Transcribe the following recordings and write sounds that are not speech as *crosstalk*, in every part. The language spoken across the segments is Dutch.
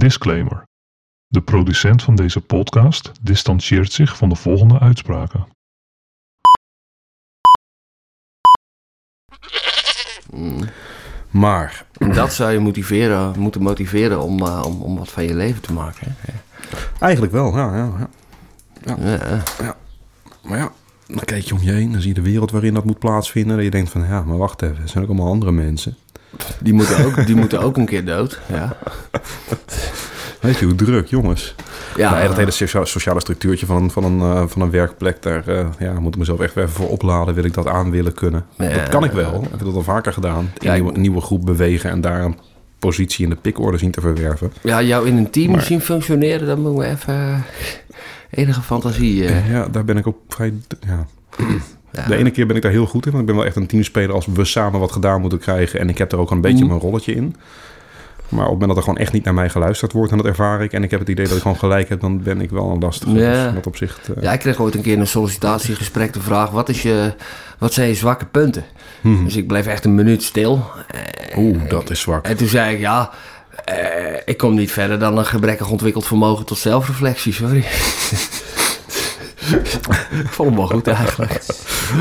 Disclaimer. De producent van deze podcast distancieert zich van de volgende uitspraken. Maar, dat zou je motiveren, moeten motiveren om, eh, om, om wat van je leven te maken. hè? eigenlijk wel, ja, ja, ja. Ja. Maar ja, dan kijk je om je heen, dan zie je de wereld waarin dat moet plaatsvinden. En je denkt van, ja, maar wacht even, er zijn ook allemaal andere mensen. Die, moeten ook, die moeten ook een keer dood. Ja, Weet je hoe druk, jongens. ja, dat hele socia- sociale structuurtje van, een- van, een, eh, van een werkplek, daar eh, ja, moet ik mezelf echt weer even voor opladen. Wil ik dat aan willen kunnen? Ja. dat kan ik wel. Ik heb dat al vaker gedaan. In Ja, een nieuwe, groep bewegen en daar een positie in de pikorde zien te verwerven. ja, jou in een team zien functioneren, dan moet we even eh, enige fantasie. eh, Ja, daar ben ik ook vrij... Ja. Ja. De ene keer ben ik daar heel goed in, want ik ben wel echt een teamspeler als we samen wat gedaan moeten krijgen. En ik heb er ook een beetje Mhm. mijn rolletje in. Maar op het moment dat er gewoon echt niet naar mij geluisterd wordt, en dat ervaar ik, en ik heb het idee dat ik gewoon gelijk heb, dan ben ik wel een lastige. Ja. Dus in dat opzicht... eh, Ja, ik kreeg ooit een keer in een sollicitatiegesprek de vraag: wat, is je, wat zijn je zwakke punten? Mhm. Dus ik bleef echt een minuut stil. Oeh, dat is zwak. En toen zei ik: ja, eh, ik kom niet verder dan een gebrekkig ontwikkeld vermogen tot zelfreflectie, sorry. *laughs* vond hem wel goed eigenlijk.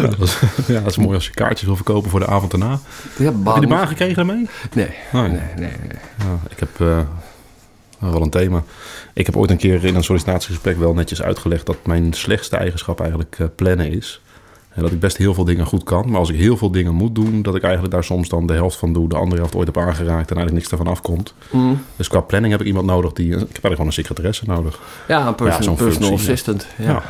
Ja, dat is, ja, dat is mooi als je kaartjes wil verkopen voor de avond daarna. Ja, Heb je die baan. gekregen daarmee? Nee, Nee. nee, nee. nee. Ja, ik heb eh, wel een thema. Ik heb ooit een keer in een sollicitatiegesprek wel netjes uitgelegd dat mijn slechtste eigenschap eigenlijk eh, plannen is. En dat ik best heel veel dingen goed kan. Maar als ik heel veel dingen moet doen, dat ik eigenlijk daar soms dan de helft van doe, de andere helft ooit heb aangeraakt en eigenlijk niks ervan afkomt. Mm. Dus qua planning heb ik iemand nodig die. Ik heb eigenlijk gewoon een secretaresse nodig. Ja, een person, Ja, zo'n personal functie, assistant. Ja. Ja.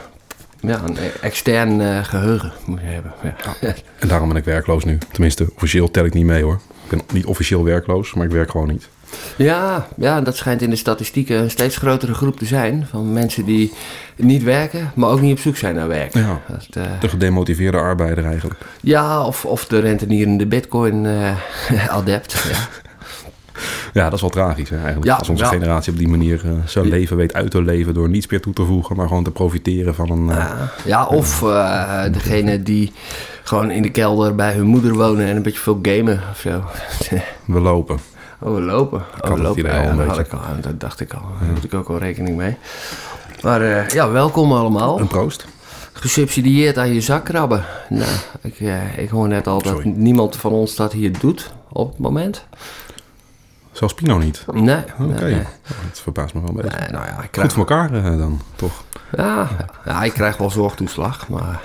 Ja. een extern eh, geheugen moet je hebben. Ja. En daarom ben ik werkloos nu. Tenminste, officieel tel ik niet mee hoor. Ik ben niet officieel werkloos, maar ik werk gewoon niet. Ja, ja, dat schijnt in de statistieken een steeds grotere groep te zijn. Van mensen die niet werken, maar ook niet op zoek zijn naar werk. Ja. Dat, eh, De gedemotiveerde arbeider eigenlijk. ja, of, of de rentenierende bitcoin-adept. *laughs* ja. Ja, dat is wel tragisch hè, eigenlijk. Ja, Als onze ja. generatie op die manier eh, zijn leven weet uit te leven door niets meer toe te voegen, maar gewoon te profiteren van een... eh, Ja, ja, of eh degene die gewoon in de kelder bij hun moeder wonen en een beetje veel gamen of zo. we lopen. Oh, we lopen. Oh, we lopen. Ja, dat, had ik al, dat dacht ik al. Daar moet ik ook wel rekening mee. Maar eh, ja, welkom allemaal. Een proost. Gesubsidieerd aan je zak krabben. Nou, ik, eh, ik hoor net al dat Sorry. niemand van ons dat hier doet op het moment. Zelfs Pino niet. Nee. Oké, nee. dat verbaast me wel een beetje. Nee, nou ja, ik Goed krijg, voor elkaar eh, dan, toch? ja, ja, ik krijg wel zorgtoeslag, maar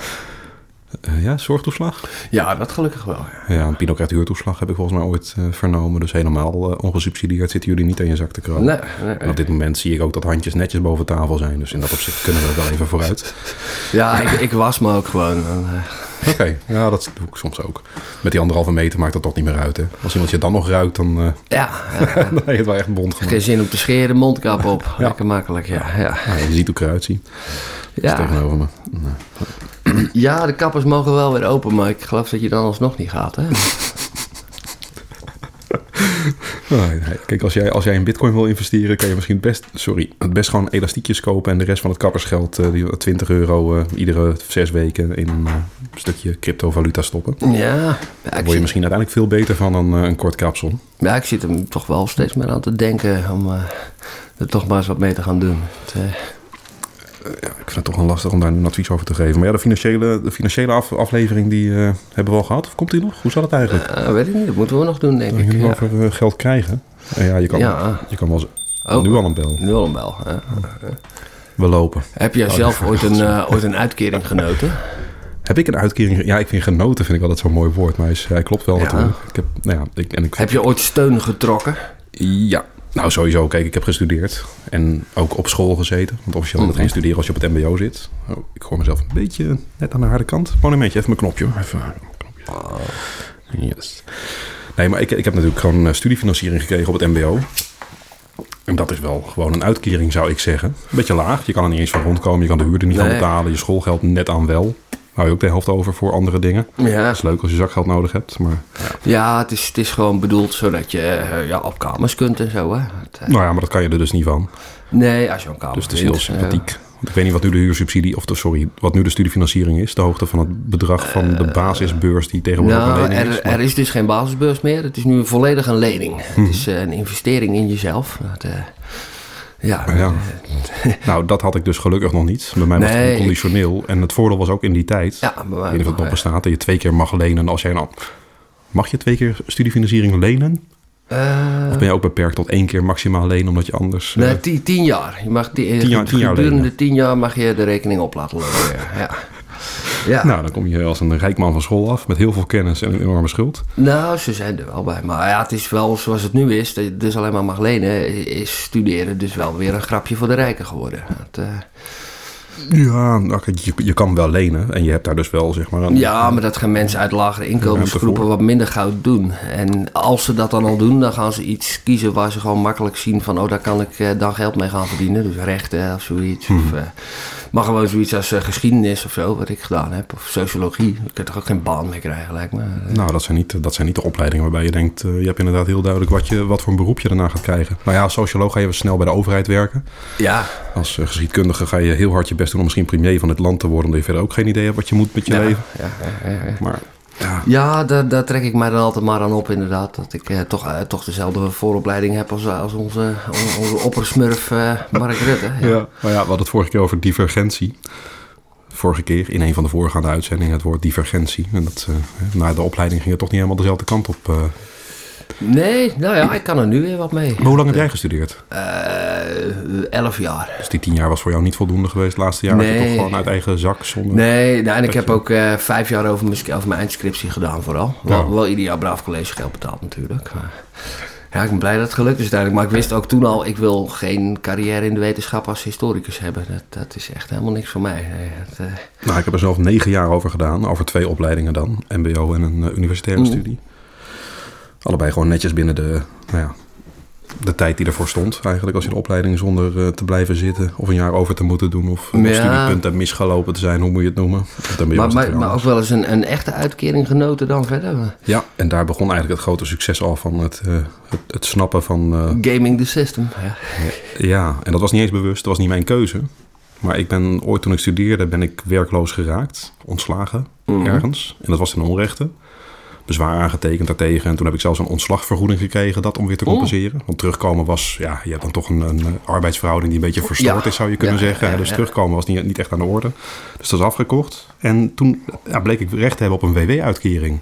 Eh, ja, zorgtoeslag? ja, dat gelukkig wel. Ja. Een Pino huurtoeslag, heb ik volgens mij ooit eh, vernomen. Dus helemaal eh, ongesubsidieerd zitten jullie niet aan je zak te krabben. Nee, nee, En op dit moment zie ik ook dat handjes netjes boven tafel zijn. Dus in dat opzicht kunnen we wel even vooruit. *laughs* Ja, ik, ik was me ook gewoon. *laughs* Oké, ja, dat doe ik soms ook. Met die anderhalve meter maakt dat toch niet meer uit, hè? Als iemand je dan nog ruikt, dan, eh ja, ja, *laughs* dan het wel echt bond gemaakt. geen zin om te scheren, mondkap op. Lekker makkelijk, ja. Ja, Ja, je ziet hoe ik eruit zie. Ja. tegenover me. Nou, ja, de kappers mogen wel weer open, maar ik geloof dat je dan alsnog niet gaat, hè? *laughs* nee, nee. Kijk, als jij, als jij in bitcoin wil investeren, kan je misschien het best, sorry, het best gewoon elastiekjes kopen en de rest van het kappersgeld, eh, die 20 euro eh, iedere zes weken in een eh, stukje cryptovaluta stoppen. Ja, ja, Daar ik, word je zit, misschien uiteindelijk veel beter van dan een kort kapsel. ja, ik zit er toch wel steeds meer aan te denken om eh, er toch maar eens wat mee te gaan doen. Het, eh, Ja, ik vind het toch wel lastig om daar een advies over te geven. Maar ja, de financiële, de financiële af- aflevering die eh, hebben we al gehad. Of komt die nog? Hoe zat het eigenlijk? eh, weet ik niet, dat moeten we nog doen, denk ik. je Ja. over eh, geld krijgen. En ja, je kan, Ja. je kan wel eens- Oh. nu al een bel. Nu al een bel. hè? We lopen. Heb jij Oh, zelf ooit een, *laughs* ooit een uitkering genoten? Heb ik een uitkering? Ja, ik vind genoten vind ik altijd zo'n mooi woord. Maar hij, klopt wel natuurlijk. Ik heb, nou ja, ik, en ik, Heb je ooit steun getrokken? Ja, nou sowieso. Kijk, ik heb gestudeerd. En ook op school gezeten. Want officieel is het Mhm. geen studeren als je op het mbo zit. Oh, ik hoor mezelf een beetje net aan de harde kant. Monumentje, even mijn knopje. Even een knopje. Yes. Nee, maar ik, ik heb natuurlijk gewoon eh, studiefinanciering gekregen op het mbo. En dat is wel gewoon een uitkering, zou ik zeggen. Een beetje laag. Je kan er niet eens van rondkomen. Je kan de huur er niet van betalen. Je schoolgeld net aan wel. Hou je ook de helft over voor andere dingen. Ja, Dat is leuk als je zakgeld nodig hebt. Maar ja het, is, het is gewoon bedoeld zodat je eh, ja, op kamers kunt en zo. Hè? Het, eh, nou ja, maar dat kan je er dus niet van. nee, als je een kamer Dus het is heel vindt, eh, sympathiek. Want ik weet niet wat nu de huursubsidie, of de, sorry, wat nu de studiefinanciering is. De hoogte van het bedrag van de basisbeurs die tegenwoordig een Nou, lening is. er, Maar- er is dus geen basisbeurs meer. Het is nu volledig een lening. Mhm. Het is eh, een investering in jezelf. Eh, Ja. *laughs* Nou, dat had ik dus gelukkig nog niet. Bij mij was het Nee, gewoon conditioneel. En het voordeel was ook in die tijd... ja, niet of het nog, bestaat, dat je twee keer mag lenen als jij nou... Mag je twee keer studiefinanciering lenen? Eh, Of ben je ook beperkt tot één keer maximaal lenen, omdat je anders... eh, nee, tien, tien jaar. Je mag die, Tien jaar- tien jaar gedurende lenen. tien jaar mag je de rekening op laten lopen. Ja. Ja. Nou, dan kom je als een rijk man van school af met heel veel kennis en een enorme schuld. Nou, ze zijn er wel bij. Maar ja, het is wel zoals het nu is. Dat je dus alleen maar mag lenen. Is studeren dus wel weer een grapje voor de rijken geworden. Dat, eh, Ja, nou, kijk, je, je kan wel lenen en je hebt daar dus wel zeg maar een... ja, maar dat gaan mensen uit lagere inkomensgroepen wat minder gauw doen. En als ze dat dan al doen, dan gaan ze iets kiezen waar ze gewoon makkelijk zien van... oh, daar kan ik eh, dan geld mee gaan verdienen. Dus rechten of zoiets. Of, eh, maar gewoon zoiets als eh, geschiedenis of zo, wat ik gedaan heb. Of sociologie. Je kunt toch ook geen baan mee krijgen, lijkt me. Eh, Nou, dat zijn, niet, dat zijn niet de opleidingen waarbij je denkt... eh, je hebt inderdaad heel duidelijk wat, je, wat voor een beroep je daarna gaat krijgen. Nou ja, als socioloog ga je snel bij de overheid werken. Ja, Als geschiedkundige ga je heel hard je best doen om misschien premier van het land te worden... omdat je verder ook geen idee hebt wat je moet met je ja, leven. ja, ja, ja, ja. Maar ja, Ja, daar, daar trek ik mij dan altijd maar aan op, inderdaad. Dat ik eh, toch, eh, toch dezelfde vooropleiding heb als, als onze, on- onze oppersmurf eh Mark Rutte. Ja. Ja. Maar ja, we hadden het vorige keer over divergentie. Vorige keer in een van de voorgaande uitzendingen het woord divergentie. En dat, eh, na de opleiding ging het toch niet helemaal dezelfde kant op. eh. Nee, nou ja, ik kan er nu weer wat mee. Maar hoe lang heb jij gestudeerd? Eh, elf jaar. Dus die tien jaar was voor jou niet voldoende geweest. Het laatste jaar had je Nee. toch gewoon uit eigen zak zonder... Nee, nou, en ik heb ook eh, vijf jaar over mijn, over mijn eindscriptie gedaan vooral. Wel, ieder jaar braaf collegegeld betaald natuurlijk. Maar, ja, ik ben blij dat het gelukt is uiteindelijk. Maar ik wist ook toen al, ik wil geen carrière in de wetenschap als historicus hebben. Dat, dat is echt helemaal niks voor mij. Nee, dat, eh, Nou, ik heb er zelf negen jaar over gedaan. Over twee opleidingen dan. MBO en een universitaire Mhm. studie. Allebei gewoon netjes binnen de, nou ja, de tijd die ervoor stond. Eigenlijk als je de opleiding zonder eh, te blijven zitten. Of een jaar over te moeten doen. Of een Ja. studiepunt en misgelopen te zijn. Hoe moet je het noemen? Dan ben je maar, maar, ook wel eens een, een echte uitkering genoten dan verder. Ja, en daar begon eigenlijk het grote succes al van het, eh, het, het snappen van... eh, Gaming the system. Ja. ja, en dat was niet eens bewust. Dat was niet mijn keuze. Maar ik ben ooit toen ik studeerde, ben ik werkloos geraakt. Ontslagen Mhm. ergens. En dat was ten onrechte. Bezwaar aangetekend daartegen. En toen heb ik zelfs een ontslagvergoeding gekregen, dat om weer te Oh. compenseren. Want terugkomen was, ja, je hebt dan toch een, een eh, arbeidsverhouding die een beetje verstoord Ja. is, zou je kunnen Ja, zeggen. ja, dus terugkomen was niet, niet echt aan de orde. Dus dat is afgekocht. En toen ja, bleek ik recht te hebben op een WW-uitkering.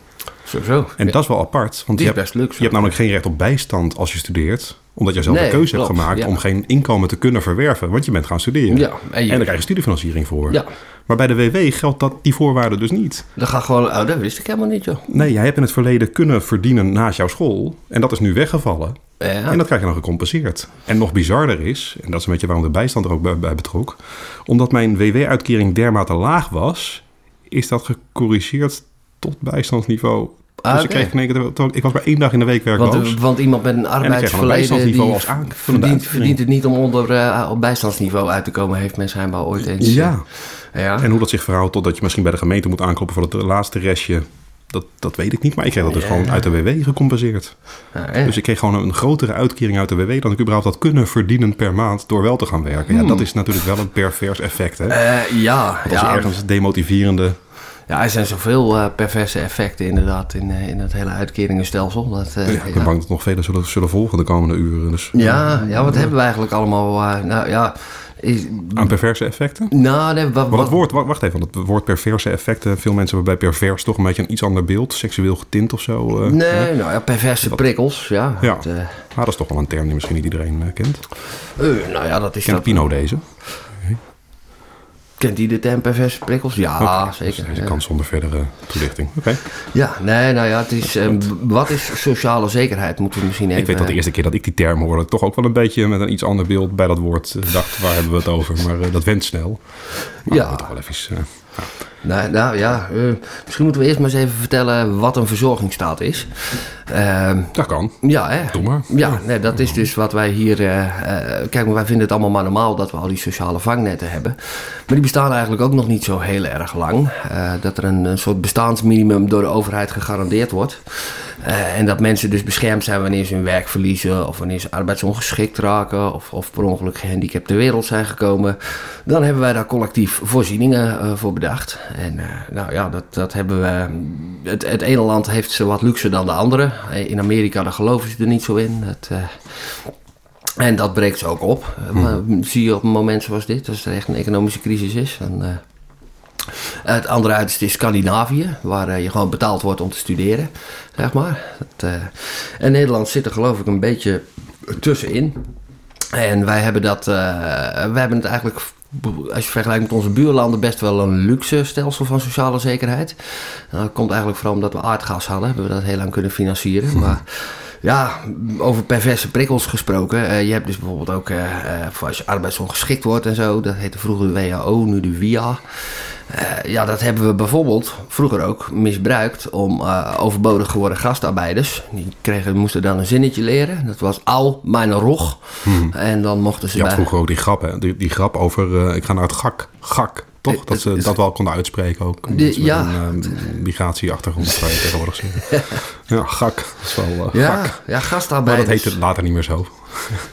Zo, zo. En dat is wel apart, want je hebt, best je hebt namelijk geen recht op bijstand als je studeert. Omdat je zelf Nee, de keuze hebt gemaakt ja. om geen inkomen te kunnen verwerven. Want je bent gaan studeren. Ja, en je- En daar krijg je studiefinanciering voor. Ja, Maar bij de WW geldt dat, die voorwaarde dus niet. dat gaat gewoon... Oh, dat wist ik helemaal niet, joh. Nee, jij hebt in het verleden kunnen verdienen naast jouw school. En dat is nu weggevallen. Ja. En dat krijg je dan gecompenseerd. En nog bizarder is, en dat is een beetje waarom de bijstand er ook bij, bij betrok. Omdat mijn WW-uitkering dermate laag was, is dat gecorrigeerd tot bijstandsniveau. Ah, dus ik kreeg in één ik was maar één dag in de week werkloos. Want, want iemand met een arbeidsverleden die als verdient, verdient het niet om onder eh, op bijstandsniveau uit te komen, heeft men schijnbaar ooit eens. eh, ja, ja. en hoe dat zich verhoudt totdat je misschien bij de gemeente moet aankloppen voor het laatste restje. Dat, dat weet ik niet, maar ik kreeg dat dus Ja. gewoon uit de WW gecompenseerd. Ja. Dus ik kreeg gewoon een grotere uitkering uit de WW dan ik überhaupt had kunnen verdienen per maand door wel te gaan werken. Ja, dat is natuurlijk wel een pervers effect. Hè? Eh, ja, Dat is ja, ergens demotiverende. Ja, er zijn zoveel eh, perverse effecten inderdaad in, eh, in het hele uitkeringenstelsel. Dat, eh, Ja, ik ben ja. bang dat nog vele zullen, zullen volgen de komende uren. Dus, Ja, ja, wat hebben we eigenlijk allemaal? nou ja, is, Aan perverse effecten? nou, nee, wat, wat- woord, wa- wacht even, want het woord perverse effecten, veel mensen hebben bij pervers toch een beetje een iets ander beeld, seksueel getint of zo. Nee, nou ja, perverse prikkels, ja. Ja. Het, Ah, dat is toch wel een term die misschien niet iedereen kent. nou ja, dat is Kent. Pino deze? Kent hij de perverse prikkels? Ja, Oké, zeker. Dus ja. ik kan zonder verdere toelichting. Oké. Ja, nee, nou ja, het is, eh, wat is sociale zekerheid? Moeten we misschien even... Ik weet dat de eerste keer dat ik die term hoorde, toch ook wel een beetje met een iets ander beeld bij dat woord eh, dacht, waar hebben we het over? Maar eh, dat went snel. Maar Ja. we toch wel even... Nou, nou ja, eh, misschien moeten we eerst maar eens even vertellen wat een verzorgingsstaat is. Ehm, dat kan. ja, hè? Doe maar. Ja, nee, dat is dus wat wij hier. eh, eh, kijk, maar wij vinden het allemaal maar normaal dat we al die sociale vangnetten hebben. Maar die bestaan eigenlijk ook nog niet zo heel erg lang. Dat er een, een soort bestaansminimum door de overheid gegarandeerd wordt. Eh, en dat mensen dus beschermd zijn wanneer ze hun werk verliezen. of wanneer ze arbeidsongeschikt raken. of, of per ongeluk gehandicapt ter wereld zijn gekomen. Dan hebben wij daar collectief voorzieningen eh, voor bedacht. En eh, nou ja, dat, dat hebben we. Het, het ene land heeft ze wat luxe dan de andere. In Amerika, daar geloven ze er niet zo in. Dat, En dat breekt ze ook op. Maar zie je op een moment zoals dit, als er echt een economische crisis is. Dan, het andere uiterste is Scandinavië, waar eh, je gewoon betaald wordt om te studeren, zeg maar. Dat, eh, en Nederland zit er geloof ik een beetje tussenin. En wij hebben dat, eh, wij hebben het eigenlijk, als je vergelijkt met onze buurlanden, best wel een luxe stelsel van sociale zekerheid. Dat komt eigenlijk vooral omdat we aardgas hadden, hebben we dat heel lang kunnen financieren. *laughs* Maar ja, over perverse prikkels gesproken. eh, je hebt dus bijvoorbeeld ook, eh, eh, voor als je arbeidsongeschikt wordt en zo, dat heette vroeger de WHO, nu de WIA. Ja, dat hebben we bijvoorbeeld vroeger ook misbruikt om overbodig geworden gastarbeiders. Die kregen, moesten dan een zinnetje leren. Dat was al mijn rog. En dan mochten ze had bij... vroeger ook die grap, hè? Die, die grap over ik ga naar het gak. Gak, toch? Eh, Dat ze het- dat wel konden uitspreken ook. De- ja. Een uh, migratieachtergrond, zou je tegenwoordig zeggen. *laughs* Ja, gak. Dat is wel uh, Ja, gak. ja, Maar dat heette later niet meer zo.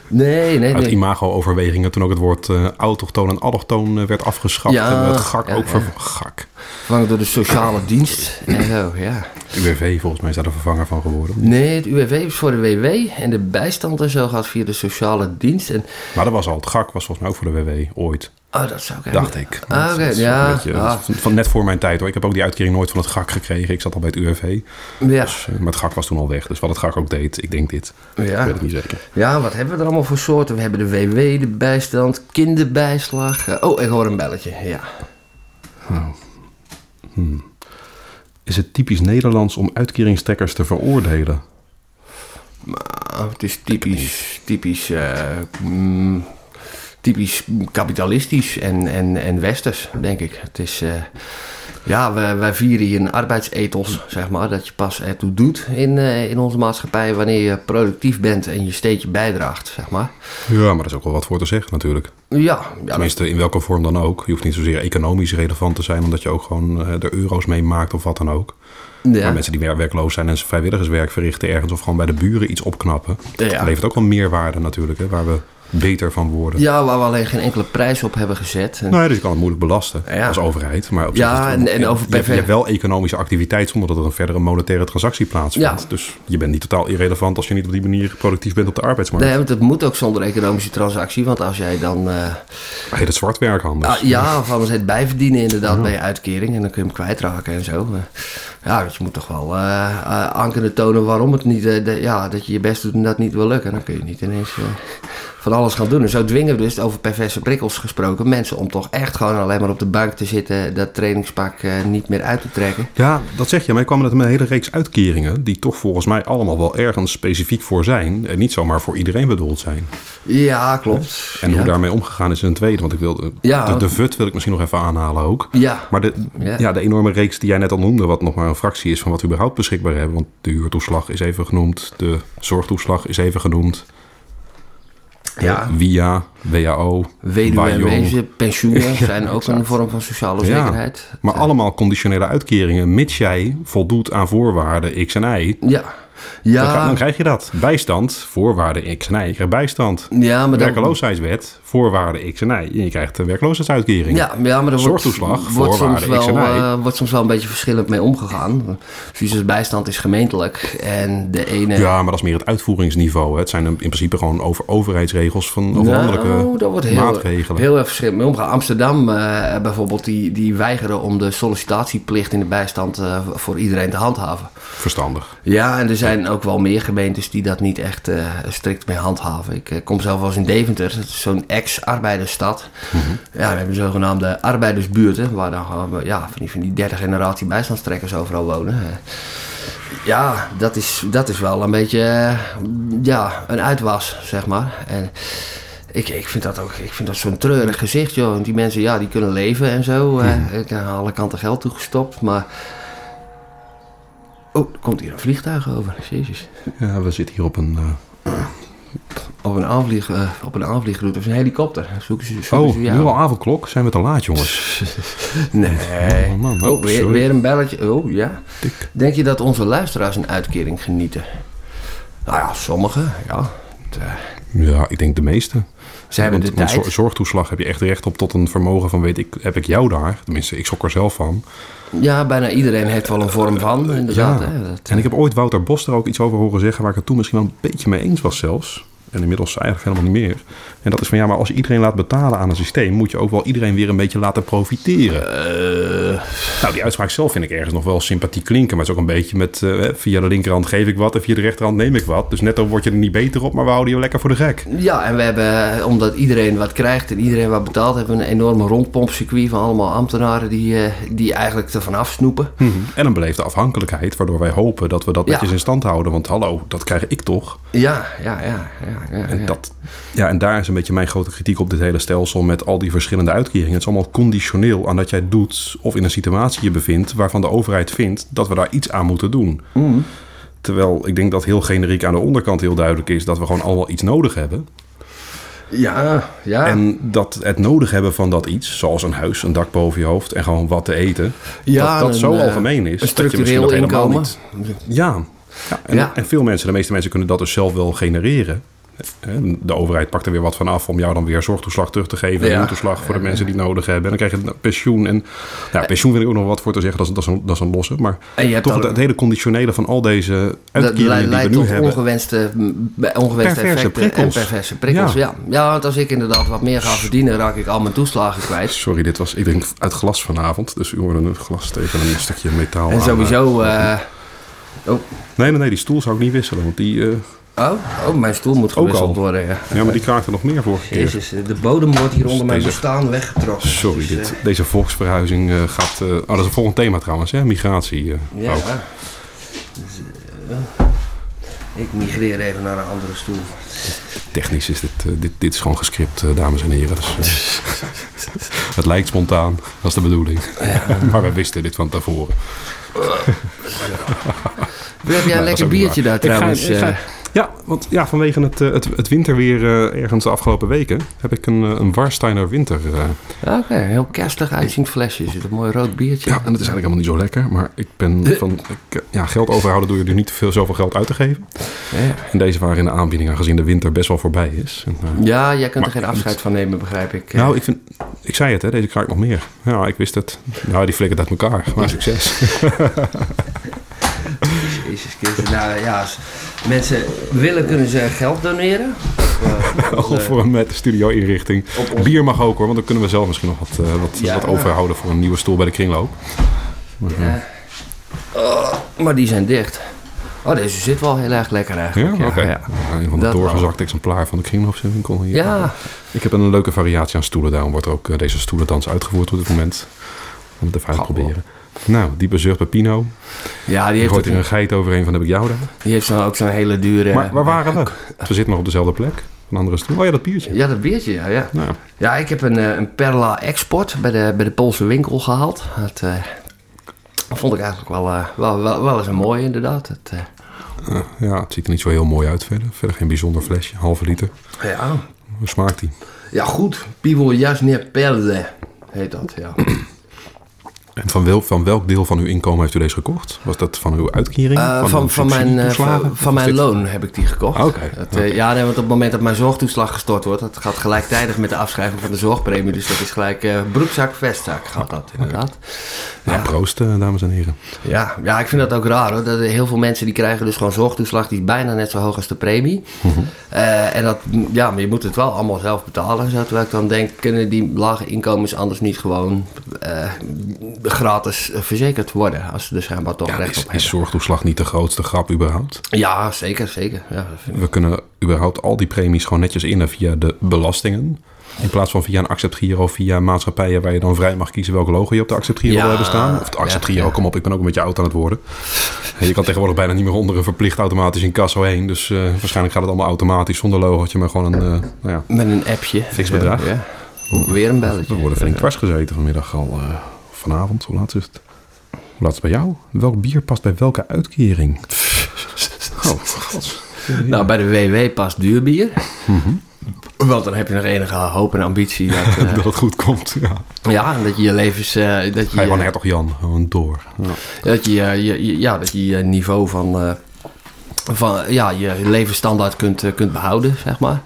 Nee, nee, Uit nee. imago-overwegingen toen ook het woord uh, autochtoon en allochtoon werd afgeschaft. Ja, hebben we het gak ja, ook ver... Gak. Vervangen door de sociale dienst. En zo, ja. UWV volgens mij is daar de vervanger van geworden. Nee, het UWV is voor de WW en de bijstand en zo gaat via de sociale dienst. En, Maar dat was al. Het gak was volgens mij ook voor de WW ooit. Oh, dat zou ik Dacht ik. Ah, oké, ja. beetje- ah, van, net voor mijn tijd hoor. Ik heb ook die uitkering nooit van het gak gekregen. Ik zat al bij het UWV. ja, Dus, eh, maar het gak was toen al weg. Dus wat het gak ook deed, ik denk dit. Ik ja. weet het niet zeker. ja, wat hebben we er allemaal voor soorten? We hebben de WW, de bijstand, kinderbijslag. Eh, Oh, ik hoor een belletje, ja. Is het typisch Nederlands om uitkeringstrekkers te veroordelen? Ah, het is typisch, typisch, eh, mm, typisch kapitalistisch en, en, en westers, denk ik. Het is, eh, ja, wij, wij vieren hier een arbeidsethos, zeg maar, dat je pas ertoe doet in, eh, in onze maatschappij wanneer je productief bent en je steentje bijdraagt, zeg maar. Ja, maar daar is ook wel wat voor te zeggen natuurlijk. Ja, ja dat- Tenminste, in welke vorm dan ook. Je hoeft niet zozeer economisch relevant te zijn... omdat je ook gewoon eh, er euro's mee maakt of wat dan ook. Maar ja. mensen die wer- werkloos zijn en vrijwilligerswerk verrichten ergens... of gewoon bij de buren iets opknappen... Ja. levert ook wel meerwaarde natuurlijk, hè, waar we beter van worden. ja, waar we alleen geen enkele prijs op hebben gezet. En- Nee, dus je kan het moeilijk belasten Ja. als overheid. Maar op Ja, en- en over je, hebt, je hebt wel economische activiteit zonder dat er een verdere monetaire transactie plaatsvindt. Ja. Dus je bent niet totaal irrelevant als je niet op die manier productief bent op de arbeidsmarkt. Nee, want het moet ook zonder economische transactie, want als jij dan... eh, Heet het zwartwerk anders. Ah, ja, of anders het bijverdienen inderdaad bij je uitkering. En dan kun je hem kwijtraken en zo. Eh, Ja, dus je moet toch wel eh eh, aan kunnen tonen waarom het niet... eh, de- ja, dat je je best doet en dat niet wil lukken. Dan kun je niet ineens eh, van alles gaan doen. En zo dwingen we dus, over perverse prikkels gesproken... mensen om toch echt gewoon alleen maar op de bank te zitten... dat trainingspak eh, niet meer uit te trekken. Ja, dat zeg je. Maar ik kwam met een hele reeks uitkeringen... die toch volgens mij allemaal wel ergens specifiek voor zijn... en niet zomaar voor iedereen bedoeld zijn. Ja, klopt. En ja. hoe daarmee omgegaan is een tweede. Want ik wil, de- Ja. de, de VUT wil ik misschien nog even aanhalen ook. Ja, Maar de, Ja. ja. de enorme reeks die jij net al noemde... wat nog maar een fractie is van wat we überhaupt beschikbaar hebben... want de huurtoeslag is even genoemd... de zorgtoeslag is even genoemd... ja. Via, WHO, Weduwe pensioenen *laughs* zijn ook een vorm van sociale Ja. zekerheid. Maar allemaal conditionele uitkeringen, mits jij voldoet aan voorwaarden X en Y. Ja, Dan, ja, dan krijg je dat. Bijstand, voorwaarden X en Y. Je krijgt bijstand. ja maar dan, Werkeloosheidswet, voorwaarden X en Y. En je krijgt een werkloosheidsuitkering. Ja, ja, maar er wordt, wordt, soms wel, X en Y. eh, wordt soms wel een beetje verschillend mee omgegaan. Fysisch bijstand is gemeentelijk en de ene... Ja, maar dat is meer het uitvoeringsniveau. hè. Het zijn in principe gewoon over overheidsregels van landelijke Nou, daar wordt heel, maatregelen. heel erg verschillend mee omgegaan. Amsterdam eh, bijvoorbeeld, die, die weigeren om de sollicitatieplicht in de bijstand eh, voor iedereen te handhaven. Verstandig. Ja, en er zijn ook wel meer gemeentes die dat niet echt eh, strikt mee handhaven. Ik eh, kom zelf wel eens in Deventer, dat ex-arbeidersstad. Ja, we hebben zogenaamde arbeidersbuurten, waar dan ja, van die, van die derde generatie bijstandstrekkers overal wonen. Eh, Ja, dat is, dat is wel een beetje eh, ja, een uitwas, zeg maar. En ik, ik vind dat ook ik vind dat zo'n treurig gezicht, joh. Want die mensen, ja, die kunnen leven en zo. eh, Ik heb aan alle kanten geld toegestopt, maar... Oh, er komt hier een vliegtuig over. Jezus. Ja, we zitten hier op een... eh, Op een, aanvlieg, eh, op een aanvliegroute. Of een helikopter. Ze, Oh, nu al avondklok. Zijn we te laat, jongens? *laughs* Nee. Oh, man. Oh, Oh, weer, een belletje. Oh, ja. Denk je dat onze luisteraars een uitkering genieten? Nou ja, sommigen, ja. Eh, Ja, ik denk de meeste. Ze hebben Want- de tijd. zorgtoeslag heb je echt recht op tot een vermogen van, weet ik, heb ik jou daar? Tenminste, ik schrok er zelf van. Ja, bijna iedereen heeft wel een vorm van, inderdaad. Ja. Hè? Dat, En ik heb ooit Wouter Bos er ook iets over horen zeggen, waar ik het toen misschien wel een beetje mee eens was zelfs. En inmiddels eigenlijk helemaal niet meer. En dat is van ja, maar als je iedereen laat betalen aan een systeem, moet je ook wel iedereen weer een beetje laten profiteren. Eh, Nou, die uitspraak zelf vind ik ergens nog wel sympathiek klinken. Maar het is ook een beetje met eh, via de linkerhand geef ik wat en via de rechterhand neem ik wat. Dus netto word je er niet beter op, maar we houden je lekker voor de gek. ja, en we hebben, omdat iedereen wat krijgt en iedereen wat betaalt, hebben we een enorme rondpompcircuit van allemaal ambtenaren die, eh, die eigenlijk ervan afsnoepen. En een beleefde afhankelijkheid, waardoor wij hopen dat we dat Ja. netjes in stand houden. Want hallo, dat krijg ik toch. Ja, ja, ja. ja, ja, En, dat, ja, en daar is een beetje mijn grote kritiek op dit hele stelsel met al die verschillende uitkeringen. Het is allemaal conditioneel aan dat jij doet of in een situatie je bevindt waarvan de overheid vindt dat we daar iets aan moeten doen. Mm. Terwijl ik denk dat heel generiek aan de onderkant heel duidelijk is dat we gewoon allemaal iets nodig hebben. Ja, ja. En dat het nodig hebben van dat iets, zoals een huis, een dak boven je hoofd en gewoon wat te eten, Ja, dat dat een, zo eh, algemeen is. een dat je structureel inkomen. niet- Ja. Ja, en, Ja. en veel mensen, de meeste mensen kunnen dat dus zelf wel genereren. De overheid pakt er weer wat van af om jou dan weer zorgtoeslag terug te geven. Ja. En toeslag voor de mensen die het nodig hebben. En dan krijg je pensioen. En ja, pensioen vind ik ook nog wat voor te zeggen. Dat is, dat is, een, dat is een losse. Maar En je hebt toch al- het, het hele conditionele van al deze Dat uitkeringen die we leidt nu tot hebben. ongewenste, ongewenste Perverse effecten prikkels. en perverse prikkels. Ja. Ja. want als ik inderdaad wat meer ga verdienen, raak ik al mijn toeslagen kwijt. Sorry, dit was ik denk uit glas vanavond. Dus u hoorde een glas tegen een stukje metaal En aan. sowieso... eh, oh, Nee, nee, nee, die stoel zou ik niet wisselen. Want die, eh, oh, oh, mijn stoel moet Ook gewisseld al. worden. Ja. ja, maar die kraakte nog meer vorige keer. Jezus, de bodem wordt hier onder mijn bestaan weggetrokken. Sorry, Dus, dit, eh, deze volksverhuizing eh, gaat... eh, oh, dat is een volgend thema trouwens, hè? Migratie. eh, ja. Dus, eh, ik migreer even naar een andere stoel. Technisch is dit, dit, dit is gewoon gescript, dames en heren. Dus, *laughs* het lijkt spontaan, dat is de bedoeling. *laughs* maar we wisten dit van tevoren. Heb jij een is lekker biertje daar Ik ga- trouwens? ik ga-? Ja, want ja, vanwege het, eh, het, het winterweer eh, ergens de afgelopen weken... heb ik een, eh, een Warsteiner winter... Oké, heel kerstig uitziend flesje. Zit een mooi rood biertje. ja, en dat is eigenlijk helemaal niet zo lekker. Maar ik ben van... Ik, ja, geld overhouden door je er niet te veel, zoveel geld uit te geven. Ja. En deze waren in de aanbieding, aangezien de winter best wel voorbij is. En, Ja, jij kunt er geen afscheid van nemen, begrijp ik. Nou, ik vind... Ik zei het, hè, deze kraakt nog meer. Ja, ik wist het. Nou, die flikkert uit elkaar. Maar *laughs* succes. Jezus Christus. Nou ja, mensen willen, kunnen ze geld doneren. *laughs* Of, eh, Of onze- voor een met studio-inrichting. op ons- Bier mag ook hoor, want dan kunnen we zelf misschien nog wat, eh, wat, Ja. wat overhouden voor een nieuwe stoel bij de kringloop. Maar, eh, Ja. Oh, maar die zijn dicht. Oh, deze zit wel heel erg lekker ja, eigenlijk. oké. ja. Ja, Een van de Dat doorgezakte exemplaar van de kringloopwinkel hier. Ja, Ik heb een leuke variatie aan stoelen. Daarom wordt ook eh, deze stoelendans uitgevoerd op dit moment. Om het even uit te proberen. Nou, die bezurkt bij Pino. ja die heeft, gooit er een geit overheen van heb ik jou daar. die heeft zo ook zo'n hele dure... Maar waar waren we? We zitten nog op dezelfde plek. Een andere stoel. Oh ja, dat biertje. Ja, dat biertje, ja. Ja, Nou, ja ik heb een, eh, een Perla Export bij de, bij de Poolse winkel gehaald. Dat eh, vond ik eigenlijk wel, eh, wel, wel, wel eens een mooie, inderdaad. Het, ja, het ziet er niet zo heel mooi uit verder. Verder geen bijzonder flesje. Halve liter. ja. Hoe smaakt die? ja, goed. Pivo Jasne Perle heet dat, ja. En van, wel, van welk deel van uw inkomen heeft u deze gekocht? Was dat van uw uitkering? Eh, van, van mijn, eh, van, mijn dit- loon heb ik die gekocht. Ah, eh, Ja, nee, want op het moment dat mijn zorgtoeslag gestort wordt, dat gaat gelijktijdig met de afschrijving van de zorgpremie. Dus dat is gelijk eh, broekzak, vestzak gaat dat inderdaad. Nou, Ja. proost, eh, dames en heren. Ja, ja, ik vind dat ook raar hoor. Dat er heel veel mensen die krijgen dus gewoon zorgtoeslag die is bijna net zo hoog als de premie. Mhm. Eh, en dat, ja, maar je moet het wel allemaal zelf betalen. en Zo, terwijl ik dan denk, kunnen die lage inkomens anders niet gewoon eh, gratis eh, verzekerd worden? Als ze er schijnbaar toch Ja, recht is, op is hebben. zorgtoeslag niet de grootste grap überhaupt? Ja, zeker, zeker. Ja, We kunnen überhaupt al die premies gewoon netjes innen via de belastingen. In plaats van via een acceptgiro of via maatschappijen waar je dan vrij mag kiezen welke logo je op de acceptgiro Ja, wil hebben staan. Of de acceptgiro, ja, kom op, ik ben ook een beetje oud aan het worden. En je kan tegenwoordig bijna niet meer onder een verplicht automatisch incasso heen. Dus eh, waarschijnlijk gaat het allemaal automatisch zonder logootje, maar gewoon een, eh, nou ja, Met een appje. Fix bedrag. Ja. Weer een belletje. we worden flink dwars gezeten vanmiddag al. Vanavond, hoe laat is het? Hoe laat is het bij jou? Welk bier past bij welke uitkering? *laughs* Oh, god. Nou, bij de WW past duur bier. Mhm. Want dan heb je nog enige hoop en ambitie. Dat, *laughs* eh, Dat het goed komt, ja. dat je je levens... eh, dat je, Ga je gewoon hertog Jan, gewoon door. Ja. dat je, eh, je, ja, dat je je niveau van, van ja, je levensstandaard kunt, kunt behouden, zeg maar.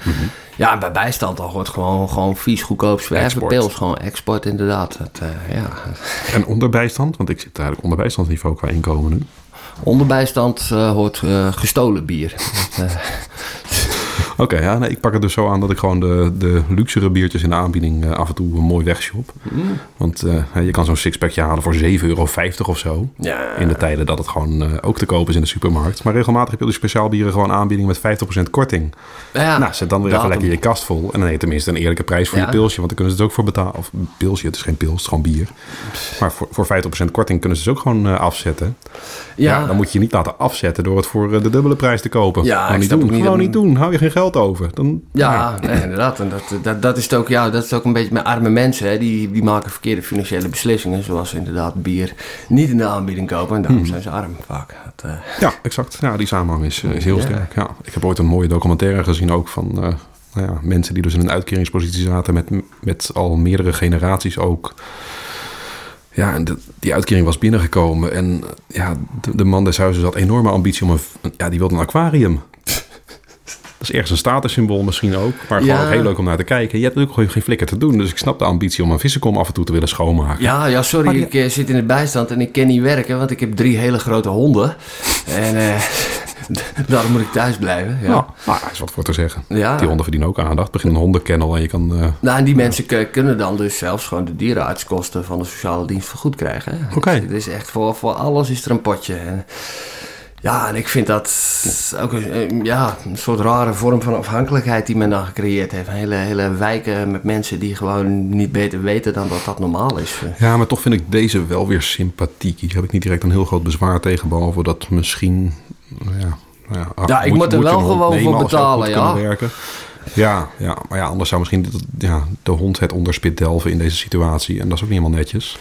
Ja, en bij bijstand dan wordt gewoon, gewoon vies goedkoop zwervenpils. Export. Gewoon export inderdaad. Dat, eh, ja. En onderbijstand, want ik zit eigenlijk onder bijstandsniveau qua inkomen nu. Onder bijstand eh, hoort eh, gestolen bier. *laughs* Oké, ja, nee, ik pak het dus zo aan dat ik gewoon de, de luxere biertjes in de aanbieding eh, af en toe mooi wegshop. Mm. Want eh, je kan zo'n sixpackje halen voor 7,50 euro of zo. Ja. In de tijden dat het gewoon eh, ook te koop is in de supermarkt. Maar regelmatig heb je die speciaalbieren gewoon aanbieding met 50% korting. Ja, nou, zet dan weer even lekker je kast vol. En dan heb je tenminste een eerlijke prijs voor Ja. je pilsje. Want dan kunnen ze het ook voor betalen. Of pilsje, het is geen pils, het is gewoon bier. Maar voor, voor 50% korting kunnen ze het ook gewoon afzetten. Ja. Ja. dan moet je je niet laten afzetten door het voor de dubbele prijs te kopen. Ja, gewoon ik niet doen. niet gewoon niet doen. Hou je geen geld over. Dan, Ja, *laughs* nee, inderdaad. En dat, dat, dat, is het ook, ja, dat is ook een beetje met arme mensen. Hè. Die, die maken verkeerde financiële beslissingen. Zoals inderdaad bier niet in de aanbieding kopen. En daarom Hmm. zijn ze arm vaak. Dat, eh, Ja, exact. Ja, die samenhang is, eh, is heel Ja. sterk. Ja. Ik heb ooit een mooie documentaire gezien ook van eh, nou ja, mensen die dus in een uitkeringspositie zaten met, met al meerdere generaties ook. Ja, en de- die uitkering was binnengekomen en ja, de, de man des huizes had enorme ambitie om een, ja, die wilde een aquarium. Dat is ergens een statussymbool misschien ook, maar gewoon Ja. heel leuk om naar te kijken. Je hebt natuurlijk gewoon geen flikker te doen, dus ik snap de ambitie om een vissenkom af en toe te willen schoonmaken. ja, ja, sorry. Die- Ik eh, zit in de bijstand en ik kan niet werken. Want ik heb drie hele grote honden. En eh, *laughs* daarom moet ik thuis blijven. Ja. Nou, nou, is wat voor te zeggen. Ja. Die honden verdienen ook aandacht. Begin een hondenkennel en je kan... eh, Nou, en die mensen kunnen dan dus zelfs gewoon de dierenartskosten van de sociale dienst vergoed krijgen. Oké. Dus Het is echt voor, voor alles is er een potje. En, ja, en ik vind dat ook een, ja, een soort rare vorm van afhankelijkheid die men dan gecreëerd heeft. Hele, hele wijken met mensen die gewoon niet beter weten dan dat dat normaal is. Ja, maar toch vind ik deze wel weer sympathiek. Hier heb ik niet direct een heel groot bezwaar tegen. Behalve dat misschien... nou Ja, nou ja, ach, Ja, ik moet er wel gewoon voor betalen, ja. Werken. Ja, ja, maar ja, anders zou misschien de, ja, de hond het onderspit delven in deze situatie. En dat is ook niet helemaal netjes.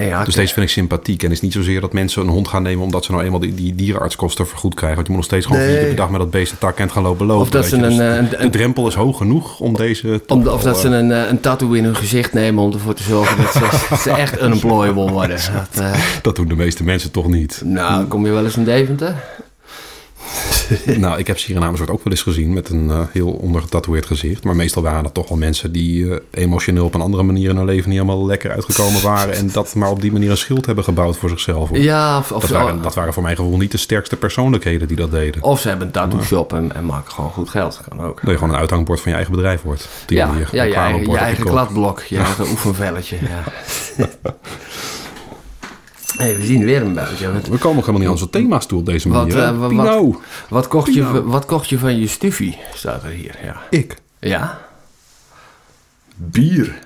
Ja, Dus deze vind ik sympathiek. En het is niet zozeer dat mensen een hond gaan nemen... omdat ze nou eenmaal die, die dierenartskosten vergoed krijgen. Want je moet nog steeds gewoon Nee. vier keer per dag met dat beest tak en gaan lopen lopen. Of dat ze je. Dus een, eh, een- de een- drempel is hoog genoeg om deze... Om, of dat ze eh, een, eh, een tattoo in hun gezicht nemen om ervoor te zorgen dat ze, *laughs* ze echt unemployable worden. Dat, Dat doen de meeste mensen toch niet. nou, kom je wel eens in Deventer? *laughs* nou, ik heb Surinamers wordt ook wel eens gezien met een eh, heel ondergetatoeëerd gezicht. Maar meestal waren dat toch wel mensen die eh, emotioneel op een andere manier in hun leven niet helemaal lekker uitgekomen waren. En dat maar op die manier een schild hebben gebouwd voor zichzelf. hoor. Ja, of, of, Dat waren, dat waren voor mijn gevoel niet de sterkste persoonlijkheden die dat deden. of ze hebben een tattoo shop en, en maken gewoon goed geld. Kan ook. Dat je gewoon een uithangbord van je eigen bedrijf wordt. Die Ja, manier. ja, je eigen, je kladblok, je eigen oefenvelletje. Ja. *laughs* hey, we zien weer een belletje. Wat, We komen ook helemaal niet aan onze thema's toe op deze Wat, manier. eh, wat- Pino. wat, kocht je, wat kocht je van je stuffie? Staat er hier, ja. Ik. Ja? Bier.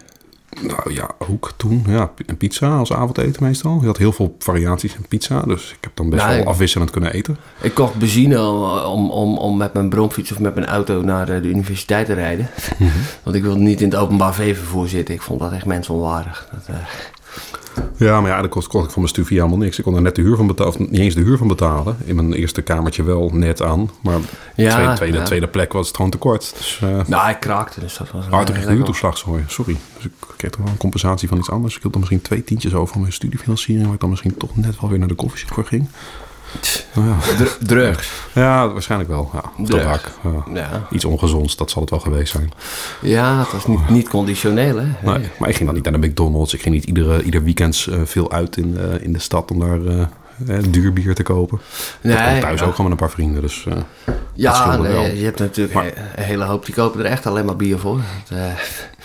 Nou ja, hoek toen. Ja, een pizza als avondeten meestal. Je had heel veel variaties in pizza. Dus ik heb dan best Nee. wel afwisselend kunnen eten. Ik kocht benzine om, om, om met mijn bromfiets of met mijn auto naar eh, de universiteit te rijden. Mhm. Want ik wilde niet in het openbaar veevervoer zitten. Ik vond dat echt mensonwaardig. Dat, eh, Ja, maar ja, dat kost, kost ik van mijn stufie helemaal niks. Ik kon er net de huur van betalen, of niet eens de huur van betalen. In mijn eerste kamertje wel net aan. Maar Ja, tweede, tweede, ja. tweede plek was het gewoon tekort. Dus uh, nou, ik kraakte, dus dat was... eh, hartelijk lekker. huurtoeslag, sorry. sorry. Dus ik kreeg toch wel een compensatie van iets anders. Ik hield dan misschien twee tientjes over van mijn studiefinanciering. Waar ik dan misschien toch net wel weer naar de koffieshop voor ging. Ja. Dr- drugs. ja, waarschijnlijk wel. Ja, tabak. Ja. Ja. Iets ongezonds, dat zal het wel geweest zijn. ja, het was niet, niet conditioneel, hè? Nee, maar ik ging dan niet naar de McDonald's. Ik ging niet iedere, ieder weekend eh, veel uit in, eh, in de stad om daar eh, duur bier te kopen. Nee, dat thuis ja. ook gewoon met een paar vrienden. Dus eh, Ja, nee, wel. je hebt natuurlijk Maar- een hele hoop die kopen er echt alleen maar bier voor. Dat, eh, Maar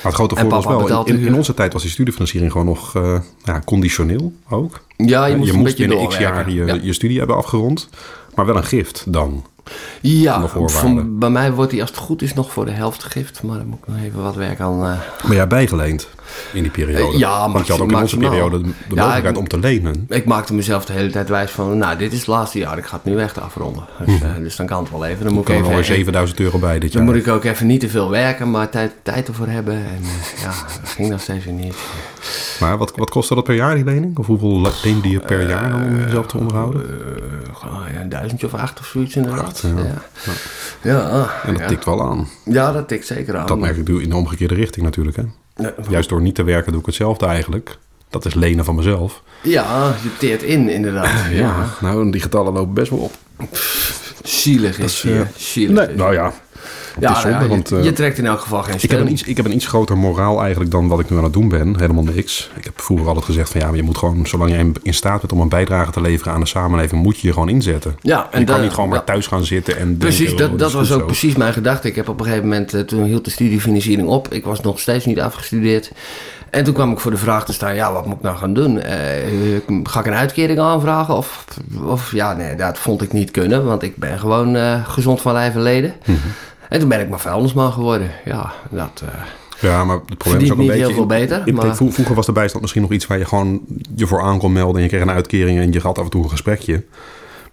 het grote voordeel papa wel, in, in, onze tijd was die studiefinanciering gewoon nog ja, conditioneel ook. ja, je moest een beetje binnen x jaar je, ja. je studie hebben afgerond. Maar wel een gift dan. Ja, van- bij mij wordt die als het goed is nog voor de helft gift. Maar dan moet ik nog even wat werk aan... Maar jij bijgeleend in die periode. Eh, ja, Want je had ook in onze periode de, Ja, mogelijkheid ik- om te lenen. Ik maakte mezelf de hele tijd wijs van, nou, dit is het laatste jaar, ik ga het nu echt afronden. Dus, eh, dus dan kan het wel even. Dan moet Er ik, er even, weer 7000 euro bij dit dan jaar. moet ik ook even niet te veel werken, maar tijd, tijd ervoor hebben. En eh, ja, dat ging nog steeds weer niet. Maar wat, wat kostte dat per jaar, die lening? Of hoeveel leende je per jaar dan om jezelf te onderhouden? Ja, een duizendje of acht of zoiets inderdaad. Acht, ja. ja. Ja, En dat tikt wel aan. Ja, dat tikt zeker aan. Dat merk ik in de omgekeerde richting natuurlijk. Hè? Juist door niet te werken doe ik hetzelfde eigenlijk. Dat is lenen van mezelf. Ja, je teert in inderdaad. Ja. nou, die getallen lopen best wel op. Zielig is eh, hier. Zielig Nee, is nou ja. Het is zonde, nou ja, want... je, eh, je trekt in elk geval geen ik heb, een iets, ik heb een iets groter moraal eigenlijk dan wat ik nu aan het doen ben. Helemaal niks. Ik heb vroeger altijd gezegd van ja, maar je moet gewoon, zolang jij in- staat bent om een bijdrage te leveren aan de samenleving, moet je je gewoon inzetten. Ja, En je kan niet gewoon maar thuis gaan zitten en Precies, denken, dat, oh, dat is was ook zo. precies mijn gedachte. Ik heb op een gegeven moment, eh, toen hield de studiefinanciering op. Ik was nog steeds niet afgestudeerd. En toen kwam ik voor de vraag te staan, ja, wat moet ik nou gaan doen? Eh, ga ik een uitkering aanvragen? Of, of ja, nee, dat vond ik niet kunnen, want ik ben gewoon gezond van lijf en leden. Mhm. En toen ben ik maar vuilnisman geworden. Ja, dat... eh, Ja, maar het probleem is ook een niet beetje... heel veel beter, in- maar- vro- Vroeger was de bijstand misschien nog iets waar je gewoon je voor aan kon melden. En je kreeg een uitkering en je had af en toe een gesprekje.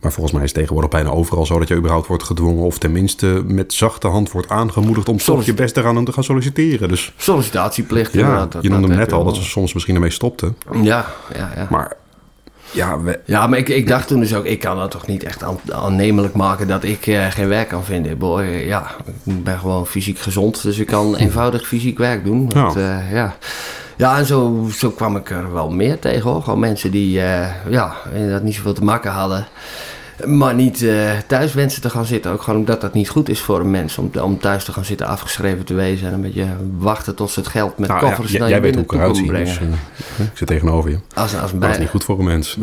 Maar volgens mij is het tegenwoordig bijna overal zo dat je überhaupt wordt gedwongen... of tenminste met zachte hand wordt aangemoedigd om toch je best eraan te gaan solliciteren. Dus sollicitatieplicht. ja, dat- je noemde hem net al dat ze soms misschien ermee stopten. Ja, ja, ja. Maar ja, we, Ja, maar ik, ik dacht toen dus ook, ik kan dat toch niet echt aan, aannemelijk maken dat ik eh, geen werk kan vinden. Ik bedoel, eh, ja, ik ben gewoon fysiek gezond, dus ik kan eenvoudig fysiek werk doen. Want, Ja. eh, ja. ja, en zo, zo kwam ik er wel meer tegen hoor. Gewoon mensen die eh, ja, inderdaad niet zoveel te maken hadden. Maar niet eh, thuis wensen te gaan zitten. Ook gewoon omdat dat niet goed is voor een mens. Om, om thuis te gaan zitten afgeschreven te wezen. En een beetje wachten tot ze het geld met nou, ja, koffers jij, naar jij je weet hoe ik eruit zie. brengen. Dus, eh, ik zit tegenover je. als, als een Dat is bij... niet goed voor een mens.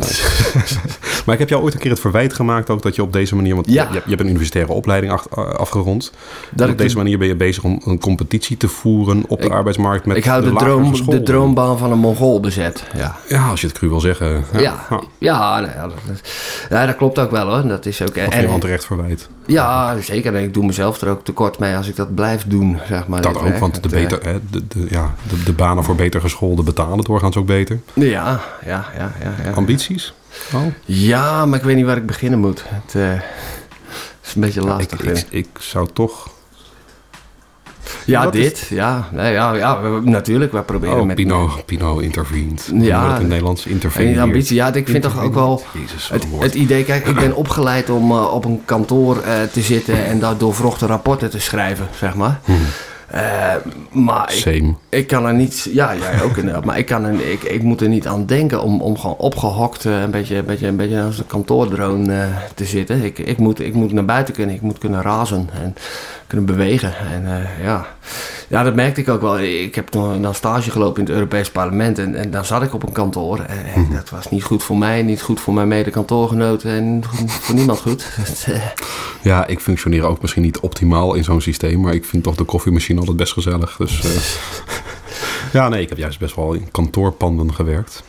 *laughs* maar ik heb jou ooit een keer het verwijt gemaakt ook dat je op deze manier... Want Ja. je, je hebt een universitaire opleiding afgerond. Dat op deze manier ben je bezig om een competitie te voeren op de Ik- arbeidsmarkt met ik hou de, lagere droom, de droombaan van een Mongool bezet. Ja. Ja, als je het cru wil zeggen. Ja. Ja, Ja. ja, ja, dat, dat- ja, dat klopt ook wel hoor. Dat is ook, Of en, iemand terecht verwijt. ja, zeker. En ik doe mezelf er ook tekort mee als ik dat blijf doen, zeg maar. Dat ook, werk. want de, beter, hè, de, de, ja, de, de banen voor beter gescholden betalen doorgaans ook beter. Ja, ja, ja, ja. ja. Ambities? Oh. Ja, maar ik weet niet waar ik beginnen moet. Het eh, is een beetje Ja, ik, lastig. ik. ik zou toch... ja, is- dit. Ja, nee, ja, ja, we- natuurlijk. We proberen Oh, met... Pino, Pino intervened. Ja. Het in het Nederlands En intervened. die ambitie, ja, ik vind toch ook wel... Jezus, Het, het idee, kijk, ik ben opgeleid om eh, op een kantoor eh, te zitten en daar doorvrochte rapporten te schrijven, zeg maar. Eh, maar ik, Same. ik kan er niet, ja, jij ook inderdaad, maar ik, kan er, ik, ik moet er niet aan denken om, om gewoon opgehokt eh, een beetje, een beetje, een beetje als een kantoordroon eh, te zitten. Ik, ik, moet, ik moet naar buiten kunnen, ik moet kunnen razen en kunnen bewegen. En eh, ja. ja, dat merkte ik ook wel. Ik heb dan stage gelopen in het Europees Parlement en, en dan zat ik op een kantoor. En, en dat was niet goed voor mij, niet goed voor mijn mede-kantoorgenoten en voor niemand goed. *laughs* Eh, Ja, ik functioneer ook misschien niet optimaal in zo'n systeem, maar ik vind toch de koffiemachine altijd best gezellig. Dus, eh, *laughs* ja, nee, ik heb juist best wel in kantoorpanden gewerkt.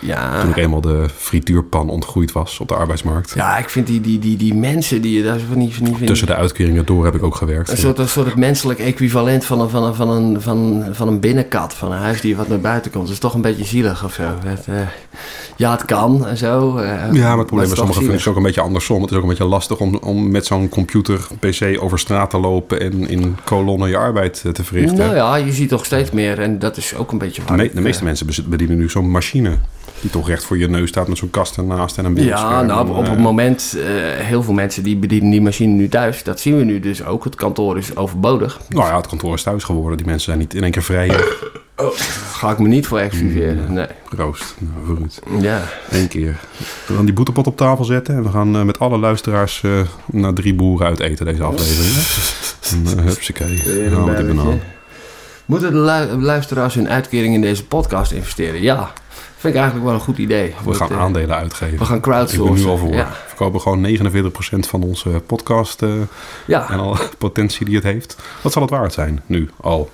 Ja. Toen ik eenmaal de frituurpan ontgroeid was op de arbeidsmarkt. Ja, ik vind die, die, die, die mensen die je daar van die, van die- Tussen de uitkeringen door heb ik ook gewerkt. Een soort, een soort het menselijk equivalent van een, van, een, van, een, van, van een binnenkat, van een huisdier wat naar buiten komt. Dat is toch een beetje zielig of zo. Het, eh, ja, het kan en zo. eh, Ja, maar het probleem is sommige functies ook een beetje andersom. Het is ook een beetje lastig om, om met zo'n computer, PC over straat te lopen en in kolonnen je arbeid eh, te verrichten. Nou ja, je ziet toch steeds meer en dat is ook een beetje de, me- meeste mensen bedienen nu zo'n machine. Die toch recht voor je neus staat met zo'n kast ernaast en een beeldscherm. Ja, nou, op Eh, het moment, eh, heel veel mensen die bedienen die machine nu thuis. Dat zien we nu dus ook. Het kantoor is overbodig. Nou ja, het kantoor is thuis geworden. Die mensen zijn niet in één keer vrij. eh, Ga ik me niet voor excuseren. Nee. Roost. Nou, vooruit. Ja. Eén keer. We gaan die boetepot op tafel zetten. En we gaan eh, met alle luisteraars eh, naar drie boeren uit eten deze aflevering. *laughs* En, uh, hupsakee. Nou, met banaan. Moeten de lu- luisteraars hun uitkering in deze podcast investeren? Ja, vind ik eigenlijk wel een goed idee. We gaan eh, aandelen uitgeven. We gaan Ik ben crowdsourcen. nu al voor. Ja, We verkopen gewoon 49% van onze podcast eh, ja. en al *laughs* potentie die het heeft. Wat zal het waard zijn nu al?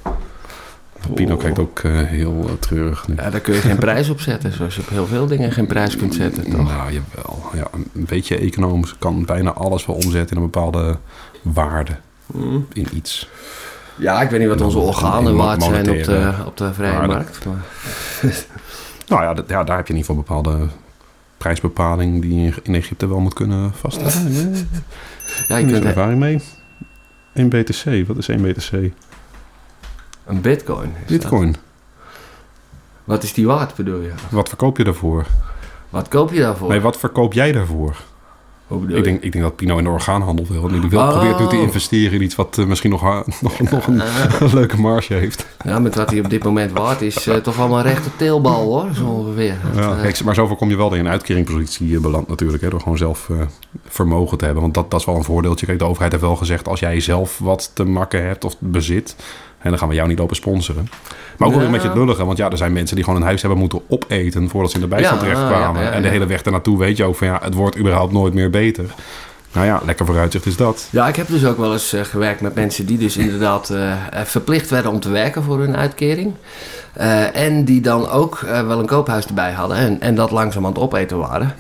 Pino kijkt ook eh, heel treurig nu. Ja, daar kun je geen prijs op zetten, zoals je op heel veel dingen geen prijs kunt zetten, toch? Nou, jawel. Ja, een beetje economisch kan bijna alles wel omzetten in een bepaalde waarde Mm. in iets. Ja, ik weet niet wat onze organen waard zijn op de, op de vrije waarde. markt. Maar, *laughs* Nou ja, ja, daar heb je in ieder geval een bepaalde prijsbepaling die je in- Egypte wel moet kunnen vaststellen. Ja, ja, je kunt kunt ervaring mee. 1 BTC, wat is 1 BTC? een bitcoin. dat. Bitcoin. Wat is die waard, bedoel je? Wat verkoop je daarvoor? Wat koop je daarvoor? Nee, wat verkoop jij daarvoor? Ik denk, ik denk dat Pino in de orgaanhandel wil. Nu die wel Oh. probeert nu te investeren in iets wat eh, misschien nog, ha- *laughs* nog, nog een, een *laughs* leuke marge heeft. Ja, met wat hij op dit moment waard is, eh, toch een rechte teelbal hoor, zo ongeveer. Ja, eh, kijk, maar zoveel kom je wel in een uitkeringspositie eh, beland natuurlijk. Hè, door gewoon zelf vermogen te hebben. Want dat, dat is wel een voordeeltje. Kijk, de overheid heeft wel gezegd... als jij zelf wat te makken hebt of bezit... En dan gaan we jou niet lopen sponsoren. Maar ook wel weer Ja. een beetje het lullige. Want ja, er zijn mensen die gewoon een huis hebben moeten opeten... voordat ze in de bijstand Ja, ja, en de hele weg ernaartoe weet je ook van... ja, het wordt überhaupt nooit meer beter. Nou ja, lekker vooruitzicht is dat. Ja, ik heb dus ook wel eens eh, gewerkt met mensen die dus inderdaad eh, eh, verplicht werden om te werken voor hun uitkering. En die dan ook wel een koophuis erbij hadden en, en dat langzaam aan het opeten waren.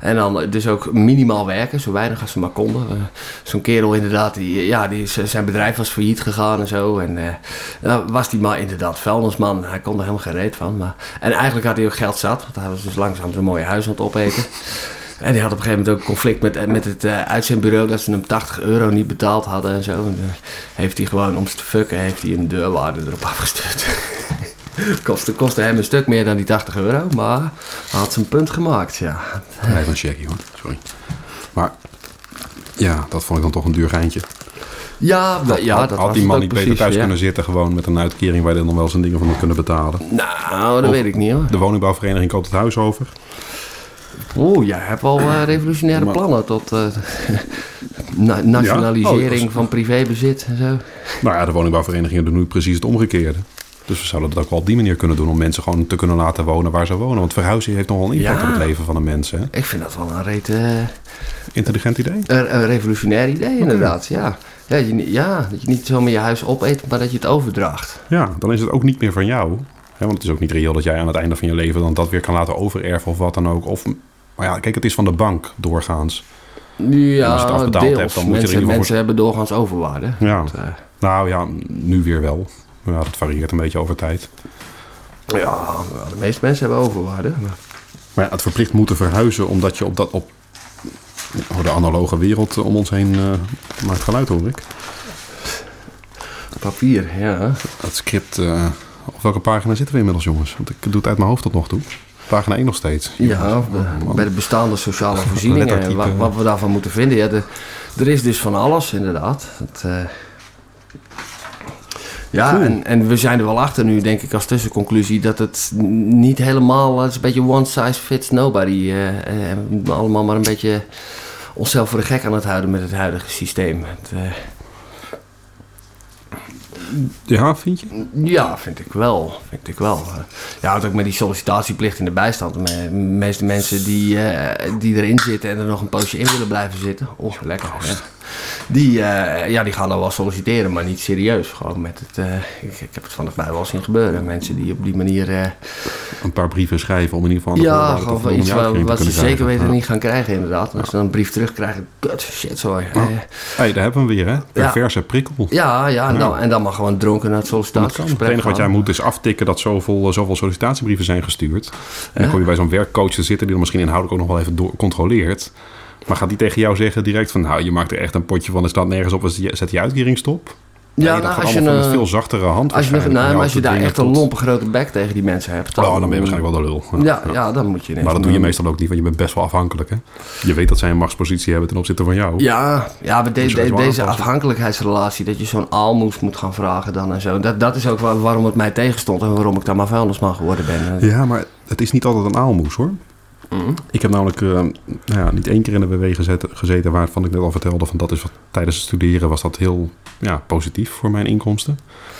En dan dus ook minimaal werken, zo weinig als ze maar konden. Zo'n kerel inderdaad, die, ja, die, zijn bedrijf was failliet gegaan en zo. En dan was die maar inderdaad vuilnisman. Hij kon er helemaal geen reet van. Maar, en eigenlijk had hij ook geld zat, want hij was dus langzaam zo'n mooie huis aan het opeten. En die had op een gegeven moment ook een conflict met, met het eh, uitzendbureau dat ze hem 80 euro niet betaald hadden en zo. En dan heeft hij gewoon, om ze te fucken, heeft hij een deurwaarde erop *laughs* afgestuurd. kostte, kostte hem een stuk meer dan die 80 euro, maar hij had zijn punt gemaakt, ja. Even een checkie hoor, sorry. Maar ja, dat vond ik dan toch een duur geintje. Ja, dat, ja, had, dat had was die man niet beter thuis ja. kunnen zitten gewoon met een uitkering... waar je dan wel zijn dingen van had kunnen betalen. Nou, dat Of- weet ik niet hoor. De woningbouwvereniging koopt het huis over. Oeh, jij hebt wel eh, revolutionaire Maar- plannen tot eh, *laughs* na- nationalisering Oh, van privébezit en zo. Nou ja, de woningbouwverenigingen doen nu precies het omgekeerde. Dus we zouden dat ook wel op die manier kunnen doen... om mensen gewoon te kunnen laten wonen waar ze wonen. Want verhuizing heeft nog wel een impact Ja. op het leven van de mensen. Hè? Ik vind dat wel een reet... eh, Intelligent idee. Een, een revolutionair idee, inderdaad. Ja. Ja, je, ja, dat je niet zomaar je huis opeet, maar dat je het overdraagt. Ja, dan is het ook niet meer van jou. Want het is ook niet reëel dat jij aan het einde van je leven... dan dat weer kan laten overerven of wat dan ook. Of, maar ja, kijk, het is van de bank doorgaans. Ja, als je het afbetaald deels. hebt, dan moet je er in mensen, mensen hebben doorgaans overwaarde. Ja. Want, eh, Nou ja, nu weer wel. Ja, dat varieert een beetje over tijd. ja, de meeste mensen hebben overwaarde. maar- Maar ja, het verplicht moeten verhuizen omdat je op dat op oh, de analoge wereld eh, om ons heen eh, maakt geluid hoor ik. Papier, ja. Het script, eh, op welke pagina zitten we inmiddels jongens? Want ik doe het uit mijn hoofd tot nog toe. Pagina 1 nog steeds. Ja, de- bij de bestaande sociale *laughs* voorzieningen. En Lettertype. wat, wat we daarvan moeten vinden. Ja, de, er is dus van alles, inderdaad. Het, eh, ja, Cool. en, en we zijn er wel achter nu, denk ik, als tussenconclusie... dat het niet helemaal... Het is een beetje one size fits nobody. eh, eh, en moeten allemaal maar een beetje onszelf voor de gek aan het houden met het huidige systeem. Het, eh, Ja, vind je? Ja, vind ik wel. Vind ik wel. Ja, ook met die sollicitatieplicht in de bijstand. De meeste mensen die, eh, die erin zitten en er nog een poosje in willen blijven zitten. Oh, lekker. Ja. Die, eh, ja, die gaan dan wel solliciteren, maar niet serieus. Gewoon met het, eh, ik, ik heb het van mij wel zien gebeuren. Mensen die op die manier... eh, Een paar brieven schrijven om in ieder geval... ja, gewoon iets wat, wat ze zeker krijgen. weten Ja. niet gaan krijgen inderdaad. Als ze dan een brief terugkrijgen, kut, shit, sorry. Eh, Hey, daar hebben we hem weer hè. Perverse prikkel. ja, ja, en, Dan, en dan maar gewoon dronken naar het sollicitatiegesprek Het enige wat jij moet is aftikken dat zoveel, zoveel sollicitatiebrieven zijn gestuurd. En dan kom je bij zo'n werkcoach te zitten die dan misschien inhoudelijk ook nog wel even door, controleert. Maar gaat die tegen jou zeggen direct van... nou, je maakt er echt een potje van, er staat nergens op... zet je uitkering stop? Ja, Nee, nou, als je een- veel zachtere hand Als je, nou, maar als je daar echt een lompe grote bek tegen die mensen hebt... Oh, dan ben je waarschijnlijk wel de lul. Ja, ja, dan moet je Maar dat doe je meestal ook niet, want je bent best wel afhankelijk. Hè? Je weet dat zij een machtspositie hebben ten opzichte van jou. Ja, ja maar de- Dus de- deze afhankelijkheidsrelatie, dat je zo'n aalmoes moet gaan vragen dan en zo. Dat, dat is ook wa- waarom het mij tegenstond en waarom ik dan maar vuilnisman geworden ben. Ja, maar het is niet altijd een aalmoes hoor. Ik heb namelijk eh, nou ja, niet één keer in de WW gezet, gezeten waarvan ik net al vertelde. Van dat is wat, tijdens het studeren was dat heel ja, positief voor mijn inkomsten.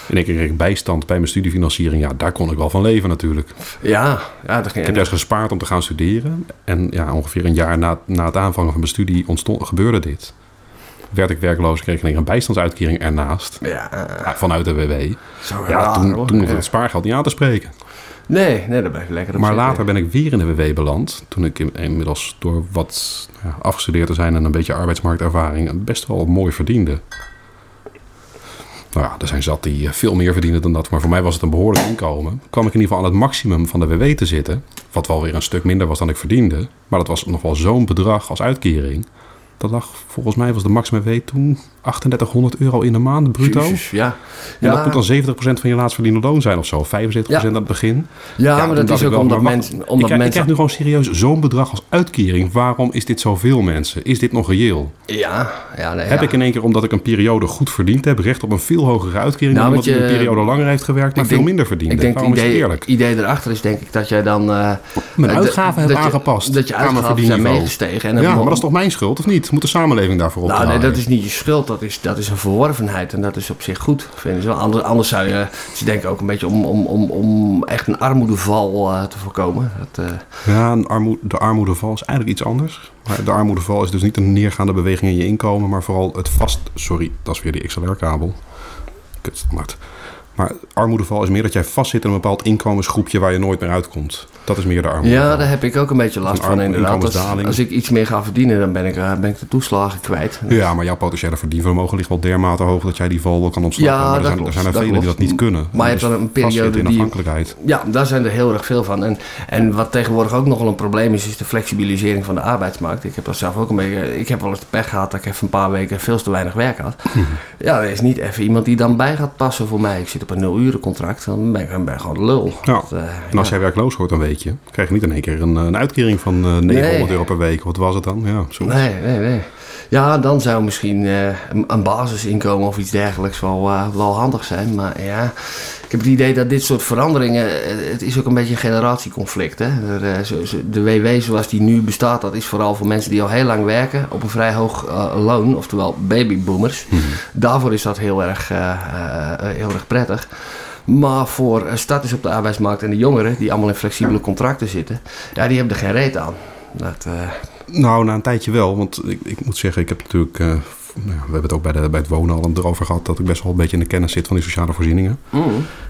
In één keer kreeg ik bijstand bij mijn studiefinanciering. Ja, daar kon ik wel van leven natuurlijk. Ja, ja dat Ik ging, heb juist gespaard om te gaan studeren. En ja, ongeveer een jaar na, na het aanvangen van mijn studie ontstond, gebeurde dit. Werd ik werkloos, kreeg ik een bijstandsuitkering ernaast. ja, Ja, vanuit de WW. zo Ja, raar, toen, hoor. toen Ja. het spaargeld niet aan te spreken. Nee, nee, dat blijft lekker op Maar zitten. later ben ik weer in de WW beland. Toen ik in- inmiddels door wat ja, afgestudeerd te zijn en een beetje arbeidsmarktervaring best wel mooi verdiende. Nou ja, er zijn zat die eh, veel meer verdienen dan dat. Maar voor mij was het een behoorlijk inkomen. Kwam ik in ieder geval aan het maximum van de WW te zitten. Wat wel weer een stuk minder was dan ik verdiende. Maar dat was nog wel zo'n bedrag als uitkering. Dat lag, volgens mij was de max WW toen 3800 euro in de maand, bruto. Jezus, ja. En dat moet dan 70% van je laatst verdiende loon zijn of zo. 75% Ja. aan het begin. Ja, maar dat is ik ook wel, omdat maar mensen... Omdat ik, krijg, ik mensen krijg nu gewoon serieus zo'n bedrag als uitkering. Waarom is dit zoveel mensen? Is dit nog reëel? Ja, ja, nee, Heb ja. ik in één keer, omdat ik een periode goed verdiend heb, recht op een veel hogere uitkering Nou, dan die je- een periode langer heeft gewerkt, maar Ik veel minder verdiende? Ik denk is het idee, eerlijk? idee erachter is denk ik dat jij dan... eh, Mijn eh, uitgaven dat heb je- aangepast. Dat je uitgaven zijn meegestegen. En Ja, maar dat is toch mijn schuld, of niet? Moet de samenleving daarvoor Nou, nee, dat is niet je schuld. Dat is, dat is een verworvenheid. En dat is op zich goed, wel. Anders, anders zou je... Ze denken ook een beetje om, om, om, om echt een armoedeval eh, te voorkomen. Dat, eh, Ja, een armoe, de armoedeval is eigenlijk iets anders. Maar de armoedeval is dus niet een neergaande beweging in je inkomen, maar vooral het vast... Sorry, dat is weer die XLR-kabel. Kut, standaard. Maar armoedeval is meer dat jij vastzit in een bepaald inkomensgroepje waar je nooit meer uitkomt. Dat is meer de armoedeval. ja, daar heb ik ook een beetje last Een van inderdaad. Als, ik iets meer ga verdienen, dan ben ik, eh, ben ik de toeslagen kwijt. Ja, maar jouw potentiële verdienvermogen ligt wel dermate hoog dat jij die val wel kan ontsnappen. Ja, maar er zijn, klopt, er zijn er velen die dat niet kunnen. Maar je hebt Dus dan een vastzitten periode in die- afhankelijkheid. Ja, daar zijn er heel erg veel van. En, en wat tegenwoordig ook nogal een probleem is, is de flexibilisering van de arbeidsmarkt. Ik heb dat zelf ook een beetje. Ik heb wel eens de pech gehad dat ik even een paar weken veel te weinig werk had. *laughs* Ja, er is niet even iemand die dan bij gaat passen voor mij. Ik zit op een nul uren contract, dan ben ik gewoon de lul. Ja. Dat, eh, En als ja. jij werkloos wordt, dan weet je. krijg je niet in één keer een, eh, een uitkering van eh, 900 Nee. euro per week. Wat was het dan? Ja, zo. Nee, nee, nee. Ja, dan zou misschien eh, een, basisinkomen of iets dergelijks wel, eh, wel handig zijn. Maar ja, ik heb het idee dat dit soort veranderingen... eh, Het is ook een beetje een generatieconflict. Hè? De WW zoals die nu bestaat, dat is vooral voor mensen die al heel lang werken... op een vrij hoog loon, oftewel babyboomers. Daarvoor is dat heel erg, heel erg prettig. Maar voor starters op de arbeidsmarkt en de jongeren... die allemaal in flexibele contracten zitten... ja, die hebben er geen reet aan. Dat, Nou, na een tijdje wel. Want ik, ik moet zeggen, ik heb natuurlijk... nou we hebben het ook bij, de, bij het wonen al erover gehad... dat ik best wel een beetje in de kennis zit van die sociale voorzieningen. mm.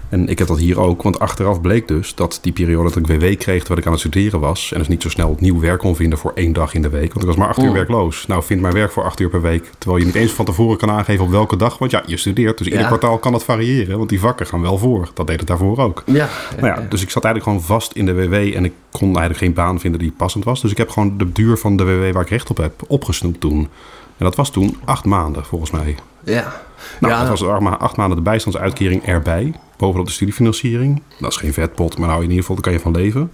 En ik heb dat hier ook, want achteraf bleek dus dat die periode dat ik WW kreeg terwijl ik aan het studeren was. En dus niet zo snel nieuw werk kon vinden voor één dag in de week. Want ik was maar acht uur Mm. werkloos. Nou, vind maar werk voor acht uur per week. Terwijl je niet eens van tevoren kan aangeven op welke dag. Want ja, je studeert, dus ieder kwartaal kan dat variëren. Want die vakken gaan wel voor. Dat deed het daarvoor ook. Ja, Nou ja, dus ik zat eigenlijk gewoon vast in de WW en ik kon eigenlijk geen baan vinden die passend was. Dus ik heb gewoon de duur van de WW waar ik recht op heb opgesnoept toen. En dat was toen acht maanden volgens mij. ja. Nou, ja, dat was acht, ma- acht maanden de bijstandsuitkering erbij. Bovenop de studiefinanciering. Dat is geen vetpot, maar nou in ieder geval, daar kan je van leven.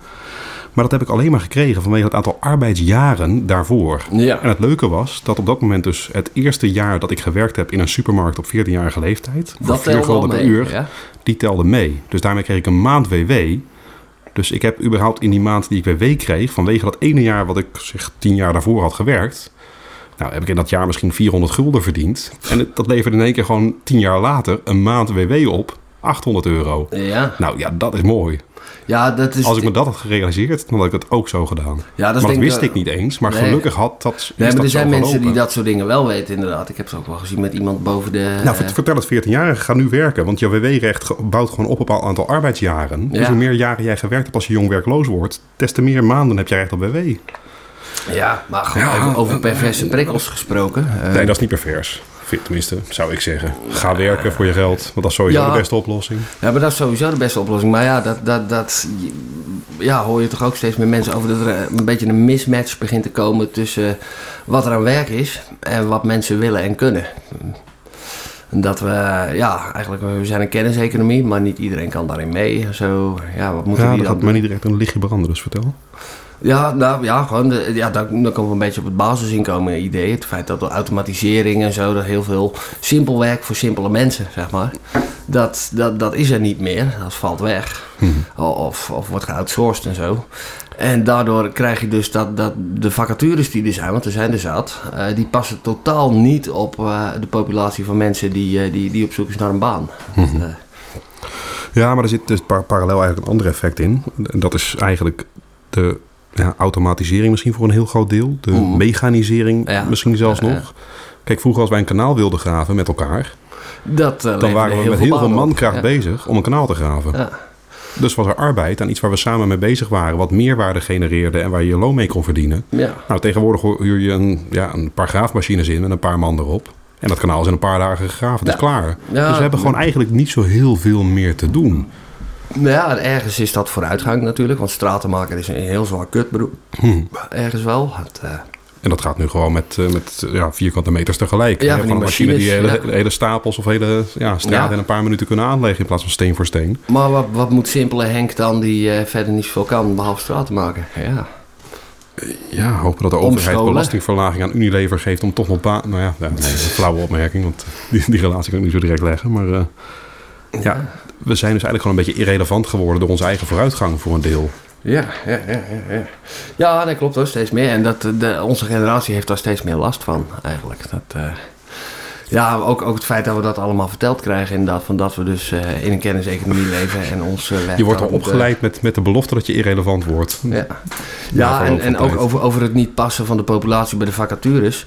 Maar dat heb ik alleen maar gekregen vanwege het aantal arbeidsjaren daarvoor. ja. En het leuke was dat op dat moment dus het eerste jaar dat ik gewerkt heb in een supermarkt op 14-jarige leeftijd. Voor dat 4 telt wel gulden per mee, uur Ja? die telde mee. Dus daarmee kreeg ik een maand WW. Dus ik heb überhaupt in die maand die ik WW kreeg, vanwege dat ene jaar wat ik zeg tien jaar daarvoor had gewerkt, nou heb ik in dat jaar misschien 400 gulden verdiend. En het- dat leverde in één keer gewoon tien jaar later een maand WW op, 800 euro. Ja. Nou ja, dat is mooi. ja, dat is... Als ik me dat had gerealiseerd, dan had ik het ook zo gedaan. ja, dat maar dat wist ik niet eens. Maar Nee. gelukkig had dat. Nee, maar dat er zijn mensen die dat soort dingen wel weten, inderdaad. Ik heb het ook wel gezien met iemand boven de... Nou, vert- vertel het 14-jarige, ga nu werken. Want je WW-recht bouwt gewoon op op een aantal arbeidsjaren. Dus hoe meer jaren jij gewerkt hebt als je jong werkloos wordt, des te meer maanden heb je recht op WW. Ja, maar gewoon over, over perverse prikkels gesproken. eh, Nee, dat is niet pervers. Tenminste, zou ik zeggen. Ga werken voor je geld, want dat is sowieso Ja. de beste oplossing. Ja, maar dat is sowieso de beste oplossing. Maar ja, dat, dat, dat ja, hoor je toch ook steeds meer mensen over dat er eh, een beetje een mismatch begint te komen tussen wat er aan werk is en wat mensen willen en kunnen. En Dat we, ja, eigenlijk, we zijn een kenniseconomie, maar niet iedereen kan daarin mee. Zo, ja, wat moeten Ja, die dat dan gaat mij niet direct een lichtje branden, dus vertel. Ja, nou ja, gewoon de, ja, dan, dan komen we een beetje op het basisinkomen idee. Het feit dat de automatisering en zo, dat heel veel simpel werk voor simpele mensen, zeg maar. Dat, dat, dat is er niet meer. Dat valt weg. Of, of wordt geoutsourced en zo. En daardoor krijg je dus dat, dat de vacatures die er zijn, want er zijn er zat, eh, die passen totaal niet op eh, de populatie van mensen die, eh, die, die op zoek is naar een baan. Dat, eh, Ja, maar er zit dus par- parallel eigenlijk een ander effect in. En dat is eigenlijk de ja, automatisering misschien voor een heel groot deel. De Mhm. mechanisering Ja. misschien zelfs Ja, nog. Kijk, vroeger als wij een kanaal wilden graven met elkaar... dat eh, dan waren we met heel veel mankracht bezig om een kanaal te graven. Ja. Dus was er arbeid aan iets waar we samen mee bezig waren... wat meerwaarde genereerde en waar je je loon mee kon verdienen. Nou, tegenwoordig huur je een, ja, een paar graafmachines in en een paar man erop. En dat kanaal is in een paar dagen gegraven. Het is klaar. Dus we hebben gewoon eigenlijk niet zo heel veel meer te doen. Nou ja, ergens is dat vooruitgang natuurlijk, want stratenmaker is een heel zwaar kutberoep. Hm. Ergens wel. Het, eh, En dat gaat nu gewoon met, eh, met ja, vierkante meters tegelijk. Ja, van die een machine die hele, hele stapels of hele ja, straten in een paar minuten kunnen aanleggen in plaats van steen voor steen. Maar wat, wat moet simpele Henk dan die eh, verder niet zoveel kan behalve straten maken? Ja. Ja, hopen dat de overheid belastingverlaging aan Unilever geeft om toch nog baan... Nou ja, nee, dat is een flauwe opmerking, want die, die relatie kan ik niet zo direct leggen. Maar ja, we zijn dus eigenlijk gewoon een beetje irrelevant geworden door onze eigen vooruitgang voor een deel. Ja, ja, ja, ja, ja. Dat klopt hoor, steeds meer. En dat, de, onze generatie heeft daar steeds meer last van, eigenlijk. Dat, eh, ja, ook, ook het feit dat we dat allemaal verteld krijgen, inderdaad. Van dat we dus eh, in een kenniseconomie leven en ons eh, Je wordt al opgeleid met, met de belofte dat je irrelevant wordt. Ja, ja en, en ook over, over het niet passen van de populatie bij de vacatures.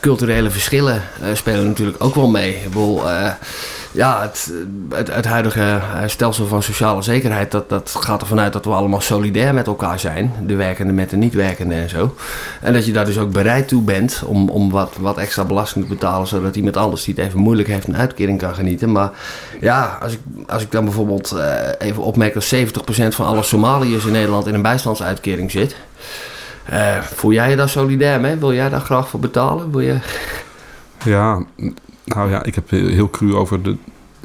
Culturele verschillen spelen natuurlijk ook wel mee. Ik bedoel, ja, het, het, huidige eh, stelsel van sociale zekerheid, dat, dat gaat ervan uit dat we allemaal solidair met elkaar zijn. De werkende met de niet-werkende en zo. En dat je daar dus ook bereid toe bent om, om wat, wat extra belasting te betalen, zodat iemand anders die het even moeilijk heeft een uitkering kan genieten. Maar ja, als ik, als ik dan bijvoorbeeld eh, even opmerk dat 70% van alle Somaliërs in Nederland in een bijstandsuitkering zit. Eh, voel jij je daar solidair mee? Wil jij daar graag voor betalen? Wil je... Ja, nou ja, ik heb heel cru over de,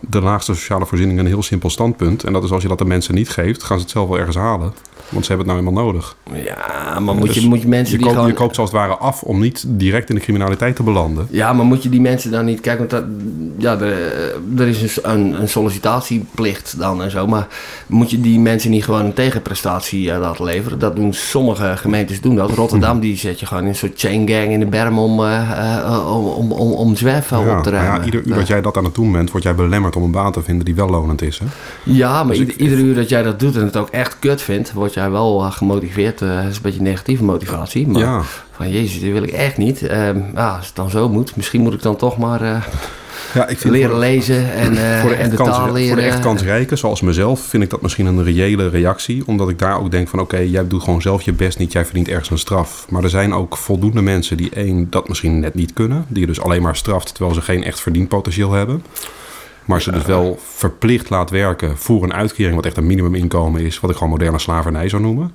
de laagste sociale voorzieningen een heel simpel standpunt. En dat is als je dat de mensen niet geeft, gaan ze het zelf wel ergens halen. Want ze hebben het nou eenmaal nodig. Ja, maar moet, Dus je, moet je mensen je, die koopt, gewoon... je koopt als het ware af om niet direct in de criminaliteit te belanden. Ja, maar moet je die mensen dan niet... Kijk, want dat, ja, de, er is een, een, een sollicitatieplicht dan en zo. Maar moet je die mensen niet gewoon een tegenprestatie eh, laten leveren? Dat doen sommige gemeentes doen dat. Rotterdam die zet je gewoon in een soort chain gang in de berm om, eh, om, om, om, om Ja, op te ruimen. ja, ieder uur dat jij dat aan het doen bent, word jij belemmerd om een baan te vinden die wel lonend is. Hè? Ja, maar Dus ieder, ik- ieder uur dat jij dat doet en het ook echt kut vindt, word jij wel eh, gemotiveerd. eh, dat is een beetje negatieve motivatie. Maar Ja. van jezus, dit wil ik echt niet. Ehm, ja, als het dan zo moet, misschien moet ik dan toch maar eh, Ja, ik vind leren voor- lezen en, eh, *laughs* Voor de, en echt de kans, taal leren. voor de echt kansrijken, zoals mezelf, vind ik dat misschien een reële reactie. Omdat ik daar ook denk van oké, jij doet gewoon zelf je best niet. Jij verdient ergens een straf. Maar er zijn ook voldoende mensen die één, dat misschien net niet kunnen. Die je dus alleen maar straft terwijl ze geen echt verdienpotentieel hebben. Maar ze dus wel verplicht laat werken voor een uitkering wat echt een minimuminkomen is. Wat ik gewoon moderne slavernij zou noemen.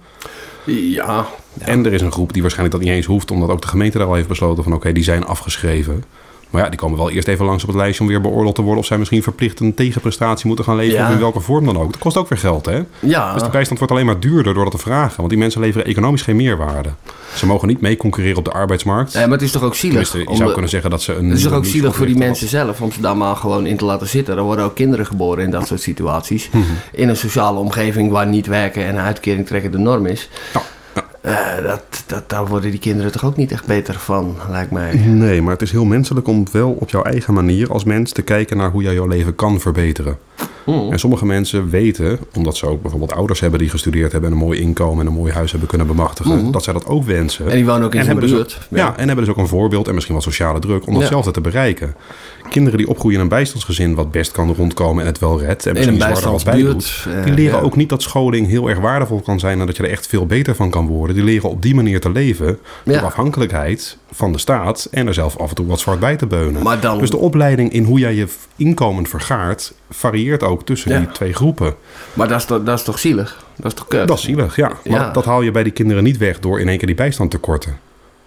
Ja, En er is een groep die waarschijnlijk dat niet eens hoeft. Omdat ook de gemeente daar al heeft besloten van oké, die zijn afgeschreven. Maar ja, die komen wel eerst even langs op het lijstje om weer beoordeeld te worden. Of zij misschien verplicht een tegenprestatie moeten gaan leveren. Ja. Of in welke vorm dan ook. Dat kost ook weer geld, hè? ja. Dus de bijstand wordt alleen maar duurder door dat te vragen. Want die mensen leveren economisch geen meerwaarde. Ze mogen niet mee concurreren op de arbeidsmarkt. Nee, maar het is toch ook zielig? Je zou de- kunnen zeggen dat ze een... het is toch ook zielig voor die mensen zelf om ze daar maar gewoon in te laten zitten. Er worden ook kinderen geboren in dat soort situaties. Mhm. In een sociale omgeving waar niet werken en uitkering trekken de norm is. Ja, Eh, dat, dat, daar worden die kinderen toch ook niet echt beter van, lijkt mij. Nee, maar het is heel menselijk om wel op jouw eigen manier als mens te kijken naar hoe jij jouw leven kan verbeteren. Hmm. En sommige mensen weten, omdat ze ook bijvoorbeeld ouders hebben die gestudeerd hebben en een mooi inkomen en een mooi huis hebben kunnen bemachtigen, dat zij dat ook wensen. Hmm. En die wonen ook in hebben, dus buurt. ook, ja. en hebben dus ook een voorbeeld en misschien wel sociale druk om Ja. datzelfde te bereiken. Kinderen die opgroeien in een bijstandsgezin wat best kan rondkomen en het wel redt. En In misschien een zwaarder wat bijstandsbuurt. bijdoet. eh, Die leren ja. ook niet dat scholing heel erg waardevol kan zijn en dat je er echt veel beter van kan worden. Die leren op die manier te leven door Ja. afhankelijkheid van de staat en er zelf af en toe wat zwart bij te beunen. Dan- Dus de opleiding in hoe jij je inkomen vergaart varieert ook tussen Ja. die twee groepen. Maar dat is, toch, dat is toch zielig? Dat is toch kut? Dat is zielig, ja. Maar Ja. dat haal je bij die kinderen niet weg door in één keer die bijstand te korten.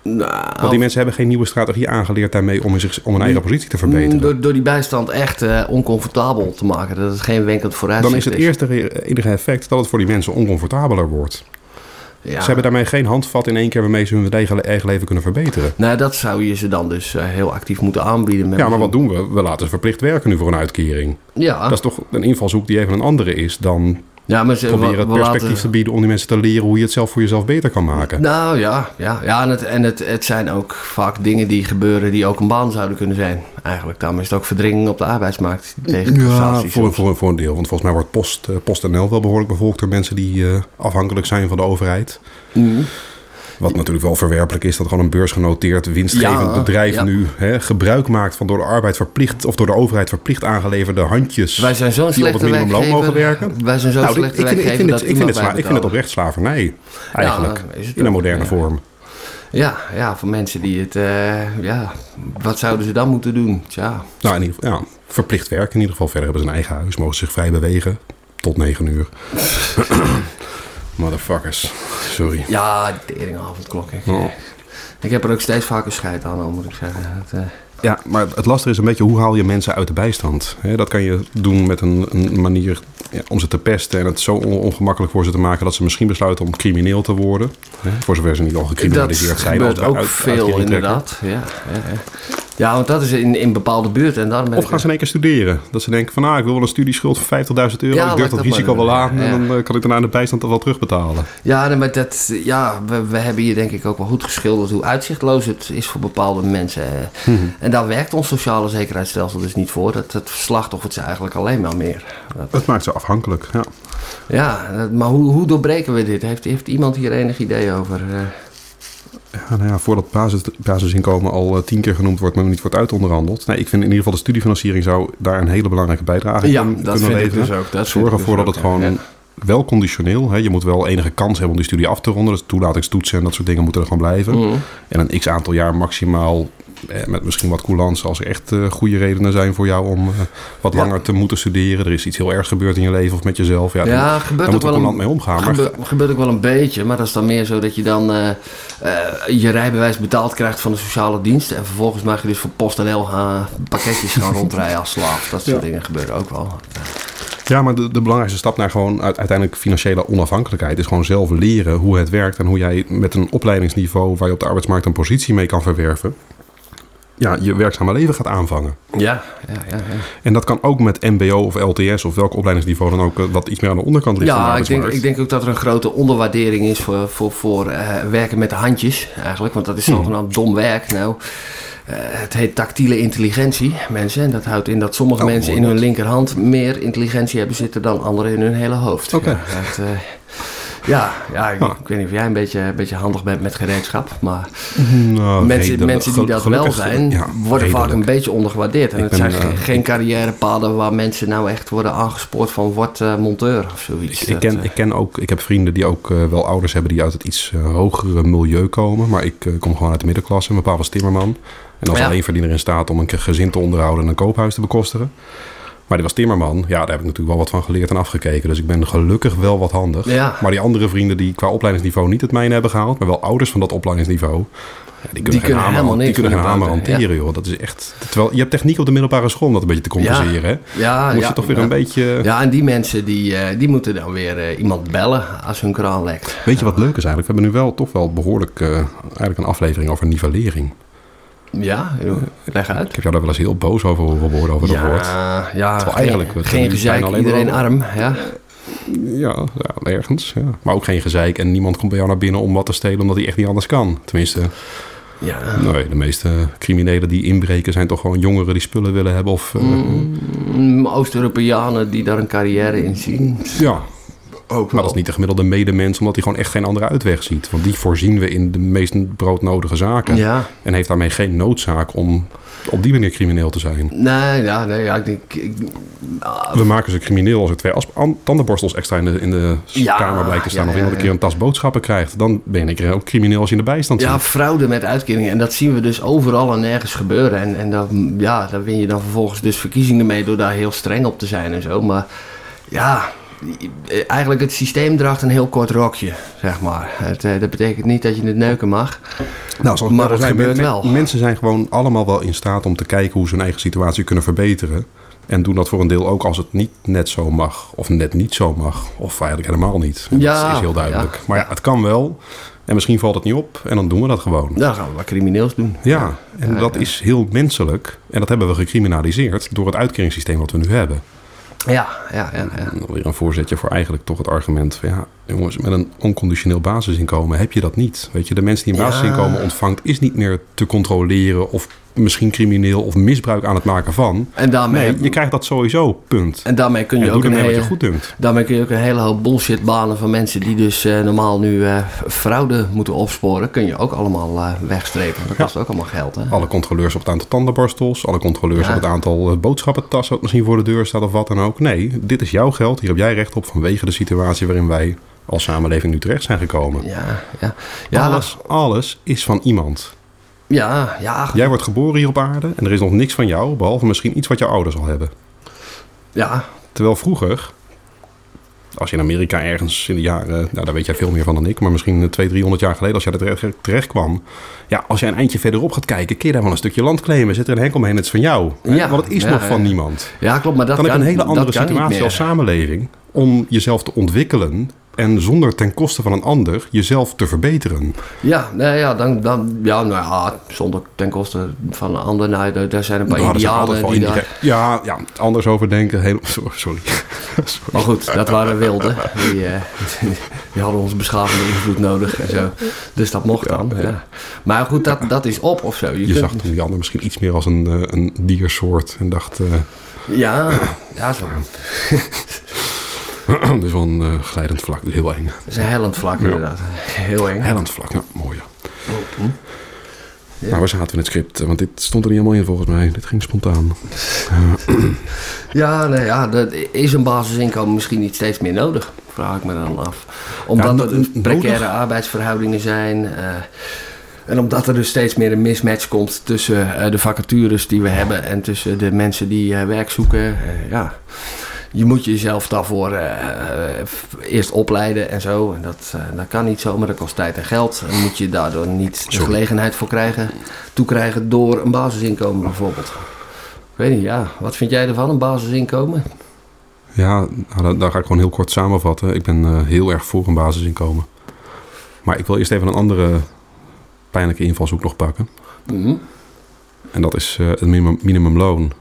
Nou, Want die mensen hebben geen nieuwe strategie aangeleerd daarmee om, in zich, om hun eigen positie te verbeteren. Mm, Door, door die bijstand echt eh, oncomfortabel te maken. Dat het geen wenkend vooruitzicht Dan is het eerste enige effect dat het voor die mensen oncomfortabeler wordt. Ja. Ze hebben daarmee geen handvat in één keer waarmee ze hun eigen, eigen leven kunnen verbeteren. Nou, dat zou je ze dan dus eh, heel actief moeten aanbieden. Met Ja, maar wat doen we? We laten ze verplicht werken nu voor een uitkering. Ja, Dat is toch een invalshoek die even een andere is dan ja maar ze proberen het perspectief laten- te bieden om die mensen te leren hoe je het zelf voor jezelf beter kan maken. Nou ja, ja, ja en, het, en het, het zijn ook vaak dingen die gebeuren die ook een baan zouden kunnen zijn. Eigenlijk, daarom is het ook verdringing op de arbeidsmarkt tegen Ja, voor, voor, voor een deel. Want volgens mij wordt Post, eh, PostNL wel behoorlijk bevolkt door mensen die eh, afhankelijk zijn van de overheid. Mhm. Wat natuurlijk wel verwerpelijk is dat gewoon een beursgenoteerd winstgevend Ja, bedrijf ja. nu hè, gebruik maakt van door de arbeid verplicht of door de overheid verplicht aangeleverde handjes. Wij zijn zo'n die op het minimumloon mogen werken. Wij zijn zo'n Nou, ik, slechte ik, vind, ik, werkgever vind het, ik, vind het sla- ik vind het oprecht slavernij. Eigenlijk. het in een moderne vorm. Ja, ja, voor mensen die het... eh, ja, wat zouden ze dan moeten doen? Tja, Nou, in ieder geval, ja, verplicht werken in ieder geval. Verder hebben ze een eigen huis, mogen zich vrij bewegen. Tot negen uur. Motherfuckers. Sorry. ja, teringavondklok. hè. Oh. Ik heb er ook steeds vaker scheid aan, moet ik zeggen. Het, uh... Ja, maar het lastige is een beetje hoe haal je mensen uit de bijstand? dat kan je doen met een, een manier ja, om ze te pesten en het zo ongemakkelijk voor ze te maken dat ze misschien besluiten om crimineel te worden. voor zover ze niet al gecriminaliseerd zijn. Dat gebeurt ook veel inderdaad. Ja, ja, ja, want dat is in, in bepaalde buurten. En daarom of gaan ze in één keer studeren. Dat ze denken van, ah, ik wil wel een studieschuld van 50.000 euro. ik durf dat, risico wel aan. En dan eh, kan ik daarna de bijstand wel terugbetalen. Ja, maar dat, ja we, we, hebben hier denk ik ook wel goed geschilderd hoe uitzichtloos het is voor bepaalde mensen. Mhm. En daar werkt ons sociale zekerheidsstelsel dus niet voor. Dat, het slachtoffert ze eigenlijk alleen maar meer. Dat, maakt ze afhankelijk, ja. Ja, maar hoe, hoe doorbreken we dit? Heeft, heeft iemand hier enig idee over? Uh, ja, nou ja, voordat basis, basisinkomen al uh, tien keer genoemd wordt, maar nog niet wordt uitonderhandeld. Nee, ik vind in ieder geval de studiefinanciering zou daar een hele belangrijke bijdrage ja, in dat kunnen leveren. Dus ook. Dat Zorg ervoor dus dat het gewoon wel conditioneel. Hè, je moet wel enige kans hebben om die studie af te ronden. Dus toelatingstoetsen en dat soort dingen moeten er gewoon blijven. Mhm. En een x aantal jaar maximaal eh, met misschien wat coulance als er echt uh, goede redenen zijn voor jou om uh, wat langer te moeten studeren. Er is iets heel ergs gebeurd in je leven of met jezelf. Ja, ja dan, gebeurt moet ook wel een, mee omgaan. Gebe, maar... gebeurt ook wel een beetje, maar dat is dan meer zo dat je dan uh, je rijbewijs betaald krijgt van de sociale dienst. En vervolgens mag je dus voor PostNL gaan pakketjes gaan *laughs* rondrijden als slaaf. Dat soort dingen gebeuren ook wel. Ja, maar de, de, belangrijkste stap naar gewoon uiteindelijk financiële onafhankelijkheid is gewoon zelf leren hoe het werkt en hoe jij met een opleidingsniveau waar je op de arbeidsmarkt een positie mee kan verwerven, ja, je werkzame leven gaat aanvangen. Ja, ja, ja, ja. En dat kan ook met MBO of LTS of welk opleidingsniveau dan ook, wat iets meer aan de onderkant ligt. Ja, ik denk, ik denk ook dat er een grote onderwaardering is voor, voor, voor uh, werken met de handjes eigenlijk. Want dat is hmm. zogenaamd dom werk. Nou, uh, het heet tactiele intelligentie, mensen. En dat houdt in dat sommige oh, mensen in hun linkerhand meer intelligentie hebben zitten dan anderen in hun hele hoofd. Oké. Okay. Ja, ja, ja ik, ik, weet niet of jij een beetje, een beetje handig bent met gereedschap. Maar nou, mensen, mensen die dat wel zijn, worden vaak een beetje ondergewaardeerd. En het zijn uh, geen carrièrepaden waar mensen nou echt worden aangespoord van word uh, monteur of zoiets. Ik, ik ken, ik ken ook, ik heb vrienden die ook uh, wel ouders hebben die uit het iets hogere milieu komen. Maar ik kom gewoon uit de middenklasse. Mijn pa was timmerman. En als ja. alleen verdiener in staat om een gezin te onderhouden en een koophuis te bekostigen. Maar die was timmerman. Ja, daar heb ik natuurlijk wel wat van geleerd en afgekeken. Dus ik ben gelukkig wel wat handig. Ja. Maar die andere vrienden die qua opleidingsniveau niet het mijne hebben gehaald... maar wel ouders van dat opleidingsniveau... Ja, die kunnen, die kunnen hamer, helemaal niks. Die kunnen geen hamer hanteren, joh. Dat is echt... Terwijl je hebt techniek op de middelbare school om dat een beetje te compenseren, ja. hè? Ja, Moet ja, je toch weer een beetje... Ja, en die mensen die, uh, die moeten dan weer uh, iemand bellen als hun kraan lekt. Weet je wat leuk is eigenlijk? We hebben nu wel toch wel behoorlijk... Uh, eigenlijk een aflevering over nivellering. Ja, leg uit. Ik heb jou daar wel eens heel boos over horen worden over ja, dat woord. Ja, geen, eigenlijk geen gezeik, iedereen arm. Ja. Ja, ja, ergens. Ja. Maar ook geen gezeik en niemand komt bij jou naar binnen om wat te stelen omdat hij echt niet anders kan. Tenminste, ja. nee, de meeste criminelen die inbreken zijn toch gewoon jongeren die spullen willen hebben. Of, mm, Oost-Europeanen die daar een carrière in zien. Ja, ook maar dat is niet de gemiddelde medemens, omdat hij gewoon echt geen andere uitweg ziet. Want die voorzien we in de meest broodnodige zaken. Ja. En heeft daarmee geen noodzaak om op die manier crimineel te zijn. Nee, ja, nee, ja, ik denk... we maken ze crimineel als er twee tandenborstels extra in de, in de kamer blijkt te staan... of iemand een keer een tas boodschappen krijgt. Dan ben keer ook crimineel als je in de bijstand zit. Ja, fraude met uitkeringen. En dat zien we dus overal en nergens gebeuren. En, en dan, ja, daar win je dan vervolgens dus verkiezingen mee... door daar heel streng op te zijn en zo. Maar ja, eigenlijk het systeem draagt een heel kort rokje, zeg maar. Het, eh, dat betekent niet dat je het neuken mag. Nou, zoals maar het gebeurt wel. Mensen zijn gewoon allemaal wel in staat om te kijken hoe ze hun eigen situatie kunnen verbeteren. En doen dat voor een deel ook als het niet net zo mag. Of net niet zo mag. Of eigenlijk helemaal niet. ja, dat is heel duidelijk. Maar ja, het kan wel. En misschien valt het niet op. En dan doen we dat gewoon. Dan gaan we wat crimineels doen. Ja, en dat is heel menselijk. En dat hebben we gecriminaliseerd door het uitkeringssysteem wat we nu hebben. Ja, ja, ja. ja. Weer een voorzetje voor eigenlijk toch het argument van ja, jongens, met een onconditioneel basisinkomen heb je dat niet. Weet je, de mensen die een basisinkomen ontvangt, is niet meer te controleren of misschien crimineel of misbruik aan het maken van. En daarmee, nee, je krijgt dat sowieso, punt. En daarmee kun je ook een hele, goed dunkt. Daarmee kun je ook een hele hoop bullshit banen van mensen die dus uh, normaal nu uh, fraude moeten opsporen, kun je ook allemaal uh, wegstrepen. Dat kost ook allemaal geld. Hè? Alle controleurs op het aantal tandenborstels, alle controleurs op het aantal boodschappentassen wat misschien voor de deur staat of wat dan ook. Nee, dit is jouw geld, hier heb jij recht op vanwege de situatie waarin wij als samenleving nu terecht zijn gekomen. Ja, ja. ja alles, alles is van iemand. Ja, ja. Jij wordt geboren hier op aarde en er is nog niks van jou, behalve misschien iets wat jouw ouders al hebben. Ja. Terwijl vroeger als je in Amerika ergens in de jaren, nou daar weet jij veel meer van dan ik, maar misschien 200, 300 jaar geleden, als jij er terecht, terecht kwam. Ja, als jij een eindje verderop gaat kijken, kun je daar wel een stukje land claimen. Zit er een hek omheen, het is van jou. Hè? Ja, Want het is ja, nog ja. van niemand. Ja, klopt, maar dat Dan heb je een hele andere situatie als samenleving om jezelf te ontwikkelen en zonder ten koste van een ander jezelf te verbeteren. Ja, nou ja, dan, dan, ja, nou ja, zonder ten koste van een ander. Nou, daar- zijn een paar Nou, idealen die daar... Ja, ja, anders over denken. Heel, *laughs* sorry. sorry. Maar goed, dat waren wilden. Die, eh, die hadden onze beschavende invloed nodig en zo. Dus dat mocht dan. Ja. Maar goed, dat, dat is op of zo. Je Je kunt- zag die ander misschien iets meer als een, eh, een diersoort en dacht, eh, Ja, ja zo. Is *clears throat* wel een eh, glijdend vlak, dus heel eng. Dat is een hellend vlak inderdaad. Heel eng. Hellend vlak, ja, mooi. Ja. Ja. Maar waar zaten we in het script? Want dit stond er niet helemaal in volgens mij. Dit ging spontaan. *clears throat* Ja, nou ja, dat is een basisinkomen misschien niet steeds meer nodig? Vraag ik me dan af. Omdat Ja, er dus nodig? precaire arbeidsverhoudingen zijn. eh, en omdat er dus steeds meer een mismatch komt tussen eh, de vacatures die we hebben en tussen de mensen die werk zoeken. Ja. Je moet jezelf daarvoor eh, eh, eerst opleiden en zo. En dat, eh, dat kan niet zomaar, dat kost tijd en geld. En moet je daardoor niet de gelegenheid voor krijgen, toekrijgen door een basisinkomen bijvoorbeeld. Ik weet niet, ja. Wat vind jij ervan, een basisinkomen? Ja, nou, dan ga ik gewoon heel kort samenvatten. Ik ben heel erg voor een basisinkomen. Maar ik wil eerst even een andere pijnlijke invalshoek nog pakken. Mhm. En dat is het minimum, minimumloon.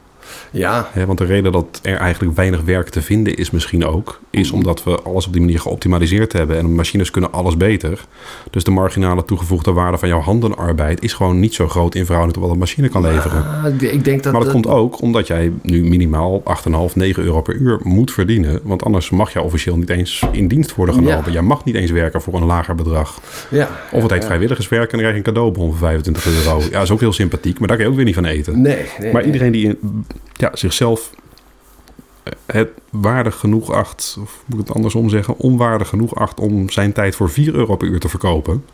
Ja, want de reden dat er eigenlijk weinig werk te vinden is misschien ook... is omdat we alles op die manier geoptimaliseerd hebben... en machines kunnen alles beter. Dus de marginale toegevoegde waarde van jouw handenarbeid... is gewoon niet zo groot in verhouding tot wat een machine kan leveren. Ah, ik- denk dat... Maar dat komt ook omdat jij nu minimaal 8,5, 9 euro per uur moet verdienen. Want anders mag je officieel niet eens in dienst worden genomen. Ja. Jij mag niet eens werken voor een lager bedrag. Ja. Of het heet vrijwilligerswerk en dan krijg je een cadeaubon van 25 euro. Ja, dat is ook heel sympathiek, maar daar kan je ook weer niet van eten. Nee, nee. Maar iedereen die in- ja, zichzelf eh, het waardig genoeg acht, of moet ik het andersom zeggen, onwaardig genoeg acht om zijn tijd voor 4 euro per uur te verkopen,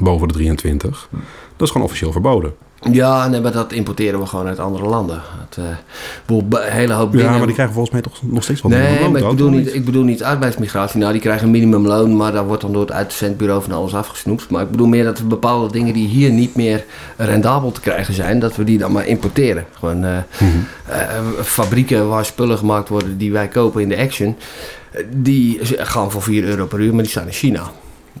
boven de 23, dat is gewoon officieel verboden. Ja, nee, maar dat importeren we gewoon uit andere landen. Het, eh, een hele hoop dingen... Ja, maar die krijgen volgens mij toch nog steeds wel Nee, minimumloon, ik bedoel, niet, ik bedoel niet arbeidsmigratie. Nou, die krijgen een minimumloon, maar daar wordt dan door het uitzendbureau van alles afgesnoept. Maar ik bedoel meer dat we bepaalde dingen die hier niet meer rendabel te krijgen zijn, dat we die dan maar importeren. Gewoon eh, Mhm. eh, fabrieken waar spullen gemaakt worden die wij kopen in de Action, die gaan voor 4 euro per uur, maar die staan in China.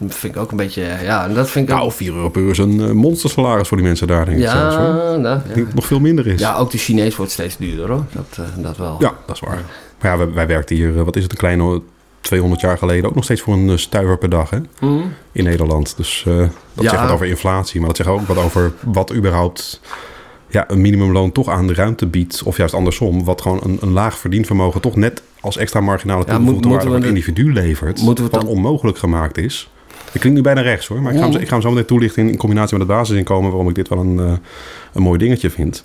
Dat vind ik ook een beetje, ja, en dat vind ik ook... Nou, 4 euro per uur is een eh, monstersalaris voor die mensen daar, denk ik zelfs. Hoor. ja, nou, ja. Nog veel minder is. ja, ook de Chinees wordt steeds duurder hoor. Dat, eh, dat wel. Ja, dat is waar. Maar ja, wij, wij werkten hier, eh, wat is het, een kleine 200 jaar geleden ook nog steeds voor een stuiver per dag hè, Mhm. in Nederland. Dus dat Ja. zegt wat over inflatie, maar dat zegt ook wat over wat überhaupt ja, een minimumloon toch aan de ruimte biedt. Of juist andersom, wat gewoon een, een laag verdienvermogen toch net als extra marginale Ja, toegevoegde moet- waarde we het individu levert. wat dan- onmogelijk gemaakt is. Ik klinkt nu bijna rechts hoor, maar ik ga, hem, ik ga hem zo meteen toelichten in, in combinatie met het basisinkomen waarom ik dit wel een, eh, een mooi dingetje vind.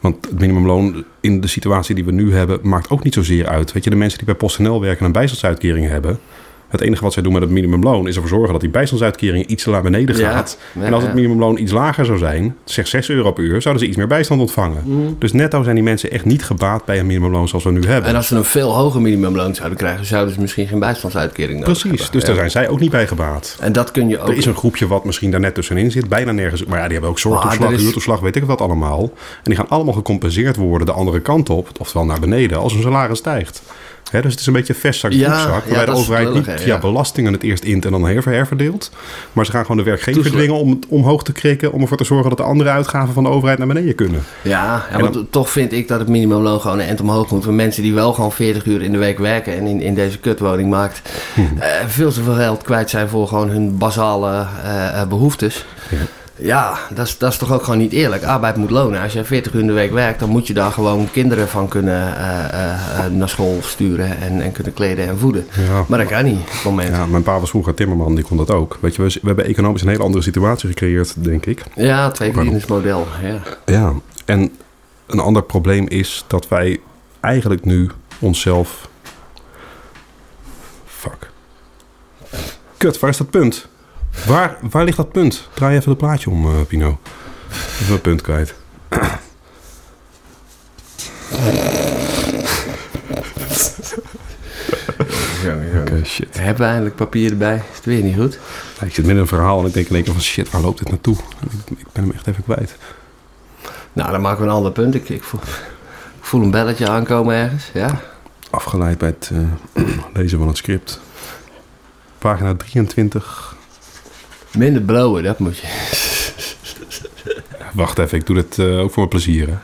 Want het minimumloon in de situatie die we nu hebben maakt ook niet zozeer uit. Weet je, de mensen die bij PostNL werken en een bijstandsuitkering hebben. Het enige wat zij doen met het minimumloon is ervoor zorgen dat die bijstandsuitkering iets te naar beneden gaat. ja, en als het minimumloon iets lager zou zijn, zeg 6 euro per uur, zouden ze iets meer bijstand ontvangen. Mhm. Dus netto zijn die mensen echt niet gebaat bij een minimumloon zoals we nu hebben. En als ze een veel hoger minimumloon zouden krijgen, zouden ze misschien geen bijstandsuitkering nodig Precies, hebben. dus daar zijn zij ook niet bij gebaat. En dat kun je ook... Er is een groepje wat misschien daar net tussenin zit, bijna nergens. Maar ja, die hebben ook zorgtoeslag, is- huurtoeslag, weet ik wat allemaal. En die gaan allemaal gecompenseerd worden de andere kant op, oftewel naar beneden, als hun salaris stijgt. Dus het is een beetje vestzak Ja, broekzak, ja, waarbij de overheid niet via ja. belastingen het eerst int en dan her- herverdeelt. Maar ze gaan gewoon de werkgever dwingen om het omhoog te krikken, om ervoor te zorgen dat de andere uitgaven van de overheid naar beneden kunnen. Ja, ja En maar dan- toch vind ik dat het minimumloon gewoon een end omhoog moet. Voor mensen die wel gewoon 40 uur in de week werken en in, in deze kutwoning maakt... Mhm. eh, veel te veel geld kwijt zijn voor gewoon hun basale eh, eh, behoeftes. Ja. Ja, dat is, dat is toch ook gewoon niet eerlijk. Arbeid moet lonen. Als je 40 uur in de week werkt, dan moet je daar gewoon kinderen van kunnen eh, eh, eh, naar school sturen en, en kunnen kleden en voeden. Ja. Maar dat kan niet op het moment. Ja, mijn pa was vroeger timmerman, die kon dat ook. Weet je, we, we hebben economisch een hele andere situatie gecreëerd, denk ik. Ja, twee verdieningsmodel. Ja. Ja, en een ander probleem is dat wij eigenlijk nu onszelf. Fuck. Kut, waar is dat punt? Waar, waar ligt dat punt? Draai even het plaatje om, eh, Pino. Even een punt kwijt. shit. Hebben we eindelijk papier erbij? Is het weer niet goed? Ik zit midden in een verhaal en ik denk in één keer van shit, waar loopt dit naartoe? Ik, ik ben hem echt even kwijt. Nou, dan maken we een ander punt. Ik, ik, voel, ik voel een belletje aankomen ergens. Ja. Afgeleid bij het eh, *clears throat* lezen van het script. Pagina 23. Minder blowen, dat moet je. *laughs* Wacht even, ik doe dit eh, ook voor mijn plezier. Hè?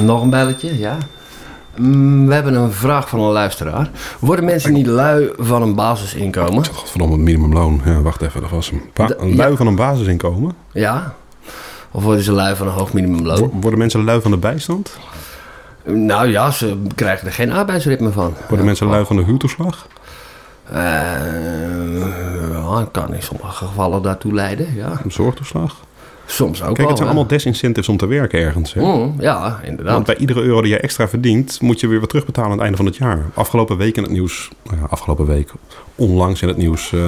*laughs* Nog een belletje, ja. Mm, we hebben een vraag van een luisteraar. Worden mensen niet lui van een basisinkomen? Godverdomme, het minimumloon. Ja, wacht even, dat was hem. Ba- ja. lui van een basisinkomen? Ja. Of worden ze lui van een hoog minimumloon? Wo- Worden mensen lui van de bijstand? Nou ja, ze krijgen er geen arbeidsritme van. Worden mensen lui van de huurtoeslag? Eh, ja, kan in sommige gevallen daartoe leiden, ja. Een zorgtoeslag? Soms ook Kijk, wel. het zijn hè. allemaal desincentives om te werken ergens. Hè? Mm, ja, inderdaad. Want bij iedere euro die je extra verdient, moet je weer wat terugbetalen aan het einde van het jaar. Afgelopen week in het nieuws, nou ja, afgelopen week, onlangs in het nieuws, eh,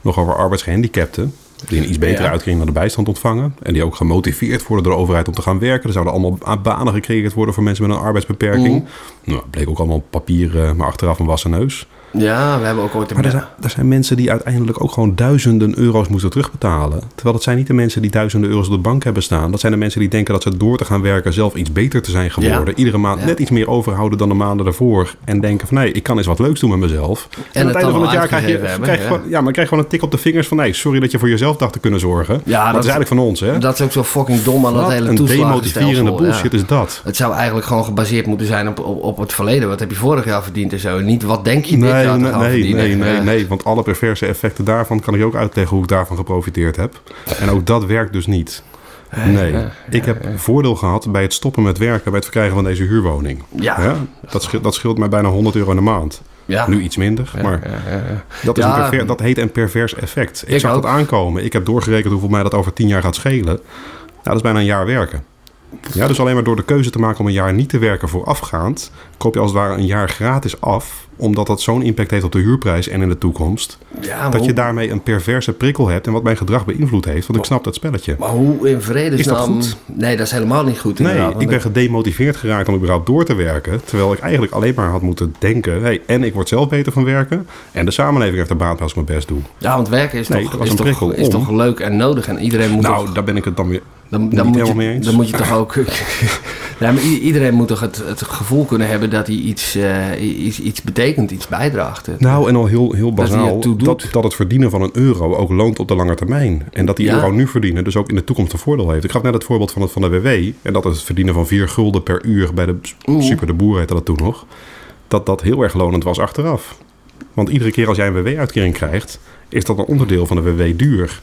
nog over arbeidsgehandicapten. Die een iets betere Ja. uitkering naar de bijstand ontvangen. En die ook gemotiveerd worden door de overheid om te gaan werken. Er zouden allemaal banen gecreëerd worden voor mensen met een arbeidsbeperking. Mm. Nou, bleek ook allemaal papier, eh, maar achteraf een wassen neus. Ja, we hebben ook ooit een... Maar er zijn, er zijn mensen die uiteindelijk ook gewoon duizenden euro's moeten terugbetalen. Terwijl dat zijn niet de mensen die duizenden euro's op de bank hebben staan. Dat zijn de mensen die denken dat ze door te gaan werken zelf iets beter te zijn geworden. Ja. Iedere maand Ja. net iets meer overhouden dan de maanden daarvoor. En denken van nee, ik kan eens wat leuks doen met mezelf. En, aan het het einde van het jaar krijg je, hebben, krijg ja. gewoon, ja, maar krijg gewoon een tik op de vingers van nee, sorry dat je voor jezelf dacht te kunnen zorgen. Ja, maar dat- het is eigenlijk van ons hè. Dat is ook zo fucking dom aan dat Wat hele een toeslagenstelsel. demotiverende bullshit is dat. Het zou eigenlijk gewoon gebaseerd moeten zijn op, op, op het verleden. Wat heb je vorig jaar verdiend en zo. Niet wat denk je dit Nee, nee, nee, nee, nee, Ja. nee, want alle perverse effecten daarvan kan ik ook uitleggen hoe ik daarvan geprofiteerd heb. En ook dat werkt dus niet. Nee, ik heb voordeel gehad bij het stoppen met werken, bij het verkrijgen van deze huurwoning. Ja. Dat, scheelt, dat scheelt mij bijna 100 euro in de maand. Ja. Nu iets minder, maar Ja, ja, ja. dat, is een perver- dat heet een pervers effect. Ik, Ik zag ook. dat aankomen. Ik heb doorgerekend hoeveel mij dat over 10 jaar gaat schelen. Nou, dat is bijna een jaar werken. Ja, dus alleen maar door de keuze te maken om een jaar niet te werken voorafgaand, koop je als het ware een jaar gratis af, omdat dat zo'n impact heeft op de huurprijs en in de toekomst. Ja, Dat je daarmee een perverse prikkel hebt en wat mijn gedrag beïnvloed heeft. Want ik snap dat spelletje. Maar hoe in vredesnaam... Is dat goed? Nee, dat is helemaal niet goed Nee, ik ben gedemotiveerd geraakt om überhaupt door te werken. Terwijl ik eigenlijk alleen maar had moeten denken... Hey, en ik word zelf beter van werken. En de samenleving heeft er baat bij als ik mijn best doe. Ja, want werken is, Nee, toch, is, toch, is om. toch leuk en nodig. En iedereen moet Nou, toch... daar ben ik het dan weer Dan, dan, moet je, dan moet je toch ook... *laughs* *laughs* nee, maar i- iedereen moet toch het, het gevoel kunnen hebben dat hij iets, eh, iets, iets betekent, iets bijdraagt. Nou, en al heel, heel bazaal, dat, dat, het verdienen van een euro ook loont op de lange termijn. En dat die Ja. euro nu verdienen dus ook in de toekomst een voordeel heeft. Ik gaf net het voorbeeld van, het, van de WW. En dat het verdienen van 4 gulden per uur bij de Oeh. Super de Boer heette dat toen nog. Dat dat heel erg lonend was achteraf. Want iedere keer als jij een WW-uitkering krijgt, is dat een onderdeel van de WW duur.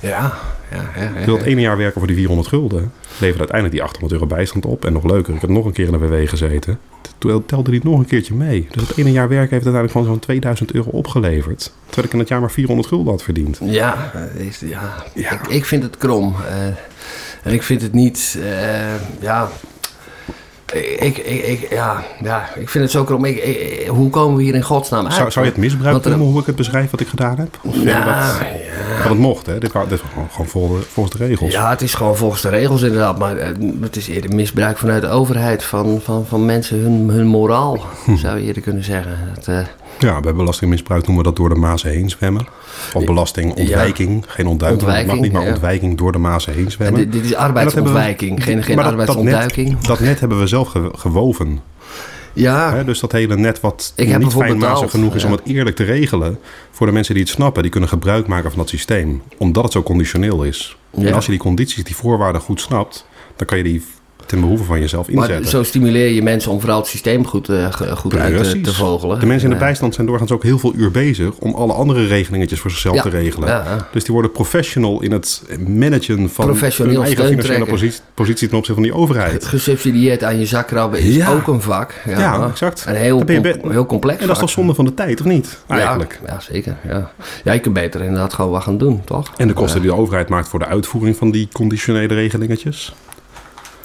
Ja, ja, ja. ja, Ik wil het ene jaar werken voor die 400 gulden. Levert uiteindelijk die 800 euro bijstand op. En nog leuker, ik heb nog een keer in de WW gezeten. Toen telde die nog een keertje mee. Dus het ene jaar werken heeft uiteindelijk gewoon zo'n 2000 euro opgeleverd. Terwijl ik in het jaar maar 400 gulden had verdiend. Ja, eh, is, ja. Ik vind het krom. eh, en ik vind het niet, eh, ja... Ik, ik, ik, ja, ja, ik vind het zo krom. Ik, ik- hoe komen we hier in godsnaam uit? Zou, zou je het misbruik er- noemen hoe ik het beschrijf wat ik gedaan heb? Of Nou, dat, ja. dat het mocht, hè? Dit, dit was gewoon, gewoon volgens, de, volgens de regels. Ja, het is gewoon volgens de regels inderdaad. Maar eh, het is eerder misbruik vanuit de overheid van, van, van mensen hun, hun moraal, Hm. zou je eerder kunnen zeggen. Dat, eh, Ja, bij belastingmisbruik noemen we dat door de Maas heen zwemmen. Of belastingontwijking. Geen ontduiking. Het mag Ontwijking, niet, maar ja. ontwijking door de Maas heen en zwemmen. dit, dit is we- arbeidsontwijking, geen, geen maar arbeidsontduiking. Dat net, dat net hebben we zelf ge- gewoven. ja? Dus dat hele net wat Ik niet ervoor fijnmazig genoeg is ja. om het eerlijk te regelen. Voor de mensen die het snappen, die kunnen gebruik maken van dat systeem. Omdat het zo conditioneel is. En als je die condities, die voorwaarden goed snapt, dan kan je die ten behoeve van jezelf maar inzetten. zo stimuleer je mensen om vooral het systeem goed, eh, goed uit te, vogelen. De mensen in de En, bijstand zijn doorgaans ook heel veel uur bezig om alle andere regelingetjes voor zichzelf Ja. te regelen. Ja. Dus die worden professional in het managen van hun eigen financiële positie, positie ten opzichte van die overheid. Gesubsidieerd aan je zak krabben is Ja. ook een vak. Ja, Ja, exact. Een heel, com- heel complex En dat is toch zonde van de tijd, of niet? Eigenlijk. Ja, ja, zeker. Ja. ja, je kunt beter inderdaad gewoon wat gaan doen, toch? En de kosten die de overheid maakt voor de uitvoering van die conditionele regelingetjes.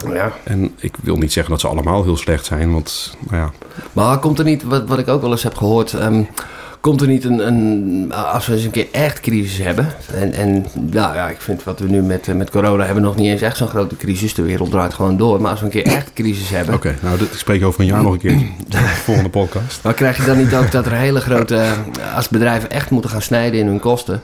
Ja. En ik wil niet zeggen dat ze allemaal heel slecht zijn, want nou ja, Maar komt er niet, wat, wat ik ook wel eens heb gehoord, ehm, komt er niet een, een, als we eens een keer echt crisis hebben. En, en nou ja, ik vind wat we nu met, met corona hebben nog niet eens echt zo'n grote crisis. De wereld draait gewoon door. Maar als we een keer echt crisis hebben. Oké, nou, dit spreek je over een jaar nog een keer. De *clears throat* volgende podcast. Maar krijg je dan niet ook dat er hele grote, als bedrijven echt moeten gaan snijden in hun kosten.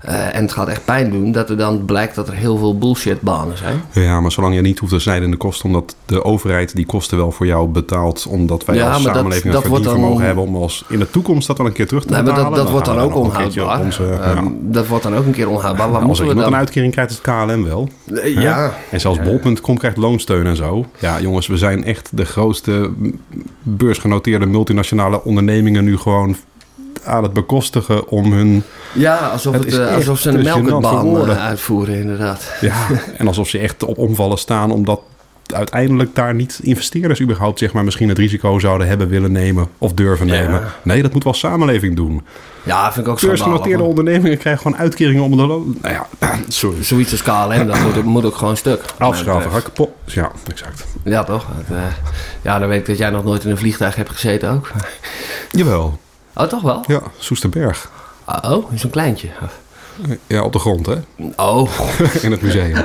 eh, en het gaat echt pijn doen, dat er dan blijkt dat er heel veel bullshit banen zijn. Ja, maar zolang je niet hoeft te snijden in de kosten, omdat de overheid die kosten wel voor jou betaalt, omdat wij Ja, als maar dat- samenleving dat het dan- hebben om als in de toekomst dat wel een keer terug te Nee, maar dat, dat wordt dan ook onhoudbaar. Onze, ja. Dat wordt dan ook een keer onhoudbaar. Waar Als iemand dan? een uitkering krijgt, is het KLM wel. Eh, Ja, En zelfs bol.com krijgt loonsteun en zo. Ja, jongens, we zijn echt de grootste beursgenoteerde multinationale ondernemingen nu gewoon aan het bekostigen om hun... ja alsof, Het eh, alsof ze een melkbaan eh, uitvoeren, inderdaad. Ja, en alsof ze echt op omvallen staan omdat uiteindelijk daar niet investeerders überhaupt zeg maar misschien het risico zouden hebben willen nemen of durven Ja. nemen. Nee, dat moet wel samenleving doen. Ja, vind ik ook zo Beursgenoteerde ondernemingen krijgen gewoon uitkeringen om de loon. Nou ja, *clears throat* sorry. Zoiets als KLM, dat moet, moet ook gewoon stuk. Afschaffen, betreft. ga kapot. Ja, exact. Ja, toch? Eh, ja, dan weet ik dat jij nog nooit in een vliegtuig hebt gezeten ook. Jawel. Oh, toch wel? Ja, Soesterberg. Oh, zo'n kleintje. Ja, op de grond, hè? Oh, *laughs* In het museum. *laughs*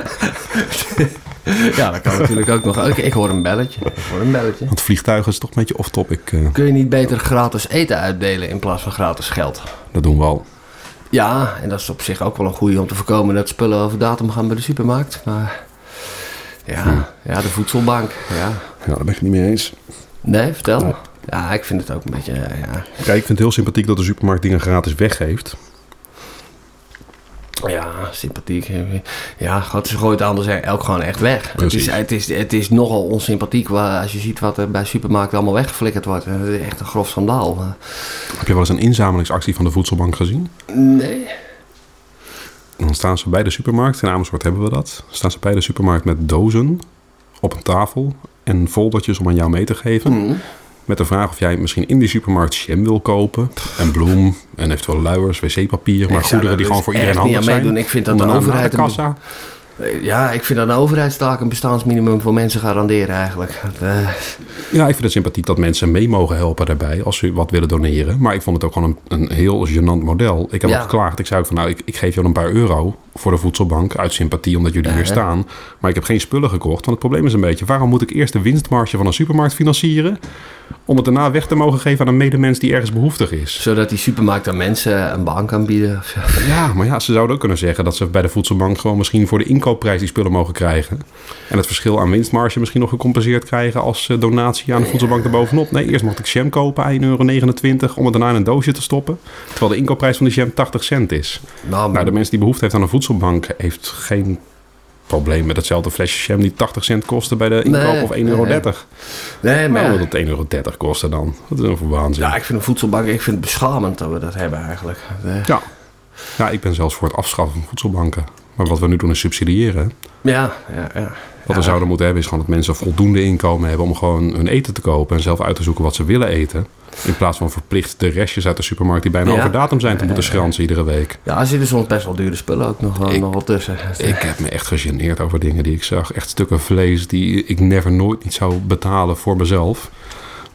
ja, dat kan natuurlijk ook nog. Oké, ik hoor een belletje. Ik hoor een belletje. Want vliegtuigen is toch een beetje off-topic. eh, Kun je niet beter gratis eten uitdelen in plaats van gratis geld? dat doen we al. Ja, en dat is op zich ook wel een goede om te voorkomen dat spullen over datum gaan bij de supermarkt. Maar ja, ja de voedselbank. Ja. Ja, daar ben ik het niet mee eens. Nee, vertel. Ja, ik vind het ook een beetje, ja. Kijk, ik vind het heel sympathiek dat de supermarkt dingen gratis weggeeft. Ja, sympathiek. Ja, God, ze gooit anders elk gewoon echt weg. Het is, het, is, het is nogal onsympathiek waar, als je ziet wat er bij supermarkten allemaal weggeflikkerd wordt. Het is echt een grof schandaal. Heb je wel eens een inzamelingsactie van de voedselbank gezien? Nee. Dan staan ze bij de supermarkt, in Amersfoort hebben we dat. Staan ze bij de supermarkt met dozen op een tafel en foldertjes om aan jou mee te geven. Hm. Met de vraag of jij misschien in die supermarkt jam wil kopen. En bloem en eventueel luiers, wc-papier. Maar goederen die gewoon dus voor iedereen handig zijn. meedoen. Ik vind dat de overheid de kassa. Ja, ik vind dat een overheidstaak een bestaansminimum voor mensen garanderen eigenlijk. Eh, Ja, ik vind het sympathiek dat mensen mee mogen helpen daarbij als ze wat willen doneren. Maar ik vond het ook gewoon een, een heel gênant model. Ik heb Ja. ook geklaagd. Ik zei ook van nou, ik, ik geef jou een paar euro voor de voedselbank uit sympathie omdat jullie hier Ja. staan. Maar ik heb geen spullen gekocht. Want het probleem is een beetje, waarom moet ik eerst de winstmarge van een supermarkt financieren? Om het daarna weg te mogen geven aan een medemens die ergens behoeftig is. zodat die supermarkt aan mensen een baan kan bieden. *laughs* Ja, maar ja, ze zouden ook kunnen zeggen dat ze bij de voedselbank gewoon misschien voor de inkoopprijs die spullen mogen krijgen. En het verschil aan winstmarge misschien nog gecompenseerd krijgen als eh, donatie aan de voedselbank erbovenop. Nee, eerst mocht ik jam kopen, 1,29 euro, om het daarna in een doosje te stoppen. Terwijl de inkoopprijs van de jam 80 cent is. Nou, Nou, de mens die behoefte heeft aan een voedselbank heeft geen probleem met hetzelfde flesje jam die 80 cent kostte bij de inkoop Nee, of 1,30 euro. nee. nee, maar Maar ja. dat 1,30 euro kosten dan? Dat is een waanzin. Ja, ik vind een voedselbank, ik vind het beschamend dat we dat hebben eigenlijk. Ja. ja, ik ben zelfs voor het afschaffen van voedselbanken. Maar wat we nu doen is subsidiëren. Ja, ja, ja. Wat we zouden moeten hebben is gewoon dat mensen voldoende inkomen hebben om gewoon hun eten te kopen en zelf uit te zoeken wat ze willen eten. In plaats van verplicht de restjes uit de supermarkt die bijna Ja. over datum zijn te moeten schransen iedere week. Ja, er zitten soms best wel dure spullen ook nog wel, Ik- nog wel tussen. Ik heb me echt gegeneerd over dingen die ik zag. Echt stukken vlees die ik never nooit niet zou betalen voor mezelf.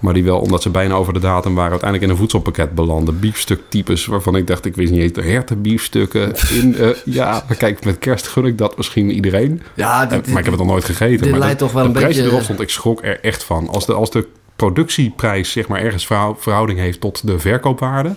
Maar die wel, omdat ze bijna over de datum waren, uiteindelijk in een voedselpakket belanden. Biefstuktypes waarvan ik dacht, ik wist niet eens, hertenbiefstukken. *laughs* In, eh, ja, kijk, met kerst gun ik dat misschien iedereen. Ja, Eh, dit, maar ik heb het nog nooit gegeten. dit de, toch wel de een beetje- erop stond, ik schrok er echt van. Als de, als de productieprijs zeg maar ergens verhou- verhouding heeft tot de verkoopwaarde...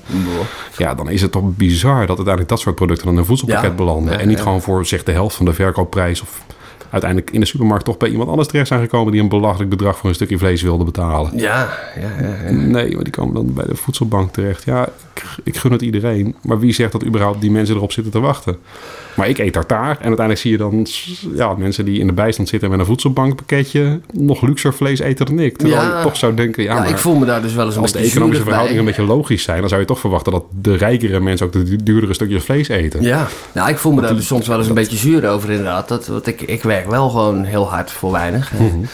ja, dan is het toch bizar dat uiteindelijk dat soort producten dan in een voedselpakket Ja, belanden. ja, en niet ja. gewoon voor zeg de helft van de verkoopprijs... of uiteindelijk in de supermarkt toch bij iemand anders terecht zijn gekomen... die een belachelijk bedrag voor een stukje vlees wilde betalen. Ja, ja, ja. ja. Nee, maar die komen dan bij de voedselbank terecht. Ja, ik, gun het iedereen. Maar wie zegt dat überhaupt die mensen erop zitten te wachten? Maar ik eet tartaar. En uiteindelijk zie je dan ja, mensen die in de bijstand zitten met een voedselbankpakketje... nog luxer vlees eten dan ik. Terwijl Ja. je toch zou denken... Ja, Ja, maar ik voel me daar dus wel eens een als de economische bij. verhoudingen een beetje logisch zijn... dan zou je toch verwachten dat de rijkere mensen ook de du- duurdere stukjes vlees eten. Ja, nou, ik voel me daar dus soms wel eens een beetje zuur over inderdaad. Dat, want ik, ik werk wel gewoon heel hard voor weinig. En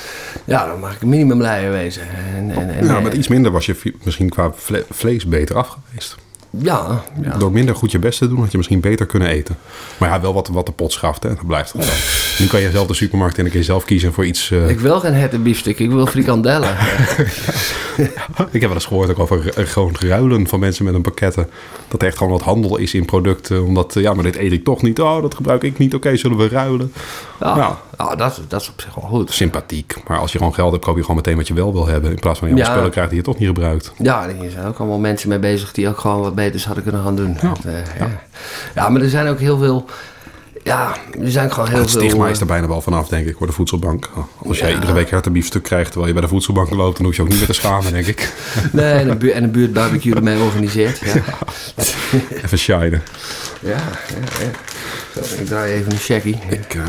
Ja, dan mag ik een minimumleier wezen. En, en, en, Ja, eh, met iets minder was je misschien qua vle- vlees beter af geweest. Ja, ja. Door minder goed je best te doen, had je misschien beter kunnen eten. Maar ja, wel wat, wat de pot schaft, hè. Dat blijft het. *laughs* Nu kan je zelf de supermarkt en dan kun je zelf kiezen voor iets... eh, Ik wil geen hertenbiefstuk, ik wil frikandellen. *laughs* Ik heb wel eens gehoord ook over eh, gewoon ruilen van mensen met een pakketten. Dat er echt gewoon wat handel is in producten. Omdat, eh, ja, maar dit eet ik toch niet. Oh, dat gebruik ik niet. Oké, zullen we ruilen? Ja, Ja. ja, dat, dat is op zich wel goed. Sympathiek. Maar als je gewoon geld hebt, koop je gewoon meteen wat je wel wil hebben. In plaats van je Ja. spullen krijgt die je toch niet gebruikt. Ja, er zijn ook allemaal mensen mee bezig die ook gewoon wat beters hadden kunnen gaan doen. Ja, ja. ja maar er zijn ook heel veel... Ja, er zijn gewoon heel het veel... stigma eh, is er bijna wel vanaf, denk ik, voor de voedselbank. Als jij iedere week hertenbiefstuk krijgt terwijl je bij de voedselbank loopt, dan hoef je ook niet meer te schamen, denk ik. *laughs* Nee, en een, buurt, en een buurtbarbecue ermee organiseert. *laughs* Ja, Even shinen. ja, ja. ja. Zo, ik draai even een checkie. Ik, eh,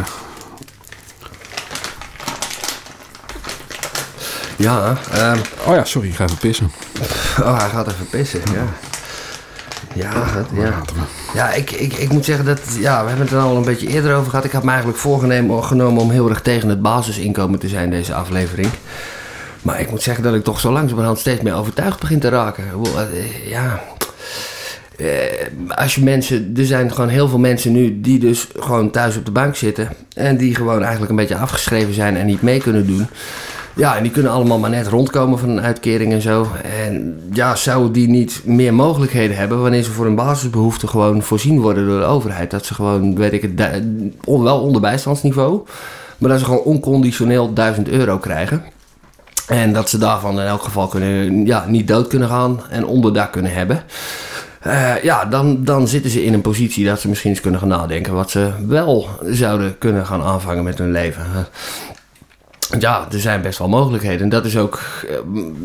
Ja, ehm, oh ja, sorry, ik ga even pissen. oh, hij gaat even pissen, ja. Ja, ja. ja ik, ik, ik moet zeggen dat, ja, we hebben het er al een beetje eerder over gehad. Ik had me eigenlijk voorgenomen genomen om heel erg tegen het basisinkomen te zijn deze aflevering. Maar ik moet zeggen dat ik toch zo langzamerhand steeds meer overtuigd begin te raken. Eh, Ja, Eh, als je mensen, er zijn gewoon heel veel mensen nu die dus gewoon thuis op de bank zitten. En die gewoon eigenlijk een beetje afgeschreven zijn en niet mee kunnen doen. Ja, en die kunnen allemaal maar net rondkomen van een uitkering en zo. En ja, zouden die niet meer mogelijkheden hebben wanneer ze voor hun basisbehoeften gewoon voorzien worden door de overheid? Dat ze gewoon, weet ik het, wel onder bijstandsniveau, maar dat ze gewoon onconditioneel 1000 euro krijgen. En dat ze daarvan in elk geval kunnen, ja, niet dood kunnen gaan en onderdak kunnen hebben. Eh, ja, dan, dan zitten ze in een positie dat ze misschien eens kunnen gaan nadenken wat ze wel zouden kunnen gaan aanvangen met hun leven. Ja, er zijn best wel mogelijkheden. En dat is ook, eh,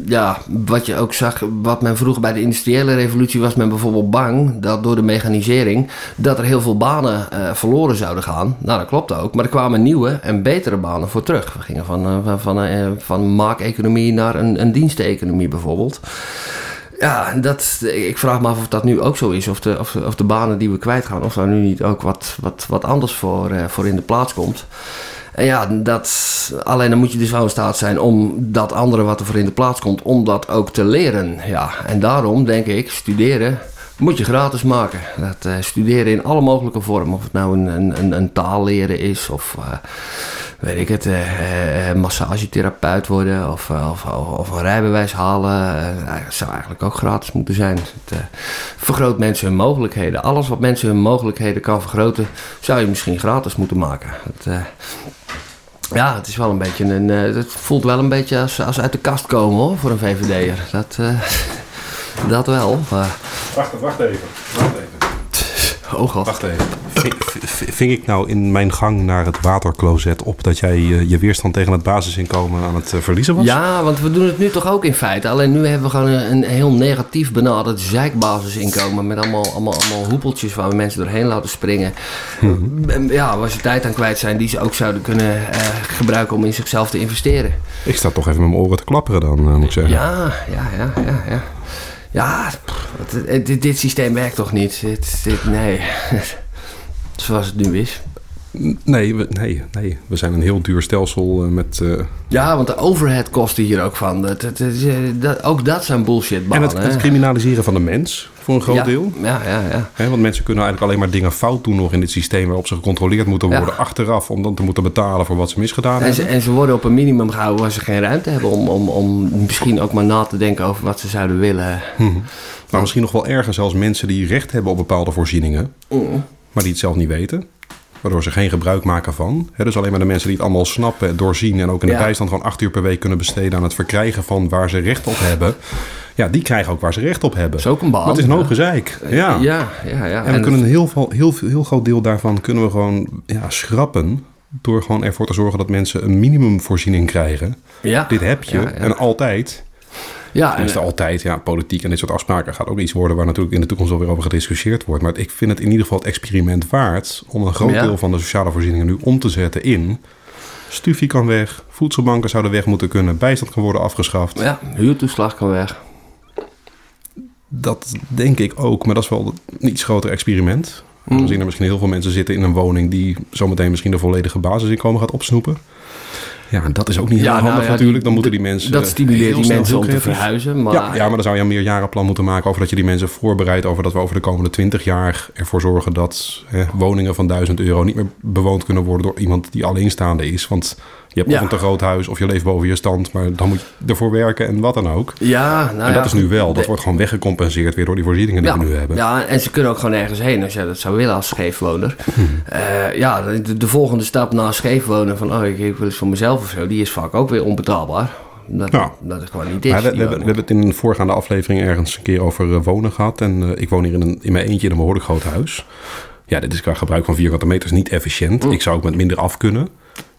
ja, wat je ook zag, wat men vroeger bij de industriële revolutie was men bijvoorbeeld bang dat door de mechanisering dat er heel veel banen eh, verloren zouden gaan. Nou, dat klopt ook. Maar er kwamen nieuwe en betere banen voor terug. We gingen van, eh, van, van, eh, van maakeconomie naar een, een diensteconomie bijvoorbeeld. Ja, dat, ik vraag me af of dat nu ook zo is. Of de, of, of de banen die we kwijtgaan, of daar nu niet ook wat, wat, wat anders voor, voor in de plaats komt. Ja, dat, alleen dan moet je dus wel in staat zijn om dat andere wat er voor in de plaats komt, om dat ook te leren. Ja, en daarom denk ik, studeren moet je gratis maken. Dat eh, studeren in alle mogelijke vormen. Of het nou een, een, een, een taal leren is, of eh, weet ik het, eh, massagetherapeut worden, of, of, of, een rijbewijs halen. Eh, dat zou eigenlijk ook gratis moeten zijn. Het eh, vergroot mensen hun mogelijkheden. Alles wat mensen hun mogelijkheden kan vergroten, zou je misschien gratis moeten maken. Het, ja, het is wel een beetje een. het voelt wel een beetje als, als uit de kast komen hoor, voor een VVD'er. Dat, *laughs* dat wel. Wacht, wacht even. Wacht even. Oh god. Wacht even. Ving, ik nou in mijn gang naar het watercloset op dat jij eh, je weerstand tegen het basisinkomen aan het eh, verliezen was? Ja, want we doen het nu toch ook in feite. Alleen nu hebben we gewoon een, een heel negatief benaderd zeikbasisinkomen. Met allemaal, allemaal, allemaal hoepeltjes waar we mensen doorheen laten springen. En Ja, waar ze tijd aan kwijt zijn die ze ook zouden kunnen eh, gebruiken om in zichzelf te investeren. Ik sta toch even met mijn oren te klapperen dan, eh, moet ik zeggen. Ja, ja, ja, ja, ja. Ja, dit systeem werkt toch niet? Dit, dit, nee. *laughs* Zoals het nu is. Nee, we, nee, nee, we zijn een heel duur stelsel eh, met... eh, Ja, want de overhead kosten hier ook van. Dat, dat, dat, dat- ook dat zijn bullshit en het, het criminaliseren van de mens, voor een groot ja, deel. Ja, ja, ja. Want mensen kunnen eigenlijk alleen maar dingen fout doen nog in dit systeem... waarop ze gecontroleerd moeten worden Ja. achteraf... om dan te moeten betalen voor wat ze misgedaan En ze, hebben. en ze worden op een minimum gehouden waar ze geen ruimte hebben om, om, om misschien ook maar na te denken over wat ze zouden willen. Maar misschien nog wel erger zelfs mensen die recht hebben op bepaalde voorzieningen... Mm. maar die het zelf niet weten. Waardoor ze geen gebruik maken van. Dus alleen maar de mensen die het allemaal snappen, doorzien... en ook in de Ja. bijstand gewoon acht uur per week kunnen besteden... aan het verkrijgen van waar ze recht op hebben. Ja, die krijgen ook waar ze recht op hebben. Dat is ook een baan. Maar het is een hoop Ja. gezeik. Ja. Ja, ja, ja. En we kunnen een heel, veel- heel, veel- heel groot deel daarvan kunnen we gewoon ja, schrappen... door gewoon ervoor te zorgen dat mensen een minimumvoorziening krijgen. ja, Dit heb je en altijd... Ja, en, Tenminste, altijd, ja, politiek en dit soort afspraken gaat ook iets worden waar natuurlijk in de toekomst wel weer over gediscussieerd wordt. Maar ik vind het in ieder geval het experiment waard om een groot Ja. deel van de sociale voorzieningen nu om te zetten in. Stufie kan weg, voedselbanken zouden weg moeten kunnen, bijstand kan worden afgeschaft. ja, huurtoeslag kan weg. Dat denk ik ook, maar dat is wel een iets groter experiment. We zien er misschien heel veel mensen zitten in een woning die zometeen misschien de volledige basisinkomen gaat opsnoepen. Ja, en dat is ook niet Ja, heel nou handig ja, natuurlijk. Dan moeten die mensen... dat stimuleert die mensen om te verhuizen, maar- Ja, ja, maar dan zou je een meerjarenplan moeten maken... over dat je die mensen voorbereidt over dat we over de komende 20 jaar ervoor zorgen... dat hè, woningen van 1000 euro niet meer bewoond kunnen worden... door iemand die alleenstaande is. Want je hebt Ja. of een te groot huis of je leeft boven je stand... maar dan moet je ervoor werken en wat dan ook. Ja, nou en ja, dat is nu wel. Dat wordt gewoon weggecompenseerd weer door die voorzieningen die ja, we nu hebben. Ja, en ze kunnen ook gewoon ergens heen als jij dat zou willen als scheefwoner. *laughs* Hmm. Eh, ja, de, de volgende stap na scheefwonen van oh, ik, ik wil eens voor mezelf of zo, die is vaak ook weer onbetaalbaar. Dat, dat is gewoon niet is. Maar we, hebben, we woning. hebben het in een voorgaande aflevering ergens een keer over eh, wonen gehad. En eh, ik woon hier in, een, in mijn eentje in een behoorlijk groot huis. Ja, dit is qua gebruik van vierkante meters niet efficiënt. Ik zou ook met minder af kunnen.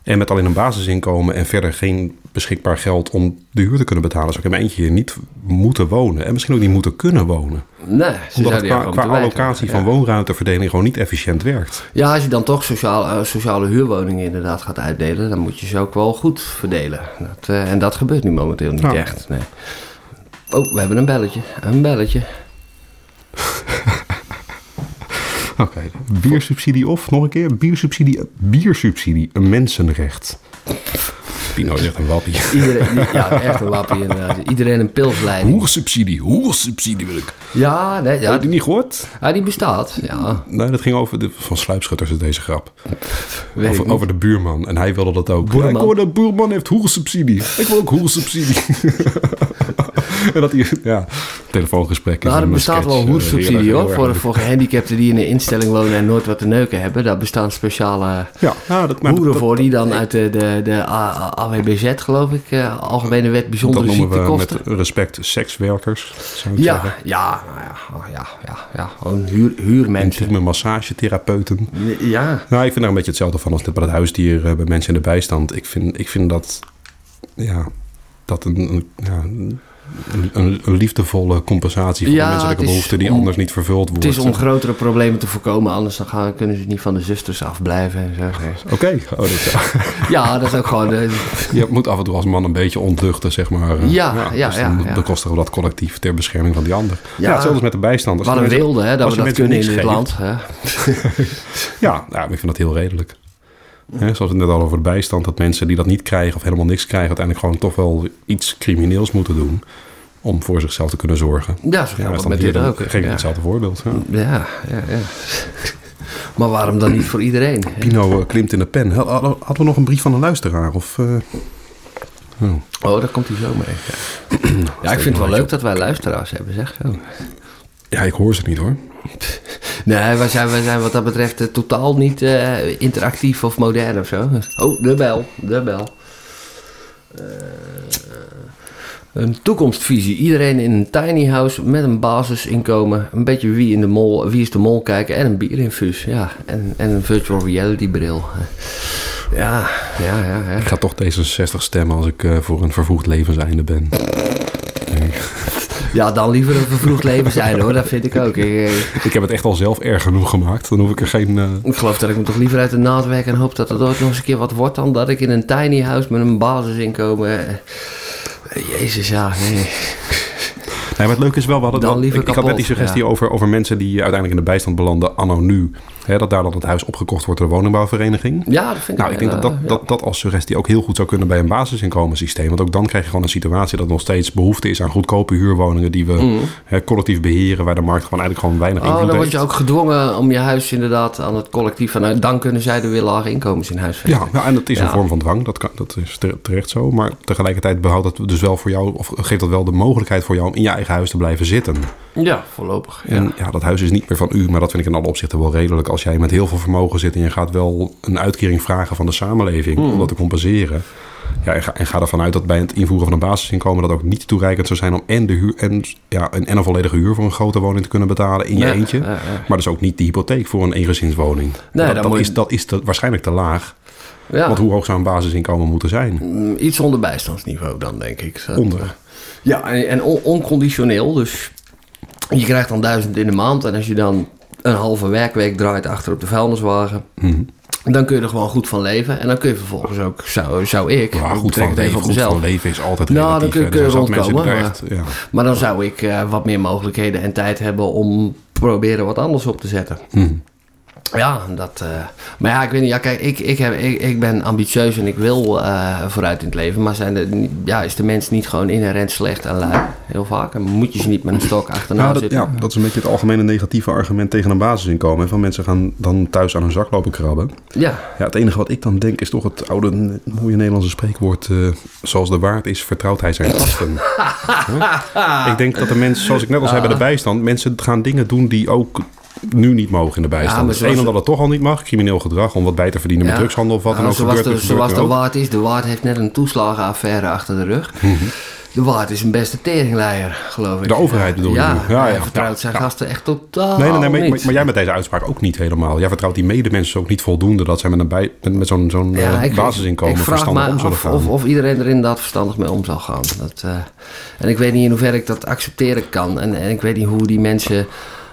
En met alleen een basisinkomen en verder geen beschikbaar geld om de huur te kunnen betalen... zou ik in mijn eentje hier niet moeten wonen. En misschien ook niet moeten kunnen wonen. Nee, ze Omdat het qua, qua allocatie Ja. van woonruimteverdeling gewoon niet efficiënt werkt. Ja, als je dan toch sociale, eh, sociale huurwoningen inderdaad gaat uitdelen, dan moet je ze ook wel goed verdelen. Dat, eh, en dat gebeurt nu momenteel niet Nou. echt. Nee. Oh, we hebben een belletje. Een belletje. *laughs* Oké, biersubsidie of, nog een keer, biersubsidie, biersubsidie, een mensenrecht. Pino zegt een wappie. *laughs* Iedereen, ja, echt een wappie inderdaad. Iedereen een pilsleiding. Hoersubsidie, hoersubsidie wil ik. Ja, nee, Heb ja, je die niet gehoord? ja, die bestaat. Ja, Nee, dat ging over de, van Sluipschutters is deze grap. Over, over de buurman. En hij wilde dat ook. Boerman. Ik hoor dat buurman heeft hoersubsidie. Ik wil ook hoersubsidie. *laughs* en dat hij, ja, telefoongesprek. is Nou, er bestaat sketch, wel een eh, hoersubsidie hoor. Voor, voor gehandicapten die in een instelling wonen en nooit wat te neuken hebben. Daar bestaan speciale Ja, ja dat, maar hoeren dat- voor die dan uit de, de, de AWBZ geloof ik. eh, Algemene Wet Dat Bijzondere we Ziektekosten. met respect sekswerkers, zou ik Ja, zeggen. ja, nou ja, oh, ja, ja, ja, gewoon huur, huurmensen. Intieme massagetherapeuten. Ja, Nou, ik vind daar een beetje hetzelfde van als bij het huisdier bij mensen in de bijstand. Ik vind, ik vind dat, ja, dat een, een, ja, een, een, liefdevolle compensatie voor Ja, de menselijke het is behoefte die om- anders niet vervuld wordt. het is om grotere problemen te voorkomen, anders dan gaan, kunnen ze niet van de zusters afblijven en. Oké, oh, *laughs* Ja, dat is ook gewoon... eh, je moet af en toe als man een beetje ontluchten, zeg maar. eh, Ja, ja, dus ja, dan ja. bekostigen we dat collectief ter bescherming van die ander. Ja, hetzelfde met de bijstand. Als Wat een wilde, hè, dat we dat kunnen in dit land. Hè? *laughs* Ja, nou, ik vind dat heel redelijk. Hè, zoals we het net al over de bijstand, dat mensen die dat niet krijgen of helemaal niks krijgen, uiteindelijk gewoon toch wel iets crimineels moeten doen om voor zichzelf te kunnen zorgen. Ja, zo Ja, met dit ook. geef ja. hetzelfde voorbeeld. Ja. Ja, ja, ja. *laughs* Maar waarom dan niet voor iedereen? Pino eh, klimt in de pen. Had- Hadden we nog een brief van een luisteraar? Of, eh, oh. Oh, daar komt hij zo mee. Ja, ja *clears throat* ik vind het wel leuk dat wij luisteraars hebben, zeg. Zo. Ja, ik hoor ze niet hoor. *laughs* Nee, wij zijn, wat dat betreft eh, totaal niet eh, interactief of modern of zo. Oh, de bel, de bel. Eh, een toekomstvisie. Iedereen in een tiny house met een basisinkomen. Een beetje wie, in de mol, wie is de mol kijken en een bierinfuus. Ja, en, en een virtual reality bril. Ja, ja, ja. Ik ga toch D66 stemmen als ik voor een vervoegd levenseinde ben. Ja, dan liever een vervroegd leven zijn hoor, dat vind ik ook. Ik, eh, Ik heb het echt al zelf erg genoeg gemaakt. Dan hoef ik er geen... eh, ik geloof dat ik me toch liever uit de naad werk en hoop dat het ooit nog eens een keer wat wordt dan dat ik in een tiny house met een basisinkomen. eh, Jezus, ja, nee. Nee, maar het leuke is wel, we hadden Dan ik, ik had net die suggestie ja. over, over mensen die uiteindelijk in de bijstand belanden anno nu. Hè, dat daar dan het huis opgekocht wordt door de woningbouwvereniging. Ja, dat vind ik Nou, ik denk dat wel, dat, eh, dat dat als suggestie ook heel goed zou kunnen bij een basisinkomenssysteem. Want ook dan krijg je gewoon een situatie dat nog steeds behoefte is aan goedkope huurwoningen die we hè, collectief beheren, waar de markt gewoon eigenlijk gewoon weinig Mm. Oh, invloed dan word heeft. je ook gedwongen om je huis inderdaad aan het collectief van... nou, dan kunnen zij de weer lage inkomens in huis Ja, vestigen. ja, en dat is een vorm van dwang. Dat, kan, dat is tere- terecht zo. Maar tegelijkertijd behoudt dat dus wel voor jou, of geeft dat wel de mogelijkheid voor jou om in je eigen huis te blijven zitten. Ja, voorlopig. Ja. En ja, dat huis is niet meer van u, maar dat vind ik in alle opzichten wel redelijk. Als jij met heel veel vermogen zit en je gaat wel een uitkering vragen van de samenleving Hmm. om dat te compenseren. Ja, en ga, en ga ervan uit dat bij het invoeren van een basisinkomen dat ook niet toereikend zou zijn om en, de huur, en, ja, en, en een volledige huur voor een grote woning te kunnen betalen in je eentje. ja, ja. Maar dus ook niet de hypotheek voor een eengezinswoning. Nee, dat, dat, je- is, dat is te, waarschijnlijk te laag. Want hoe hoog zou een basisinkomen moeten zijn? Mm, Iets onder bijstandsniveau dan, denk ik. Dat, Onder. eh, Ja, en, en on- onconditioneel. Dus je krijgt dan duizend in de maand. En als je dan een halve werkweek draait achter op de vuilniswagen... Mhm. dan kun je er gewoon goed van leven. En dan kun je vervolgens ook, zou, zou ik... Ja, goed van leven, op goed mezelf. van leven is altijd Nou, relatief. dan kun je- kun je die rondkomen, echt, ja. Maar dan zou ik eh, wat meer mogelijkheden en tijd hebben om proberen wat anders op te zetten. Mhm. Ja, dat, eh, maar ja, ik weet niet. Ja, kijk, ik, ik, heb, ik, ik ben ambitieus en ik wil eh, vooruit in het leven. Maar zijn de, ja, is de mens niet gewoon inherent slecht en lui? Heel vaak. En moet je ze niet met een stok achterna Nou, dat, zitten? ja, dat is een beetje het algemene negatieve argument tegen een basisinkomen. Van mensen gaan dan thuis aan hun zak lopen krabben. Ja, Ja, het enige wat ik dan denk is toch het oude mooie Nederlandse spreekwoord... eh, zoals de waard is, vertrouwt hij zijn gasten. *laughs* Huh? ik denk dat de mensen, zoals ik net al zei bij de bijstand... mensen gaan dingen doen die ook nu niet mogen in de Ja, bijstand. maar dus één omdat het toch al niet mag, crimineel gedrag... om wat bij te verdienen met Ja. drugshandel of wat dan ook zoals gebeurt. de, zoals de. Waard is. De Waard heeft net een toeslagenaffaire achter de rug. De Waard is een beste teringleier, geloof ik. De overheid bedoel je ja, nu? Ja, hij ja. vertrouwt Ja, zijn ja. gasten echt totaal Nee, nee, nee maar, niet. maar, maar jij met deze uitspraak ook niet helemaal. Jij vertrouwt die medemensen ook niet voldoende... dat zij met, een bij, met, met zo'n zo'n Ja, eh, basisinkomen ik vraag verstandig me om zullen gaan. Of, of iedereen er inderdaad verstandig mee om zal gaan. Dat, eh, en ik weet niet in hoeverre ik dat accepteren kan. En, en ik weet niet hoe die mensen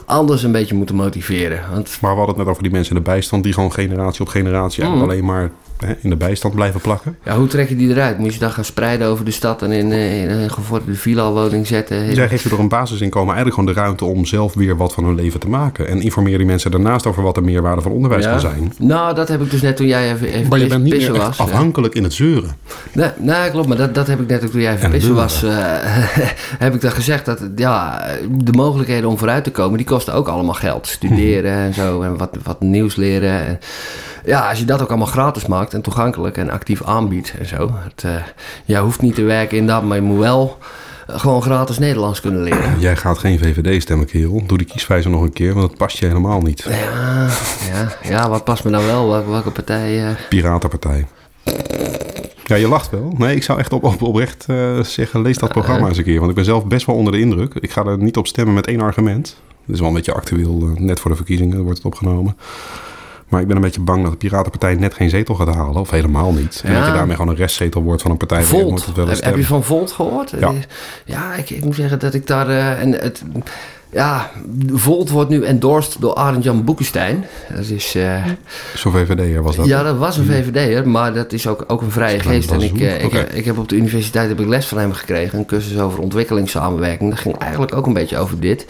anders een beetje moeten motiveren. Want Maar we hadden het net over die mensen in de bijstand... die gewoon generatie op generatie Mm. eigenlijk alleen maar hè, in de bijstand blijven plakken. ja, hoe trek je die eruit? Moet je dan gaan spreiden over de stad en in, eh, in een gevorderde villa-woning zetten? Geeft je door een basisinkomen eigenlijk gewoon de ruimte... om zelf weer wat van hun leven te maken. En informeer die mensen daarnaast over wat de meerwaarde van onderwijs Ja. kan zijn. Nou, dat heb ik dus net toen jij even, even Maar je bent niet meer was. ja. afhankelijk in het zeuren. Nee, nee, klopt. Maar dat, dat heb ik net ook toen jij even En pissen was. eh, *laughs* heb ik dan gezegd dat ja, de mogelijkheden om vooruit te komen, die kosten ook allemaal geld. *laughs* Studeren en zo. En wat, wat nieuws leren. En, ja, als je dat ook allemaal gratis maakt en toegankelijk en actief aanbiedt en zo. Het, eh, je hoeft niet te werken in dat, maar je moet wel eh, gewoon gratis Nederlands kunnen leren. *clears throat* Jij gaat geen VVD stemmen, kerel. Doe die kieswijzer nog een keer, want dat past je helemaal niet. Ja, ja, ja wat past me nou wel? Welke, welke partij? eh, Piratenpartij. Ja, je lacht wel. Nee, ik zou echt op, op, oprecht zeggen, lees dat programma eens een keer. Want ik ben zelf best wel onder de indruk. Ik ga er niet op stemmen met één argument. Dit is wel een beetje actueel, net voor de verkiezingen wordt het opgenomen. Maar ik ben een beetje bang dat de Piratenpartij net geen zetel gaat halen. Of helemaal niet. En Ja. dat je daarmee gewoon een restzetel wordt van een partij Volt. Heb, heb je van Volt gehoord? Ja. Ja, ik, ik moet zeggen dat ik daar... eh, en het, ja, Volt wordt nu endorsed door Arend-Jan Boekenstein. Dat is... eh, Zo'n VVD'er was dat. ja, dat was een VVD'er, maar dat is ook, ook een vrije geest. En ik, eh, ik, ik heb op de universiteit heb ik les van hem gekregen. Een cursus over ontwikkelingssamenwerking. Dat ging eigenlijk ook een beetje over dit.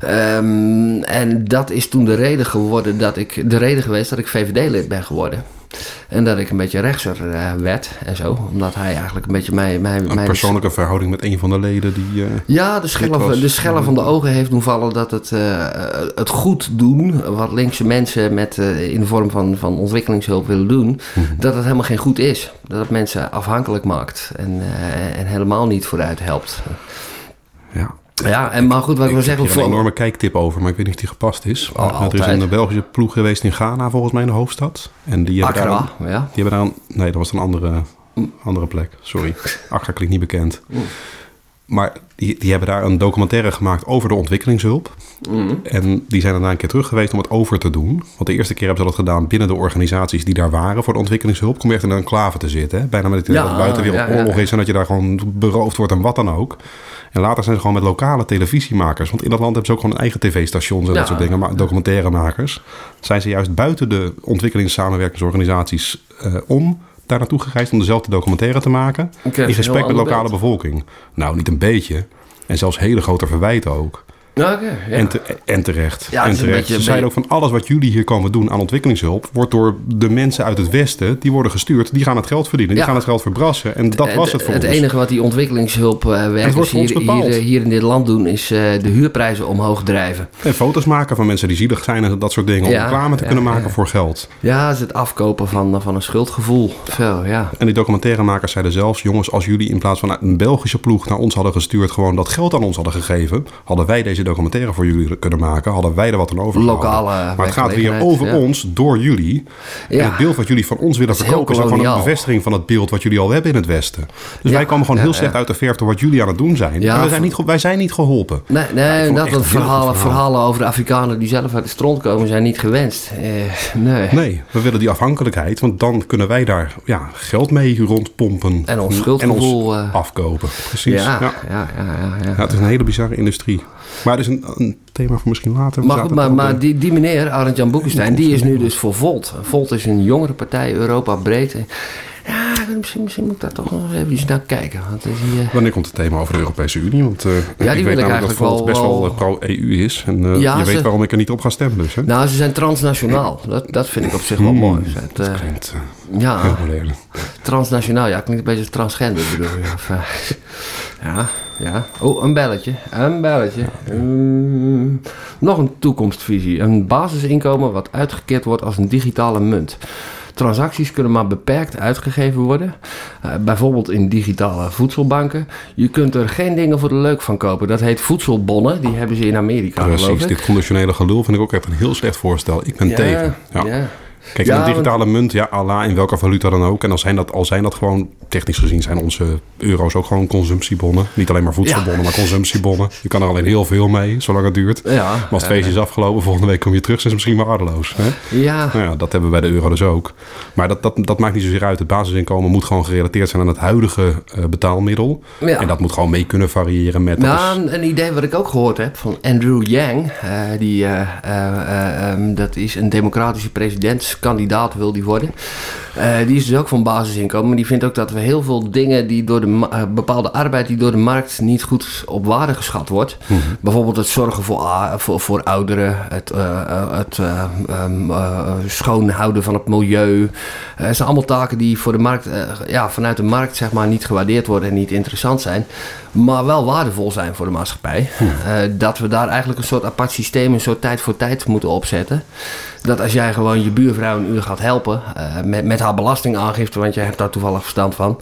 Ehm, en dat is toen de reden geworden dat ik... De reden geweest dat ik VVD-lid ben geworden. En dat ik een beetje rechtser eh, werd en zo. Omdat hij eigenlijk een beetje mij... mij Een mijn persoonlijke verhouding met een van de leden die... eh, ja, de schellen, de schellen van de ogen heeft doen vallen dat het, eh, het goed doen, wat linkse mensen met, in de vorm van, van ontwikkelingshulp willen doen, dat het helemaal geen goed is. Dat het mensen afhankelijk maakt en, en helemaal niet vooruit helpt. ja, Ja, en maar goed, wat ik, wil Ik heb zeggen... hier een enorme kijktip over, maar ik weet niet of die gepast is. Oh, er is een Belgische ploeg geweest in Ghana, volgens mij in de hoofdstad. En die hebben daar... Ja. Die hebben daar een, nee, dat was een andere, andere plek. Sorry. *laughs* Accra klinkt niet bekend. Maar die, die hebben daar een documentaire gemaakt over de ontwikkelingshulp. En die zijn daarna een keer terug geweest om het over te doen. Want de eerste keer hebben ze dat gedaan binnen de organisaties die daar waren voor de ontwikkelingshulp. Kom je echt in een enclave te zitten. Hè? Bijna met het idee Ja, dat buitenwereld ja, oorlog ja. is en dat je daar gewoon beroofd wordt en wat dan ook. En later zijn ze gewoon met lokale televisiemakers. Want in dat land hebben ze ook gewoon een eigen tv-stations en dat soort dingen. Maar documentairemakers. Zijn ze juist buiten de ontwikkelingssamenwerkingsorganisaties eh, om daar naartoe gereisd om dezelfde documentaire te maken. In gesprek met lokale beeld. bevolking. Nou, niet een beetje. En zelfs hele grote verwijten ook. Ja. En, te- en terecht. Ja, het en terecht. beetje- Ze zeiden ook van alles wat jullie hier komen doen aan ontwikkelingshulp... wordt door de mensen uit het Westen, die worden gestuurd... die gaan het geld verdienen, die Ja. gaan het geld verbrassen. En dat was het voor het ons. enige wat die ontwikkelingshulpwerkers ons hier, hier, hier in dit land doen, is eh, de huurprijzen omhoog drijven. En foto's maken van mensen die zielig zijn en dat soort dingen... om reclame te kunnen maken voor geld. Ja, het is het afkopen van, van een schuldgevoel. Zo, ja. En die documentairemakers zeiden zelfs... jongens, als jullie in plaats van een Belgische ploeg naar ons hadden gestuurd... gewoon dat geld aan ons hadden gegeven... hadden wij deze documentaire voor jullie kunnen maken. Hadden wij er wat aan over Lokale Maar het gaat weer over ja. ons, door jullie. En het beeld wat jullie van ons willen is verkopen... is ook gewoon een bevestiging van het beeld wat jullie al hebben in het Westen. Dus Ja, wij komen gewoon heel slecht uit de verf... door wat jullie aan het doen zijn. Ja, wij zijn, niet, wij zijn niet geholpen. Nee, nee dat, dat verhalen, verhalen over de Afrikanen die zelf uit de stront komen zijn niet gewenst. Eh, nee. Nee, we willen die afhankelijkheid. Want dan kunnen wij daar ja, geld mee rondpompen. En ons En schuldgevoel, ons eh, afkopen. Precies. Ja, Ja. ja, ja, ja, ja. Ja, het is een hele bizarre industrie. Maar het is een, een thema voor misschien later. We Maar, maar, die, die meneer, Arend-Jan Boekenstein, die is nu dus voor Volt. Volt is een jongere partij, Europa breed. Ja, misschien, misschien moet ik daar toch nog even naar kijken. Want het is hier- Wanneer komt het thema over de Europese Unie? Want eh, die ik wil weet ik namelijk dat eigenlijk Volt wel- best wel wel- eh, pro-EU is. En eh, Ja, je ze- weet waarom ik er niet op ga stemmen dus. Hè? Nou, ze zijn transnationaal. Dat, dat vind ik op zich wel Hmm. mooi. Het, Klinkt eh, ja, transnationaal. Ja, klinkt een beetje transgender bedoel je. Ja, ja. Oh, een belletje. Een belletje. Mm, nog een toekomstvisie. Een basisinkomen wat uitgekeerd wordt als een digitale munt. Transacties kunnen maar beperkt uitgegeven worden. Eh, bijvoorbeeld in digitale voedselbanken. Je kunt er geen dingen voor de leuk van kopen. Dat heet voedselbonnen. Die hebben ze in Amerika Precies, dit conditionele gelul vind ik ook echt een heel slecht voorstel. Ik ben Ja, tegen. Ja. ja. Kijk, Ja, een digitale munt, ja, Allah in welke valuta dan ook. En al zijn, dat, al zijn dat gewoon, technisch gezien zijn onze euro's ook gewoon consumptiebonnen. Niet alleen maar voedselbonnen, Ja. maar consumptiebonnen. Je kan er alleen heel veel mee, zolang het duurt. Ja, Maar als het feestje is afgelopen, volgende week kom je terug, is het misschien maar waardeloos. Hè? ja. Nou ja, dat hebben we bij de euro dus ook. Maar dat, dat, dat maakt niet zozeer uit. Het basisinkomen moet gewoon gerelateerd zijn aan het huidige eh, betaalmiddel. Ja. En dat moet gewoon mee kunnen variëren met... dat Nou, een, idee wat ik ook gehoord heb van Andrew Yang. eh, die, eh, eh, eh, ehm, dat is een democratische presidentskandidaat, wil die worden. Eh, die is dus ook van basisinkomen. Maar die vindt ook dat we heel veel dingen die door de eh, bepaalde arbeid die door de markt niet goed op waarde geschat wordt. Mhm. Bijvoorbeeld het zorgen voor, voor, voor ouderen, het, eh, het eh, schoonhouden van het milieu. Het zijn allemaal taken die voor de markt, ja, vanuit de markt zeg maar, niet gewaardeerd worden en niet interessant zijn. Maar wel waardevol zijn voor de maatschappij. Eh, dat we daar eigenlijk een soort apart systeem, een soort tijd voor tijd moeten opzetten. Dat als jij gewoon je buurvrouw een uur gaat helpen met, met belastingaangifte, want jij hebt daar toevallig verstand van.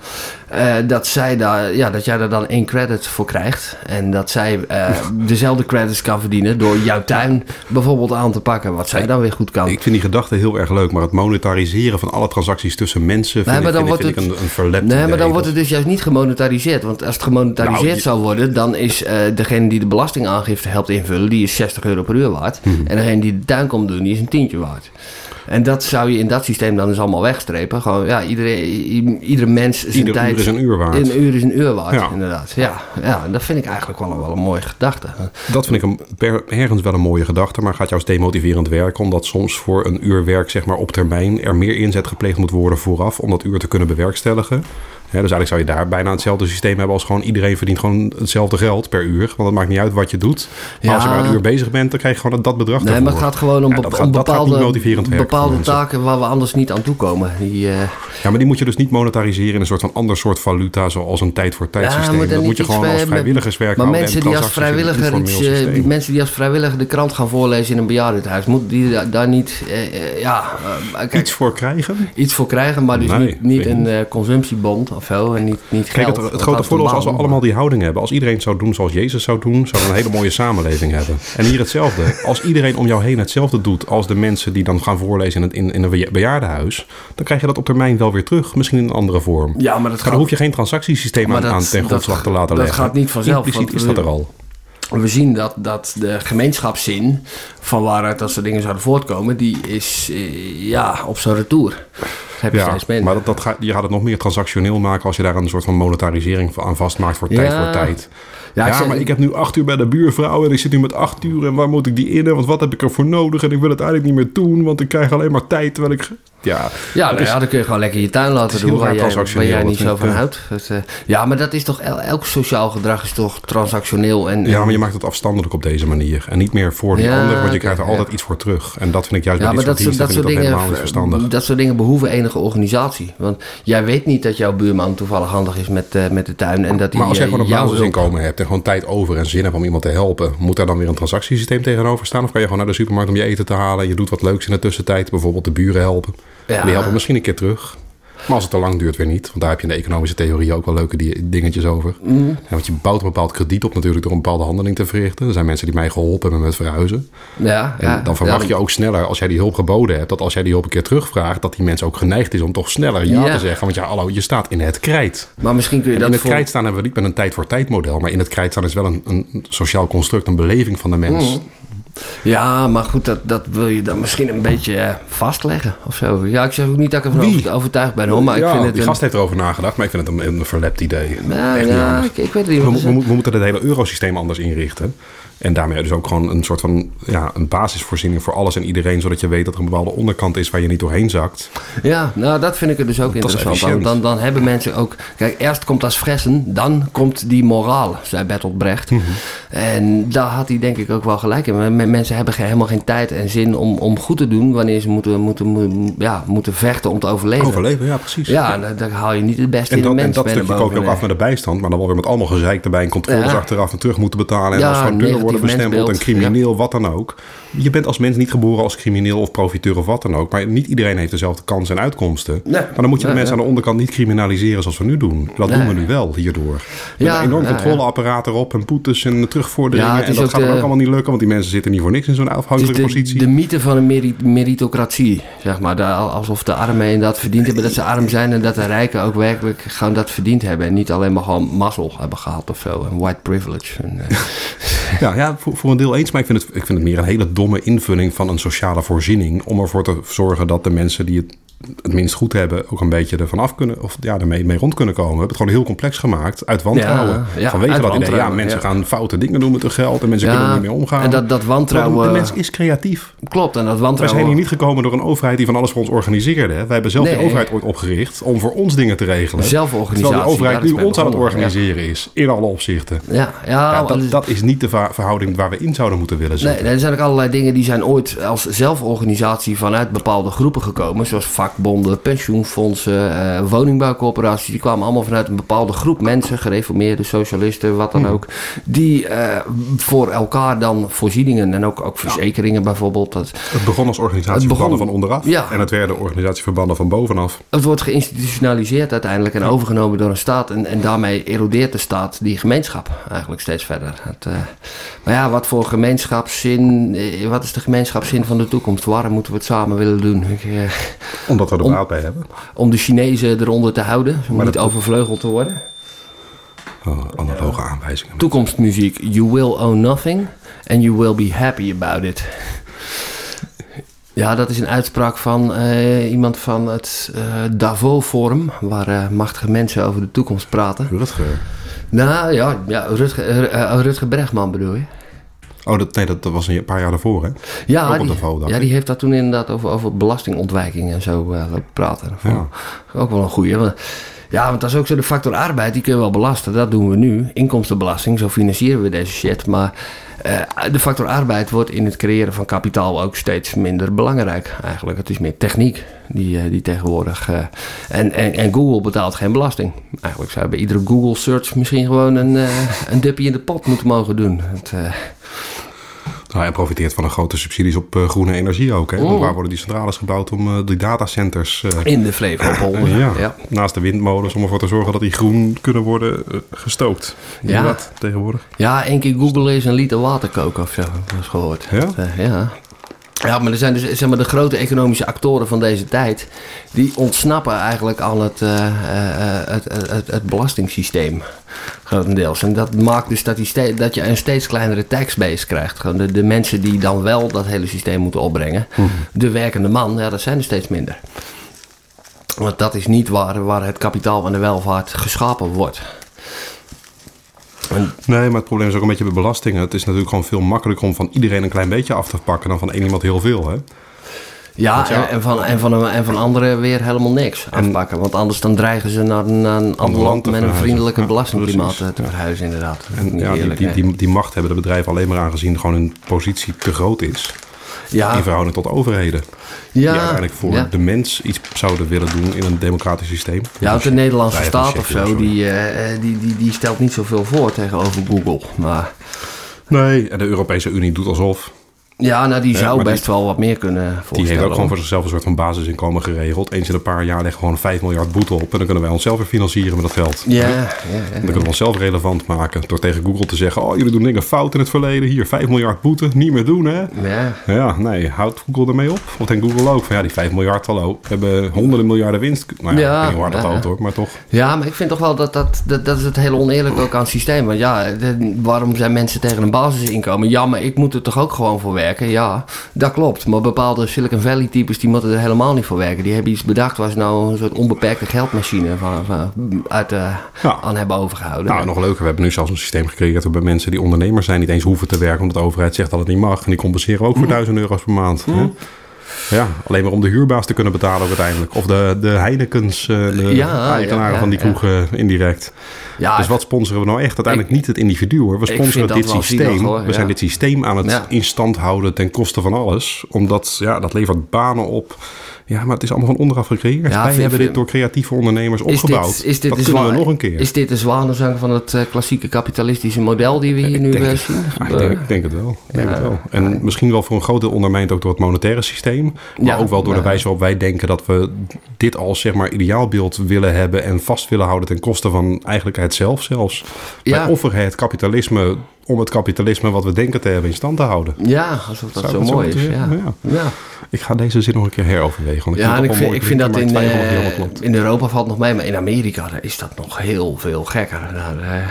eh, dat, zij daar, ja, dat jij daar dan één credit voor krijgt. En dat zij eh, dezelfde credits kan verdienen door jouw tuin bijvoorbeeld aan te pakken. Wat zij dan weer goed kan. Ik vind die gedachte heel erg leuk, maar het monetariseren van alle transacties tussen mensen vind, Nee, maar ik, dan vind, ik- wordt vind het- een, een Nee, maar dan wordt het dus juist niet gemonetariseerd. Want als het gemonetariseerd Nou, je- zou worden, dan is eh, degene die de belastingaangifte helpt invullen, die is 60 euro per uur waard. Mhm. En degene die de tuin komt doen, die is een tientje waard. En dat zou je in dat systeem dan dus allemaal wegstrepen. Gewoon, ja, iedere, iedere mens zijn Ieder tijd... uur is een uur waard. Een uur is een uur waard, Ja. inderdaad. Ja, ja, en dat vind ik eigenlijk wel, een- wel een mooie gedachte. Dat vind ik een, per, ergens wel een mooie gedachte, maar gaat juist demotiverend werken. Omdat soms voor een uur werk zeg maar, op termijn er meer inzet gepleegd moet worden vooraf om dat uur te kunnen bewerkstelligen. Dus eigenlijk zou je daar bijna hetzelfde systeem hebben als gewoon iedereen verdient gewoon hetzelfde geld per uur. Want het maakt niet uit wat je doet. Maar als je Ja. maar een uur bezig bent, dan krijg je gewoon dat bedrag Nee, maar het gaat gewoon om, Ja, dat gaat- om dat gaat niet bepaalde, taken waar we anders niet aan toekomen. Die, eh, Ja, maar die moet je dus niet monetariseren in een soort van ander soort valuta, zoals een tijd voor tijd Ja, systeem. dan dat moet je gewoon als vrijwilligerswerk Maar mensen en die, als vrijwilliger iets, eh, die mensen die als vrijwilliger de krant gaan voorlezen in een bejaardenhuis, moeten die da- daar niet eh, ja, kijk, Iets voor krijgen? iets voor krijgen, maar dus Nee, niet, een consumptiebond of zo en niet, niet Kijk, geld. het, het grote dat voordeel is als we allemaal die houding hebben. Als iedereen zou doen zoals Jezus zou doen, zouden we een hele mooie samenleving hebben. En hier hetzelfde. Als iedereen om jou heen hetzelfde doet als de mensen die dan gaan voorlezen in, het, in, in een beja- bejaardenhuis, dan krijg je dat op termijn wel weer terug. Misschien in een andere vorm. Ja, maar dat Maar gaat, dan hoef je geen transactiesysteem aan, dat- aan ten dat- grondslag te laten dat leggen. gaat niet vanzelf, Impliciet is dat we- er al. we zien dat, dat de gemeenschapszin van waaruit dat soort dingen zouden voortkomen, die is eh, ja, op zijn retour. Dat heb je Ja, steeds maar dat, dat gaat, je gaat het nog meer transactioneel maken als je daar een soort van monetarisering aan vastmaakt voor tijd Ja. voor tijd. Ja, Ja, ik zeg- maar ik heb nu acht uur bij de buurvrouw en ik zit nu met acht uur en waar moet ik die in? Want wat heb ik ervoor nodig? En ik wil het eigenlijk niet meer doen, want ik krijg alleen maar tijd terwijl ik... Ja, nou is- ja, dan kun je gewoon lekker je tuin laten doen waar jij, waar niet zo van houdt. Eh, ja, maar dat is toch, el- elk sociaal gedrag is toch transactioneel. En, ja, maar je maakt het afstandelijk op deze manier. En niet meer voor die Ja, ander, want je krijgt er altijd iets voor terug. En dat vind ik juist Ja, bij maar dat, soort dat, soort dingen, helemaal niet verstandig. dat soort dingen behoeven enige organisatie. Want jij weet niet dat jouw buurman toevallig handig is met, eh, met de tuin. En dat hij, Maar als jij eh, gewoon een basisinkomen hebt en gewoon tijd over en zin hebt om iemand te helpen, moet daar dan weer een transactiesysteem tegenover staan? Of kan je gewoon naar de supermarkt om je eten te halen en je doet wat leuks in de tussentijd, bijvoorbeeld de buren helpen? Ja. Die helpen misschien een keer terug. Maar als het te lang duurt, weer niet. Want daar heb je in de economische theorie ook wel leuke die- dingetjes over. Mhm. Ja, want je bouwt een bepaald krediet op natuurlijk door een bepaalde handeling te verrichten. Er zijn mensen die mij geholpen hebben met verhuizen. Ja, En ja, dan verwacht ja, je ook sneller, als jij die hulp geboden hebt, dat als jij die hulp een keer terugvraagt, dat die mens ook geneigd is om toch sneller ja, te zeggen. Want ja, hallo, je staat in het krijt. Maar misschien kun je En dat in het voor... krijt staan hebben we niet met een tijd voor tijd model, maar in het krijt staan is wel een, een sociaal construct, een beleving van de mens. Ja, maar goed, dat, dat wil je dan misschien een beetje eh, vastleggen of zo. Ja, ik zeg ook niet dat ik ervan Wie? over- overtuigd ben hoor, maar ja, ik vind het die een... gast heeft erover nagedacht, maar ik vind het een, een verlept idee. Nou, Echt niet ja, handig. ik, ik weet het niet. We, wat mo- is we, het? mo- we moeten het hele eurosysteem anders inrichten. En daarmee dus ook gewoon een soort van ja, een basisvoorziening voor alles en iedereen. Zodat je weet dat er een bepaalde onderkant is waar je niet doorheen zakt. Ja, nou dat vind ik er dus ook interessant. Dan, dan, dan hebben mensen ook... Kijk, eerst komt dat fressen, dan komt die moraal, zei Bertolt Brecht. Mhm. En daar had hij denk ik ook wel gelijk in. Men- Mensen hebben helemaal geen tijd en zin om, om goed te doen... wanneer ze moeten, moeten, moeten, ja, moeten vechten om te overleven. Overleven, ja precies. Ja, dan, dan haal je niet het beste En in dat, de en mens dat mee naar stukje ook af met de bijstand. Maar dan wel weer met allemaal gezeik erbij. En controles Ja. achteraf en terug moeten betalen. En Ja, als worden bestempeld. En crimineel, wat dan ook. Je bent als mens niet geboren als crimineel of profiteur of wat dan ook. Maar niet iedereen heeft dezelfde kansen en uitkomsten. Nee. Maar dan moet je de mensen ja. aan de onderkant niet criminaliseren zoals we nu doen. Dat Nee. doen we nu wel hierdoor. Met Ja, een enorm controleapparaat erop en boetes en terugvorderingen. En dat gaat de- ook allemaal niet lukken. Want die mensen zitten niet voor niks in zo'n Het is afhankelijke de, positie. de mythe van een meri- meritocratie, zeg maar. Alsof de armen inderdaad verdiend hebben dat ze arm zijn... en dat de rijken ook werkelijk gewoon dat verdiend hebben. En niet alleen maar gewoon mazzel hebben gehad of zo. En white privilege. En, eh, *laughs* Ja, ja voor, voor een deel eens. Maar ik vind, het, ik vind het meer een hele domme invulling van een sociale voorziening. Om ervoor te zorgen dat de mensen die het het minst goed hebben ook een beetje ervan af kunnen. Of ja, ermee mee rond kunnen komen. We hebben het gewoon heel complex gemaakt. Uit wantrouwen. Ja, ja, Vanwege uit dat idee. Ja, mensen ja. gaan foute dingen doen met hun geld. En mensen kunnen er niet mee omgaan. En dat, dat Maar wantrouwen... de mens is creatief. Klopt, en dat Wij wantrouwen... zijn hier niet gekomen door een overheid die van alles voor ons organiseerde. Wij hebben zelf Nee. die overheid ooit opgericht om voor ons dingen te regelen. Zelforganisatie, Terwijl de overheid nu ons aan het organiseren is. In alle opzichten. Ja, ja, dat, dat is niet de verhouding waar we in zouden moeten willen Nee, zitten. er zijn ook allerlei dingen die zijn ooit als zelforganisatie vanuit bepaalde groepen gekomen. Zoals vakbonden, pensioenfondsen, eh, woningbouwcorporaties. Die kwamen allemaal vanuit een bepaalde groep mensen, gereformeerde socialisten, wat Hmm. dan ook. Die eh, voor elkaar dan voorzieningen en ook, ook verzekeringen bijvoorbeeld. Dat, Het begon als organisatieverbanden begon- van onderaf. Ja. En het werden organisatieverbanden van bovenaf. het wordt geïnstitutionaliseerd uiteindelijk en overgenomen door een staat. En, en daarmee erodeert de staat die gemeenschap eigenlijk steeds verder. Het, eh, maar ja, wat voor gemeenschapszin, wat is de gemeenschapszin van de toekomst? Waar moeten we het samen willen doen? Ik, Omdat we er baat bij hebben. om de Chinezen eronder te houden, om Maar niet dat- overvleugeld te worden. Oh, analoge aanwijzingen. Toekomstmuziek, you will own nothing and you will be happy about it. Ja, dat is een uitspraak van eh, iemand van het eh Davos Forum, waar eh, machtige mensen over de toekomst praten. Rutger. Nou ja, ja Rutger, eh, eh, Rutger Bregman bedoel je? Oh, dat, nee, dat, was een paar jaar daarvoor, hè? Ja, Ook op die, ja die heeft dat toen inderdaad over, over belastingontwijking en zo eh, praten. Ik Ook wel een goeie. want- Ja, want dat is ook zo de factor arbeid, die kun je wel belasten. Dat doen we nu. Inkomstenbelasting, zo financieren we deze shit. Maar eh, de factor arbeid wordt in het creëren van kapitaal ook steeds minder belangrijk eigenlijk. Het is meer techniek die, eh, die tegenwoordig... eh, en, en, en Google betaalt geen belasting. Eigenlijk zou bij iedere Google search misschien gewoon een, eh een dipje in de pot moeten mogen doen. Het, Nou, hij profiteert van een grote subsidies op groene energie ook, hè? Oh. waar worden die centrales gebouwd om die datacenters... in de Flevopolder. ja, ja. naast de windmolens om ervoor te zorgen dat die groen kunnen worden gestookt. Ja. Tegenwoordig. Ja, één keer Google is een liter water koken of zo. Dat is gehoord. Ja? Dat, eh, ja. Ja, maar er zijn dus zeg maar, de grote economische actoren van deze tijd. die ontsnappen eigenlijk aan het, eh, het, het, belastingssysteem. Grotendeels. En dat maakt dus dat, die ste- dat je een steeds kleinere taxbase krijgt. Gewoon de, de mensen die dan wel dat hele systeem moeten opbrengen. De werkende man, ja, dat zijn er steeds minder. Want dat is niet waar, waar het kapitaal en de welvaart geschapen wordt. En Nee, maar het probleem is ook een beetje bij belastingen. Het is natuurlijk gewoon veel makkelijker om van iedereen een klein beetje af te pakken dan van één iemand heel veel, hè? Ja, En, van, en, van, een- en van anderen weer helemaal niks afpakken. Want anders dan dreigen ze naar, naar een ander land met een vriendelijker Ja, belastingklimaat precies. eh, te verhuizen, inderdaad. En ja, die, eerlijk, die, die, die macht hebben de bedrijven alleen maar aangezien gewoon hun positie te groot is. Ja, In verhouding tot overheden. ja, die uiteindelijk voor de mens iets zouden willen doen in een democratisch systeem. Ja, want de Nederlandse Ja, staat of zo, die, eh, eh, die, die, die stelt niet zoveel voor tegenover Google. Maar Nee, en de Europese Unie doet alsof. Ja, nou, die Ja, zou die- best wel wat meer kunnen. Die heeft ook gewoon voor zichzelf een soort van basisinkomen geregeld. Eens in een paar jaar leggen we gewoon 5 miljard boete op. En dan kunnen wij onszelf weer financieren met dat geld. Ja, ja, ja. Dan kunnen we onszelf relevant maken door tegen Google te zeggen... oh, jullie doen dingen fout in het verleden. Hier, 5 miljard boete. Niet meer doen, hè? ja. Ja, nee, houdt Google ermee op? Of denkt Google ook van ja, die 5 miljard, hallo. We hebben honderden miljarden winst. Nou ja, ik weet niet dat houdt hoor, maar toch. Ja, maar ik vind toch wel dat dat, dat, dat is het hele oneerlijk ook aan het systeem. Want ja, de- waarom zijn mensen tegen een basisinkomen? Ja, maar ik moet er toch ook gewoon voor werken? Werken, ja, dat klopt. Maar bepaalde Silicon Valley types die moeten er helemaal niet voor werken. Die hebben iets bedacht waar ze nou een soort onbeperkte geldmachine van, van, uit, uh, Ja. aan hebben overgehouden. Nou, nog leuker, we hebben nu zelfs een systeem gecreëerd waarbij mensen die ondernemers zijn niet eens hoeven te werken omdat de overheid zegt dat het niet mag. En die compenseren we ook voor 1000 euro's per maand. hè? Ja, alleen maar om de huurbaas te kunnen betalen ook uiteindelijk. Of de, de Heinekens, eh, de Ja, eigenaren ja, van die kroegen indirect. ja, dus wat sponsoren we nou echt? Uiteindelijk niet het individu hoor. We sponsoren dit systeem. we zijn dit systeem aan het in stand houden ten koste van alles. Omdat, ja, dat levert banen op. Ja, maar het is allemaal van onderaf gecreëerd. Ja, Wij vind- hebben dit door creatieve ondernemers Is opgebouwd. dit, is dit dat kunnen we nog een keer. Is dit de zwanenzang van het eh, klassieke kapitalistische model die we hier nu denk eh, zien? Ik, denk, ik denk het wel. Ik denk het wel. En misschien wel voor een groot deel ondermijnd ook door het monetaire systeem. Maar ook wel door de wijze waarop wij denken dat we dit als zeg maar ideaalbeeld willen hebben en vast willen houden ten koste van eigenlijk het zelf zelfs. Ja. Wij offeren het kapitalisme om het kapitalisme wat we denken te hebben in stand te houden. Ja, alsof dat Zou zo mooi is. Ja. Ja. Ik ga deze zin nog een keer heroverwegen. Want ik Ja, en ik vind, ik dat in, eh, in Europa valt nog mee, maar in Amerika daar is dat nog heel veel gekker. Daar, eh,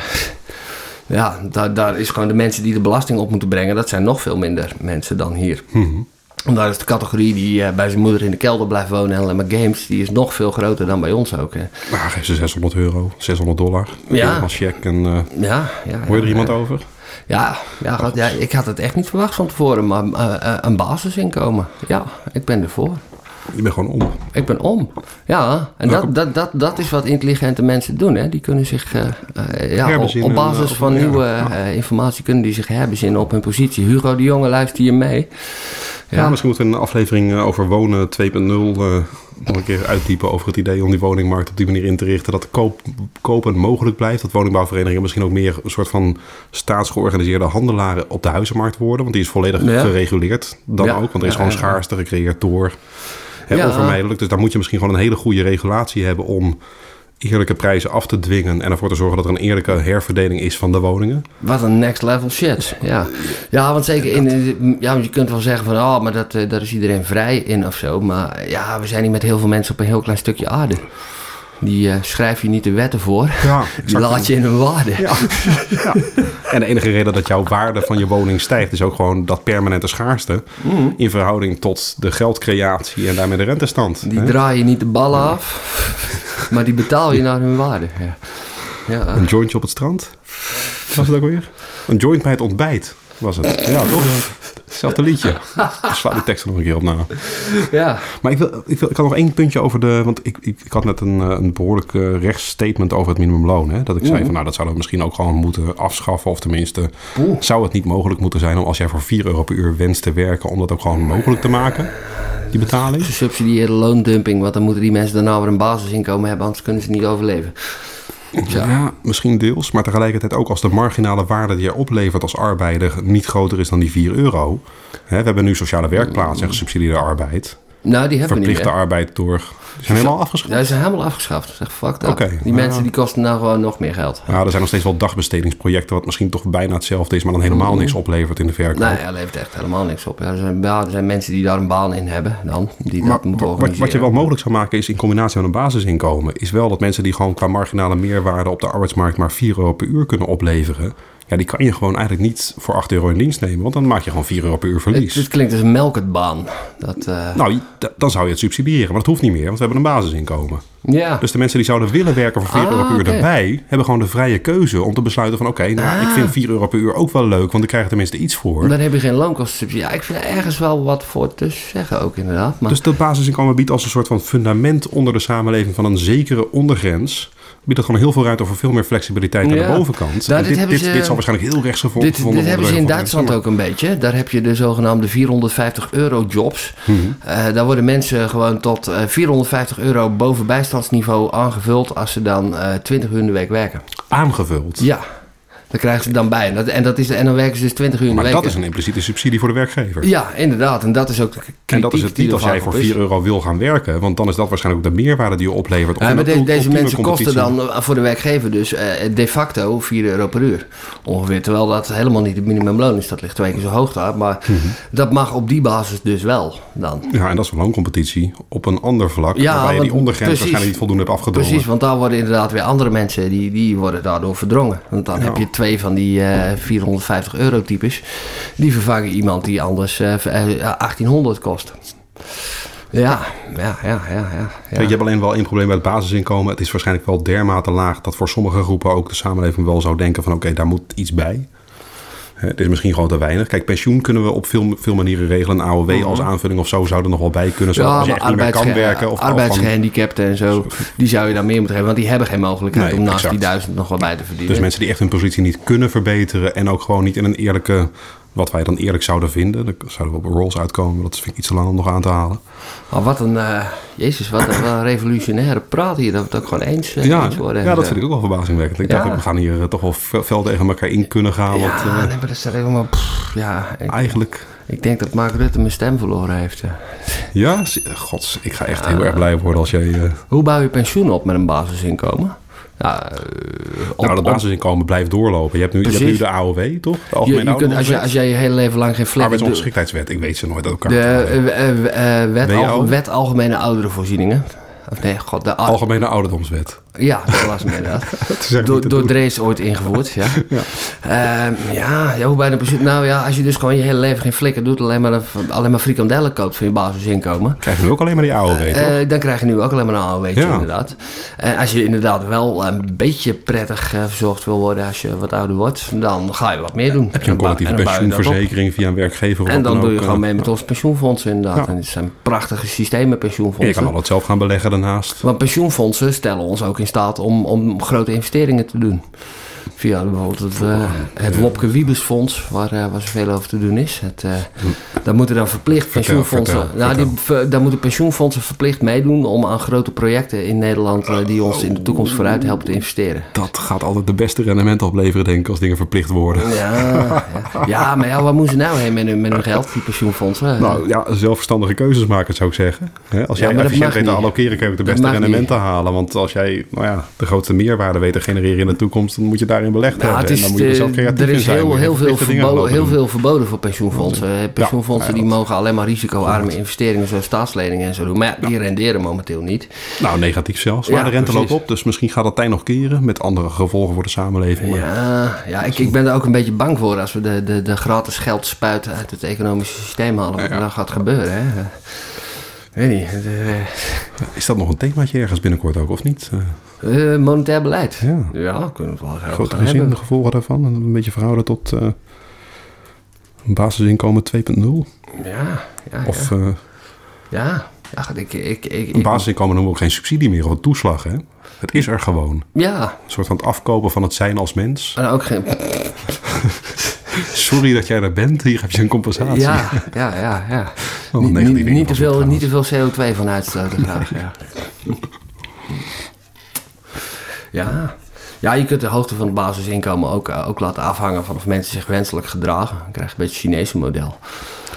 *laughs* ja, daar, daar is gewoon de mensen die de belasting op moeten brengen, dat zijn nog veel minder mensen dan hier. Mhm. En daar is de categorie die eh, bij zijn moeder in de kelder blijft wonen en alleen maar games, die is nog veel groter dan bij ons ook. Hè. Nou, geef ze 600 euro, 600 dollar. Ja. Als check. En, Ja, ja, hoor je er iemand ja. over? Ja, ja, ja, ik had het echt niet verwacht van tevoren, maar eh, een basisinkomen, ja, ik ben ervoor. Je bent gewoon om. Ik ben om. Ja, en dat, dat, dat, dat is wat intelligente mensen doen. Hè. Die kunnen zich, eh, ja, op, basis van nieuwe Ja. informatie kunnen die zich herbezinnen op hun positie. Hugo de Jonge, luister hier mee. Ja, misschien moeten we een aflevering eh, over wonen 2.0 eh, nog een keer uitdiepen over het idee om die woningmarkt op die manier in te richten. Dat de koop, kopen mogelijk blijft. Dat woningbouwverenigingen misschien ook meer een soort van staatsgeorganiseerde handelaren op de huizenmarkt worden. Want die is volledig Ja. gereguleerd dan Ja. ook. Want er is gewoon schaarste gecreëerd door. Hè. Onvermijdelijk. Dus daar moet je misschien gewoon een hele goede regulatie hebben om eerlijke prijzen af te dwingen. En ervoor te zorgen dat er een eerlijke herverdeling is van de woningen. Wat een next level shit. Ja, ja want zeker in. Ja, want je kunt wel zeggen van. Oh, maar dat, eh, daar is iedereen vrij in of zo. Maar ja, we zijn niet met heel veel mensen op een heel klein stukje aarde. Die eh, schrijf je niet de wetten voor. Ja, *laughs* Die laat je in hun waarde. Ja. *laughs* ja. En de enige reden dat jouw waarde van je woning stijgt, is ook gewoon dat permanente schaarste. In verhouding tot de geldcreatie en daarmee de rentestand. Die hè? draai je niet de ballen af, *laughs* maar die betaal je naar hun waarde. Ja. Ja, Een jointje op het strand. Was het ook weer? Een joint bij het ontbijt was het. Ja, toch? Hetzelfde liedje. Ik sla die tekst er nog een keer op na. ja. Maar ik, wil, ik, wil, ik had nog één puntje over de... Want ik, ik, ik had net een, eh, een behoorlijk eh, rechtsstatement over het minimumloon. Hè? Dat ik zei van nou, dat zouden we misschien ook gewoon moeten afschaffen. Of tenminste, Oeh. zou het niet mogelijk moeten zijn... om als jij voor 4 euro per uur wenst te werken... om dat ook gewoon mogelijk te maken, die betaling? Gesubsidieerde loondumping, want dan moeten die mensen daarna weer een basisinkomen hebben, anders kunnen ze niet overleven. Ja. misschien deels. Maar tegelijkertijd ook als de marginale waarde die je oplevert als arbeider... niet groter is dan die 4 euro. Hè, we hebben nu sociale werkplaatsen en gesubsidieerde arbeid. Nou, die hebben we niet Verplichte meer. arbeid door... Die zijn helemaal afgeschaft. Ja, ze zijn helemaal afgeschaft. Zeg, fuck dat. Die nou mensen die kosten nou gewoon nog meer geld. Ja, er zijn nog steeds wel dagbestedingsprojecten... wat misschien toch bijna hetzelfde is... maar dan helemaal niks oplevert in de verkoop. Nee, dat levert echt helemaal niks op. Ja, er, zijn, er mensen die daar een baan in hebben dan, die Maar dat moeten wat, wat je wel mogelijk zou maken is in combinatie met een basisinkomen... is wel dat mensen die gewoon qua marginale meerwaarde op de arbeidsmarkt... maar 4 euro per uur kunnen opleveren... ja, die kan je gewoon eigenlijk niet voor 8 euro in dienst nemen... want dan maak je gewoon 4 euro per uur verlies. het klinkt als een melkertbaan. Dat, eh, Nou, dan zou je het subsidiëren, maar dat hoeft niet meer... want we hebben een basisinkomen. ja. Dus de mensen die zouden willen werken voor 4 Ah, euro per uur erbij... hebben gewoon de vrije keuze om te besluiten van... oké, nou, ik Ah. vind 4 euro per uur ook wel leuk... want ik krijg er tenminste iets voor. Dan heb je geen loonkostensubsidie. Ja, ik vind er ergens wel wat voor te zeggen ook inderdaad. Maar Dus dat basisinkomen biedt als een soort van fundament onder de samenleving van een zekere ondergrens. Biedt dat gewoon heel veel ruimte voor veel meer flexibiliteit aan de bovenkant. Nou, dit dit, ze- dit zal waarschijnlijk heel rechtsgevonden Dit, dit hebben ze in Duitsland ook een beetje. Daar heb je de zogenaamde 450 euro jobs. Mhm. Eh, daar worden mensen gewoon tot eh, 450 euro boven bijstandsniveau aangevuld als ze dan eh 20 uur in de week werken. Aangevuld. Ja, daar krijgen ze dan bij. En, dat, en, dat is, en dan werken ze dus 20 uur in maar de week. dat is een impliciete subsidie voor de werkgever. Ja, inderdaad. En dat is ook en dat is het die niet als jij voor op is. 4 euro wil gaan werken. Want dan is dat waarschijnlijk ook de meerwaarde die je oplevert. Ja, maar de- deze mensen kosten dan eh, voor de werkgever dus eh, de facto 4 euro per uur. Ongeveer. Terwijl dat helemaal niet het minimumloon is. Dat ligt twee keer zo hoog daar. Maar Mhm. dat mag op die basis dus wel dan. Ja, en dat is een looncompetitie op een ander vlak. Ja, waarbij je die ondergrens precies. waarschijnlijk niet voldoende hebt afgedrongen. Precies, want daar worden inderdaad weer andere mensen die, die worden daardoor verdrongen. Want dan heb je twee van die eh, 450 euro types. Die vervangen iemand die anders eh, v- eh, 1800 kost. Ja, ja, ja, ja. ja. Kijk, je hebt alleen wel één probleem bij het basisinkomen. Het is waarschijnlijk wel dermate laag dat voor sommige groepen ook de samenleving wel zou denken van oké, daar moet iets bij. Het is misschien gewoon te weinig. Kijk, pensioen kunnen we op veel, veel manieren regelen. Een AOW als aanvulling of zo zou er nog wel bij kunnen. Zodat als je echt niet meer kan werken. Of arbeidsgehandicapten en zo, die zou je dan meer moeten hebben. Want die hebben geen mogelijkheid Nee, om naast exact. die duizend nog wat bij te verdienen. Dus mensen die echt hun positie niet kunnen verbeteren. En ook gewoon niet in een eerlijke, wat wij dan eerlijk zouden vinden. Dan zouden we op rolls uitkomen. Dat vind ik iets te lang om nog aan te halen. Maar wat een, eh, jezus, wat een, een revolutionaire praat hier. Dat we het ook gewoon eens, eh, Ja, eens worden. ja, dat vind ik ook wel verbazingwekkend. Ik Ja. dacht, we gaan hier eh, toch wel fel tegen elkaar in kunnen gaan. Ja, want, nee, maar dat is helemaal... pff, ja, ik, eigenlijk... ik denk dat Mark Rutte mijn stem verloren heeft. Ja, gods, ik ga echt heel erg blij worden als jij... Hoe bouw je pensioen op met een basisinkomen? Eh, nou, dat basisinkomen blijft doorlopen. Je hebt nu, je hebt nu de AOW, toch? De je, je kunt, als, je, als jij je hele leven lang geen doet- Arbeidsongeschiktheidswet. Ik weet ze nooit uit elkaar. De eh, eh, wet, Algemene Ouderenvoorzieningen. Of nee, god, de... al- Algemene Ouderdomswet. Ja, dat was hem inderdaad. *laughs* Door, door. Drees ooit ingevoerd, *laughs* ja. Ehm, ja, ja, hoe bij de. Nou ja, als je dus gewoon je hele leven geen flikker doet... alleen maar, alleen maar frikandellen koopt voor je basisinkomen... Krijg je nu ook alleen maar die toch? eh, dan krijg je nu ook alleen maar een AOW'tje, Ja. inderdaad. En als je inderdaad wel een beetje prettig eh, verzorgd wil worden als je wat ouder wordt, dan ga je wat meer doen. Heb je een collectieve pensioenverzekering via een werkgever? of En dan doe je gewoon eh, mee met ons pensioenfonds inderdaad. Ja. En het zijn prachtige systemen, en pensioenfondsen. je kan alles zelf gaan beleggen daarnaast. Want pensioenfondsen stellen ons ook in staat om, om grote investeringen te doen. Via bijvoorbeeld het, eh, het Wopke Wiebesfonds, waar, eh, waar zoveel over te doen is. Het, eh, daar moeten dan verplicht pensioenfondsen. vertel, nou, die, daar moeten pensioenfondsen verplicht meedoen om aan grote projecten in Nederland die ons in de toekomst vooruit helpen te investeren. Dat gaat altijd de beste rendementen opleveren, denk ik, als dingen verplicht worden. Ja, ja. ja maar ja, waar moeten ze nou heen met hun, met hun geld, die pensioenfondsen? Nou ja, zelfverstandige keuzes maken zou ik zeggen. Als Ja, jij dat efficiënt weet te allokeren, kun je ook de beste rendementen halen. Want als jij nou ja, de grootste meerwaarde weet te genereren in de toekomst, dan moet je daarin belegd Nou, hebben. het is, en dan moet je er zelf eh, creatief er is zijn. heel, heel, veel verboden, heel doen. veel verboden voor pensioenfondsen. Pensioenfondsen ja, die mogen alleen maar risicoarme investeringen zoals staatsleningen en zo doen. Maar ja, die renderen momenteel niet. Nou, negatief zelfs. Maar de rente precies. loopt op, dus misschien gaat dat tij nog keren. Met andere gevolgen voor de samenleving. Maar Ja, ja ik, ik ben er ook een beetje bang voor als we de, de, de gratis geldspuit uit het economische systeem halen. Wat er dan gaat gebeuren. Hè? Eh, Weet niet. het, Is dat nog een themaatje ergens binnenkort ook, of niet? Eh, eh, eh, monetair beleid. Ja. Ja, kunnen we wel graag grote gaan gezin, hebben. de gevolgen daarvan. En een beetje verhouden tot eh, een basisinkomen 2.0. Ja, ja, Of ja. eh, ja. ja ik, ik, ik, een basisinkomen noemen we ook geen subsidie meer of een toeslag. Hè? Het is er gewoon. ja, Een soort van het afkopen van het zijn als mens. en ook geen... *laughs* Sorry dat jij er bent, hier heb je een compensatie. Ja, ja, ja, ja. Oh, Niet- te veel, niet te veel CO2 van uitstoten graag, ja. Ja. Ja, je kunt de hoogte van het basisinkomen ook, eh, ook laten afhangen van of mensen zich wenselijk gedragen. Dan krijg je een beetje het Chinese model.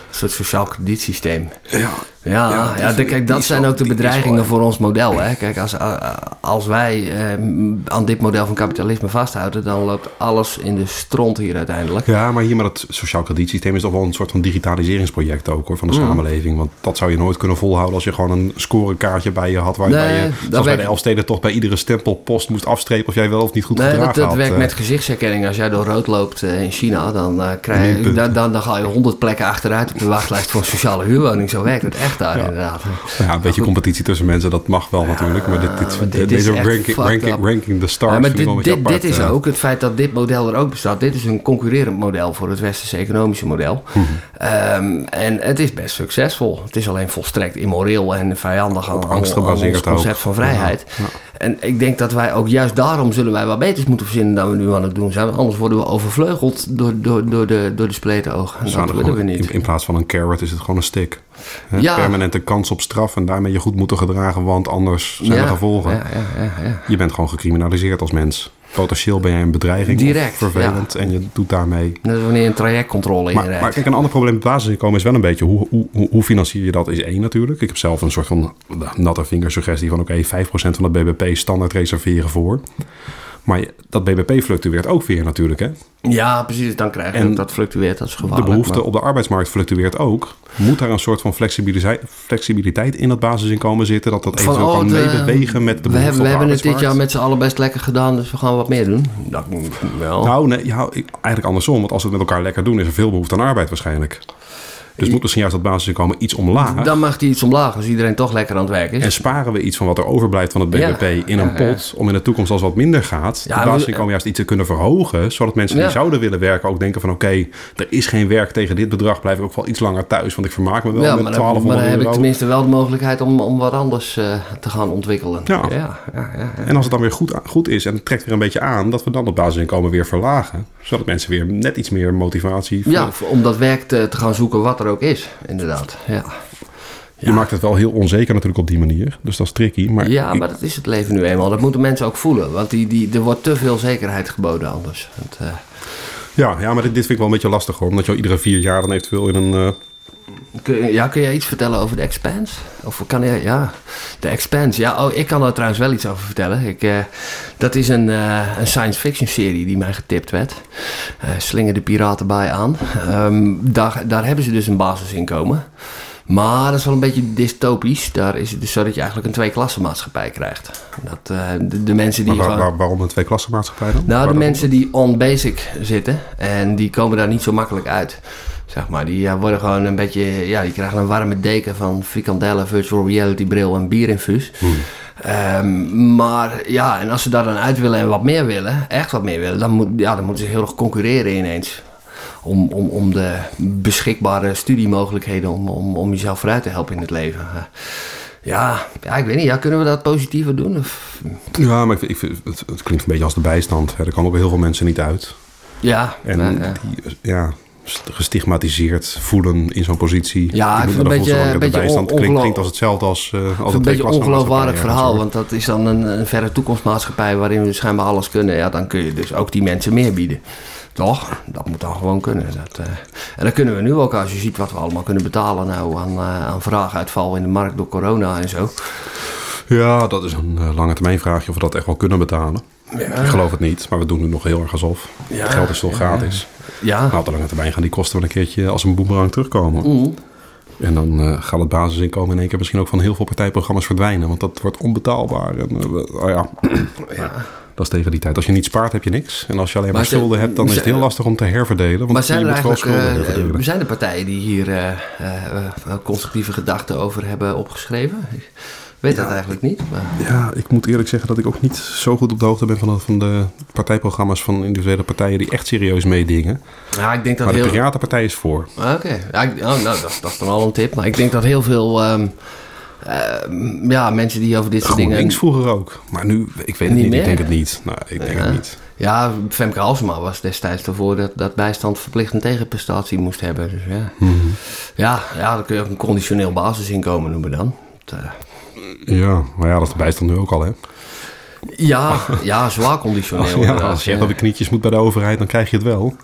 Een soort sociaal kredietsysteem. Ja. Ja, Ja, ja, die- de- kijk, dat zijn ook de bedreigingen voor ons model. Hè. Kijk, als, eh, als wij eh, aan dit model van kapitalisme vasthouden, dan loopt alles in de stront hier uiteindelijk. ja, maar hier met het sociaal kredietsysteem is toch wel een soort van digitaliseringsproject ook hoor, van de Mm. samenleving. Want dat zou je nooit kunnen volhouden als je gewoon een scorekaartje bij je had. Waarbij Nee, je, zoals bij de Elfsteden, toch bij iedere stempelpost moest afstrepen of jij wel of niet goed Nee, gedragen dat, dat had. werkt eh. met gezichtsherkenning. Als jij door rood loopt eh, in China, dan, krijg je, dan, dan, dan ga je honderd plekken achteruit op de wachtlijst voor een sociale huurwoning. Zo werkt het echt daar inderdaad. Ja, een beetje competitie tussen mensen, dat mag wel natuurlijk. Maar dit, dit, deze is ranking, ranking, up. ranking the stars Ja, maar dit, dit, apart, dit is eh. ook het feit dat dit model er ook bestaat. Dit is een concurrerend model voor het westerse economische model. Mhm. Ehm, en het is best succesvol. Het is alleen volstrekt immoreel en vijandig aan, angst ons gebaseerd concept ook. van vrijheid. En ik denk dat wij ook juist daarom zullen wij wat beters moeten verzinnen dan we nu aan het doen zijn. Want anders worden we overvleugeld door, door, door, de, door de spleten ogen. En dat willen we niet. In, in plaats van een carrot is het gewoon een stick. Hè? Ja. Permanente kans op straf en daarmee je goed moeten gedragen, want anders zijn er gevolgen. Ja, ja, ja, ja. Je bent gewoon gecriminaliseerd als mens. Potentieel ben jij een bedreiging. Direct, Vervelend. En je doet daarmee. Net als wanneer je een trajectcontrole Maar, inrijdt. maar kijk, een ander probleem met basisinkomen is wel een beetje hoe, hoe, hoe, financier je dat, is één natuurlijk. Ik heb zelf een soort van natte vingersuggestie van oké, 5% van het BBP standaard reserveren voor. Maar dat BBP fluctueert ook weer natuurlijk, hè? Ja, precies. Dan krijg je En dat fluctueert. Dat is De behoefte maar- op de arbeidsmarkt fluctueert ook. Moet daar een soort van flexibiliteit, flexibiliteit in dat basisinkomen zitten? Dat dat eventueel kan meebewegen met de we behoefte hebben, we op de hebben het dit jaar met z'n allen best lekker gedaan, dus we gaan wat meer doen. Dat wel. Nou, nee, ja, eigenlijk andersom. Want als we het met elkaar lekker doen, is er veel behoefte aan arbeid waarschijnlijk. Dus moet misschien juist dat basisinkomen iets omlaag. dan mag die iets omlaag als iedereen toch lekker aan het werk is. En sparen we iets van wat er overblijft van het BBP Ja. in een Ja, ja. pot... om in de toekomst als wat minder gaat... Ja, het basisinkomen juist iets te kunnen verhogen... zodat mensen Ja. die zouden willen werken ook denken van... oké, er is geen werk tegen dit bedrag... blijf ik ook wel iets langer thuis... want ik vermaak me wel ja, met maar dan, 1200 maar dan heb euro. ik tenminste wel de mogelijkheid om, om wat anders eh, te gaan ontwikkelen. Ja. ja, ja, ja, ja. En als het dan weer goed, goed is en het trekt weer een beetje aan... dat we dan het basisinkomen weer verlagen... zodat mensen weer net iets meer motivatie... Ja, om dat werk te, te gaan zoeken wat er ook is, inderdaad. Ja, Je maakt het wel heel onzeker natuurlijk op die manier. Dus dat is tricky. Maar ja ik- maar dat is het leven nu eenmaal. Dat moeten mensen ook voelen. Want die, die, er wordt te veel zekerheid geboden anders. Want, eh, ja, ja, maar dit, dit vind ik wel een beetje lastig hoor. Omdat je al iedere vier jaar dan eventueel in een... eh, kun, ja, kun jij iets vertellen over de Expanse? Of kan je, ja, de Expanse. Ja, oh, ik kan er trouwens wel iets over vertellen. Ik, eh, dat is een, eh, een science fiction serie die mij getipt werd. Eh Slinger de Piraten bij aan. Ehm, daar, daar hebben ze dus een basisinkomen. Maar dat is wel een beetje dystopisch. Daar is het dus zo dat je eigenlijk een tweeklassenmaatschappij krijgt. Dat, de, de mensen die waar- waar- waarom een twee-klassenmaatschappij dan? Nou, Waar de mensen die on basic zitten en die komen daar niet zo makkelijk uit. Zeg maar, die ja, worden gewoon een beetje, ja, die krijgen een warme deken van frikandellen, virtual reality bril en bierinfuus. Ehm, maar ja, en als ze daar dan uit willen en wat meer willen, echt wat meer willen, dan, moet, ja, dan moeten ze heel erg concurreren ineens. Om, om, om de beschikbare studiemogelijkheden om, om, om jezelf vooruit te helpen in het leven. Eh, ja, ja, ik weet niet. Ja, kunnen we dat positiever doen? Of, Ja, maar ik vind, ik het, het klinkt een beetje als de bijstand. Hè. Er komen ook heel veel mensen niet uit. ja, En nou, ja. die ja, gestigmatiseerd voelen in zo'n positie. Ja, ik vind het een beetje- een beetje on- klinkt, als hetzelfde als, uh, als Het is een beetje een ongeloofwaardig verhaal, want dat is dan een, een verre toekomstmaatschappij waarin we schijnbaar alles kunnen. Ja, dan kun je dus ook die mensen meer bieden. Toch? Dat moet dan gewoon kunnen. Dat, eh, En dat kunnen we nu ook als je ziet wat we allemaal kunnen betalen nou aan, eh, aan vraaguitval in de markt door corona en zo. Ja, dat is een lange termijn vraagje of we dat echt wel kunnen betalen. Ik geloof het niet, maar we doen nu nog heel erg alsof. Ja, Het geld is toch gratis. Ja, Nou, op de lange termijn gaan die kosten wel een keertje als een boemerang terugkomen. Mm. En dan eh, gaat het basisinkomen in één keer misschien ook van heel veel partijprogramma's verdwijnen. Want dat wordt onbetaalbaar. En, eh, oh ja. ja. Dat is tegen die tijd. Als je niet spaart, heb je niks. En als je alleen maar, Maar schulden hebt, dan is het heel lastig om te herverdelen. Want Maar zijn er eigenlijk eh, zijn er partijen die hier eh, eh, eh, constructieve gedachten over hebben opgeschreven? Ik weet dat eigenlijk niet. Maar... Ja, ik moet eerlijk zeggen dat ik ook niet zo goed op de hoogte ben van de, van de partijprogramma's van individuele partijen die echt serieus meedingen. Ja, ik denk dat Maar de heel... Piratenpartij is voor. Oké, ja, oh, nou, dat, dat is dan al een tip. Maar ik denk dat heel veel ehm, ehm, ja, mensen die over dit soort dingen... GroenLinks vroeger ook. Maar nu, ik weet het Niet niet. meer? Ik denk het niet. Nou, ik denk Ja. het niet. Ja, Femke Halsema was destijds ervoor dat, dat bijstand verplicht een tegenprestatie moest hebben. Dus ja. Mhm. Ja, ja, dan kun je ook een conditioneel basisinkomen noemen dan. Dat, Ja, maar ja, dat is de bijstand nu ook al, hè? ja, ja, zwaar conditioneel. *laughs* ja, als je echt ja. op de knietjes moet bij de overheid, dan krijg je het wel.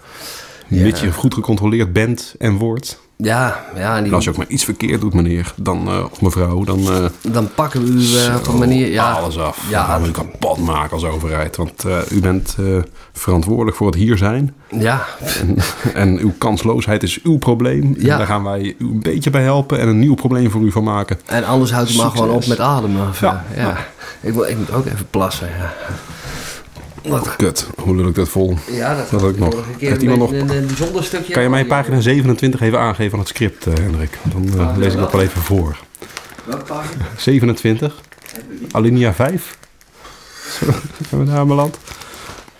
Mits je goed gecontroleerd bent en wordt. Ja, ja en die, En als je ook maar iets verkeerd doet, meneer, dan, eh, of mevrouw, dan eh, dan pakken we u eh, op een manier... Ja, alles af. Ja, dan gaan we u kapot maken als overheid. Want u bent verantwoordelijk voor het hier zijn. ja, En, *laughs* en uw kansloosheid is uw probleem. En daar gaan wij u een beetje bij helpen en een nieuw probleem voor u van maken. en anders houdt u maar gewoon op met ademen. Of, Ja, ja. Ik, wil, ik moet ook even plassen. Ja, Wat- Kut, hoe lul ik dat vol? ja dat, Dat ook nog. Heeft iemand beetje een, een bijzonder stukje. Kan je mij pagina 27 even aangeven van het script, eh, Hendrik? Dan eh, lees ik dat wel even voor. Welke pagina? 27, alinea 5. Zijn *laughs* we daar beland?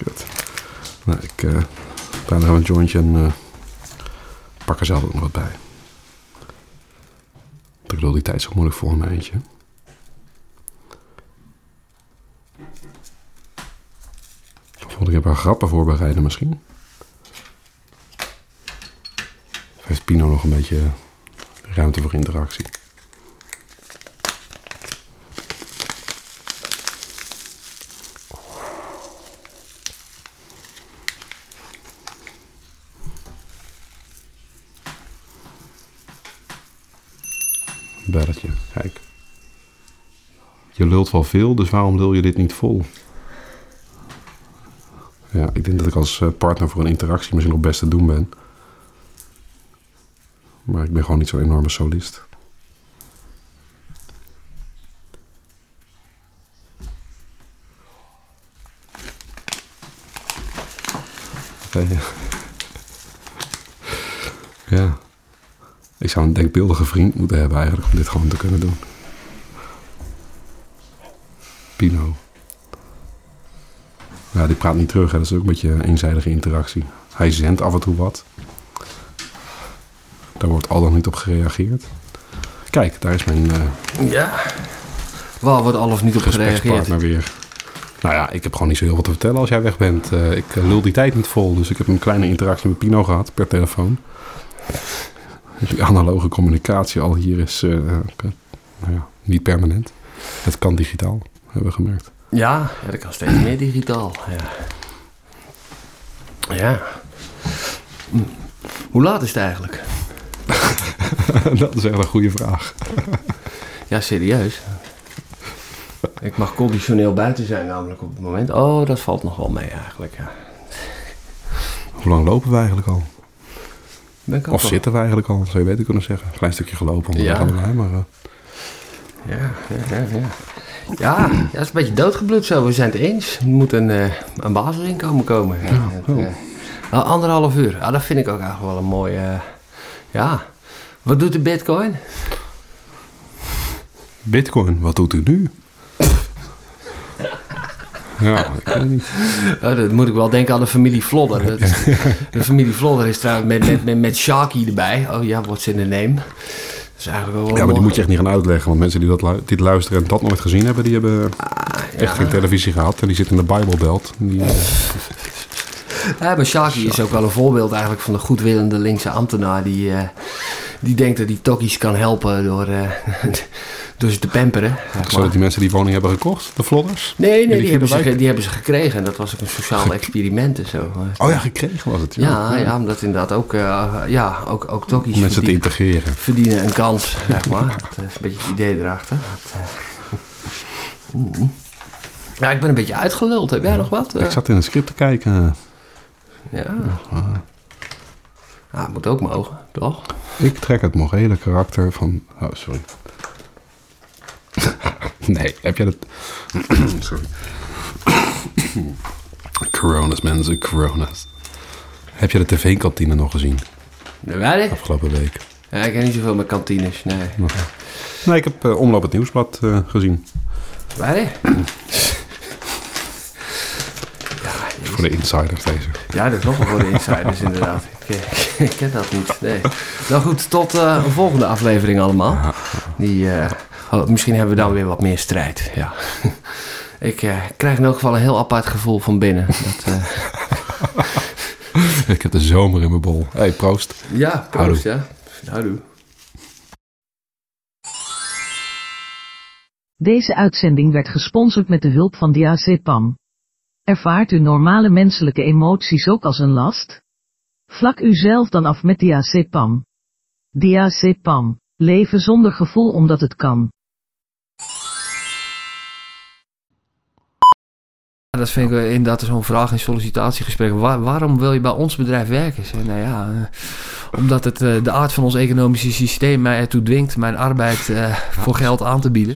Kut. Nou, ik uh, ben nog een jointje en eh, pak er zelf ook nog wat bij. Ik bedoel, die tijd is zo moeilijk voor een eindje. Moet ik een paar grappen voorbereiden misschien? Of heeft Pino nog een beetje ruimte voor interactie? Belletje, kijk. Je lult wel veel, dus waarom lul je dit niet vol? Ik denk dat ik als eh, partner voor een interactie misschien nog best te doen ben. Maar ik ben gewoon niet zo'n enorme solist. Oké. Ja. Ik zou een denkbeeldige vriend moeten hebben eigenlijk om dit gewoon te kunnen doen. Pino. Ja, die praat niet terug. Hè. Dat is ook een beetje een eenzijdige interactie. Hij zendt af en toe wat. Daar wordt al dan niet op gereageerd. Kijk, daar is mijn eh Ja. Waar wordt al of niet op gereageerd? weer. Nou ja, ik heb gewoon niet zo heel wat te vertellen als jij weg bent. Eh, ik eh, lul die tijd niet vol. Dus ik heb een kleine interactie met Pino gehad per telefoon. Dus die analoge communicatie al hier is nou ja, niet permanent. Het kan digitaal, hebben we gemerkt. Ja, ja, dat kan steeds meer digitaal. Ja. ja. Hoe laat is het eigenlijk? *laughs* dat is echt een goede vraag. *laughs* Ja, serieus. Ik mag conditioneel buiten zijn namelijk op het moment. Oh, dat valt nog wel mee eigenlijk. Ja. Hoe lang lopen we eigenlijk al? Of wel- zitten we eigenlijk al, zou je beter kunnen zeggen. Een klein stukje gelopen, Ja. allebei, maar... eh, Ja, ja, ja. Ja, ja, het is een beetje doodgebloed zo. We zijn het eens. Er moet een, eh een basisinkomen komen. Ja, het, oh. eh, anderhalf uur. Ja, dat vind ik ook eigenlijk wel een mooie... eh, ja. Wat doet de bitcoin? Bitcoin, wat doet u nu? *laughs* ja, ik weet niet. Oh, dat moet ik wel denken aan de familie Vlodder. Dat de familie Vlodder is trouwens met, met, met, met Sharky erbij. Oh ja, what's in the name? Dat is eigenlijk wel Ja, maar die mooi. moet je echt niet gaan uitleggen. Want mensen die dat dit luisteren en dat nooit gezien hebben... die hebben echt geen televisie gehad. En die zitten in de Bijbelbelt. Die, eh, *laughs* Ja, maar Sharky is ook wel een voorbeeld eigenlijk van de goedwillende linkse ambtenaar... die, eh, die denkt dat hij tokkies kan helpen door, eh, *laughs* door ze te pamperen. zeg zodat die mensen die woning hebben gekocht, de vlodders. Nee, nee, die die, hebben ze, die hebben ze gekregen. En dat was ook een sociaal experiment en zo. Oh ja, gekregen was het. Ja, ja, omdat inderdaad ook, eh, ja, ook, ook tokkies Om mensen te integreren. verdienen een kans, zeg maar. *laughs* Dat is een beetje het idee erachter. Dat, eh, *laughs* mm. Ja, ik ben een beetje uitgeluld. Heb jij nog wat? Eh, Ik zat in een script te kijken. Ja. Ja, het moet ook mogen, toch? Ik trek het morele karakter van... Oh, sorry. *laughs* nee, heb jij dat... *clears throat* sorry. *coughs* coronas, mensen, coronas. Heb je de tv-kantine nog gezien De wij? afgelopen week? Ja, ik heb niet zoveel met kantines, nee. Nee, ik heb eh, Omloop het Nieuwsblad eh, gezien. Wij? *clears throat* Voor de insiders deze. Ja, dat is nog wel voor de insiders *laughs* inderdaad. Ik, eh, *laughs* ik ken dat niet, nee. Nou goed, tot eh, een volgende aflevering allemaal. Die, eh, oh, misschien hebben we dan weer wat meer strijd, ja. *laughs* Ik eh, krijg in elk geval een heel apart gevoel van binnen. Dat, eh, ik heb de zomer in mijn bol. hey, proost. ja, proost, ja. Houdoe. Deze uitzending werd gesponsord met de hulp van Diazepam. Ervaart u normale menselijke emoties ook als een last? Vlak u zelf dan af met Diazepam. Diazepam. Leven zonder gevoel omdat het kan. Dat vind ik inderdaad zo'n vraag in sollicitatiegesprekken. Waar- waarom wil je bij ons bedrijf werken? Nou ja, eh, omdat het eh, de aard van ons economische systeem mij ertoe dwingt mijn arbeid eh, voor geld aan te bieden.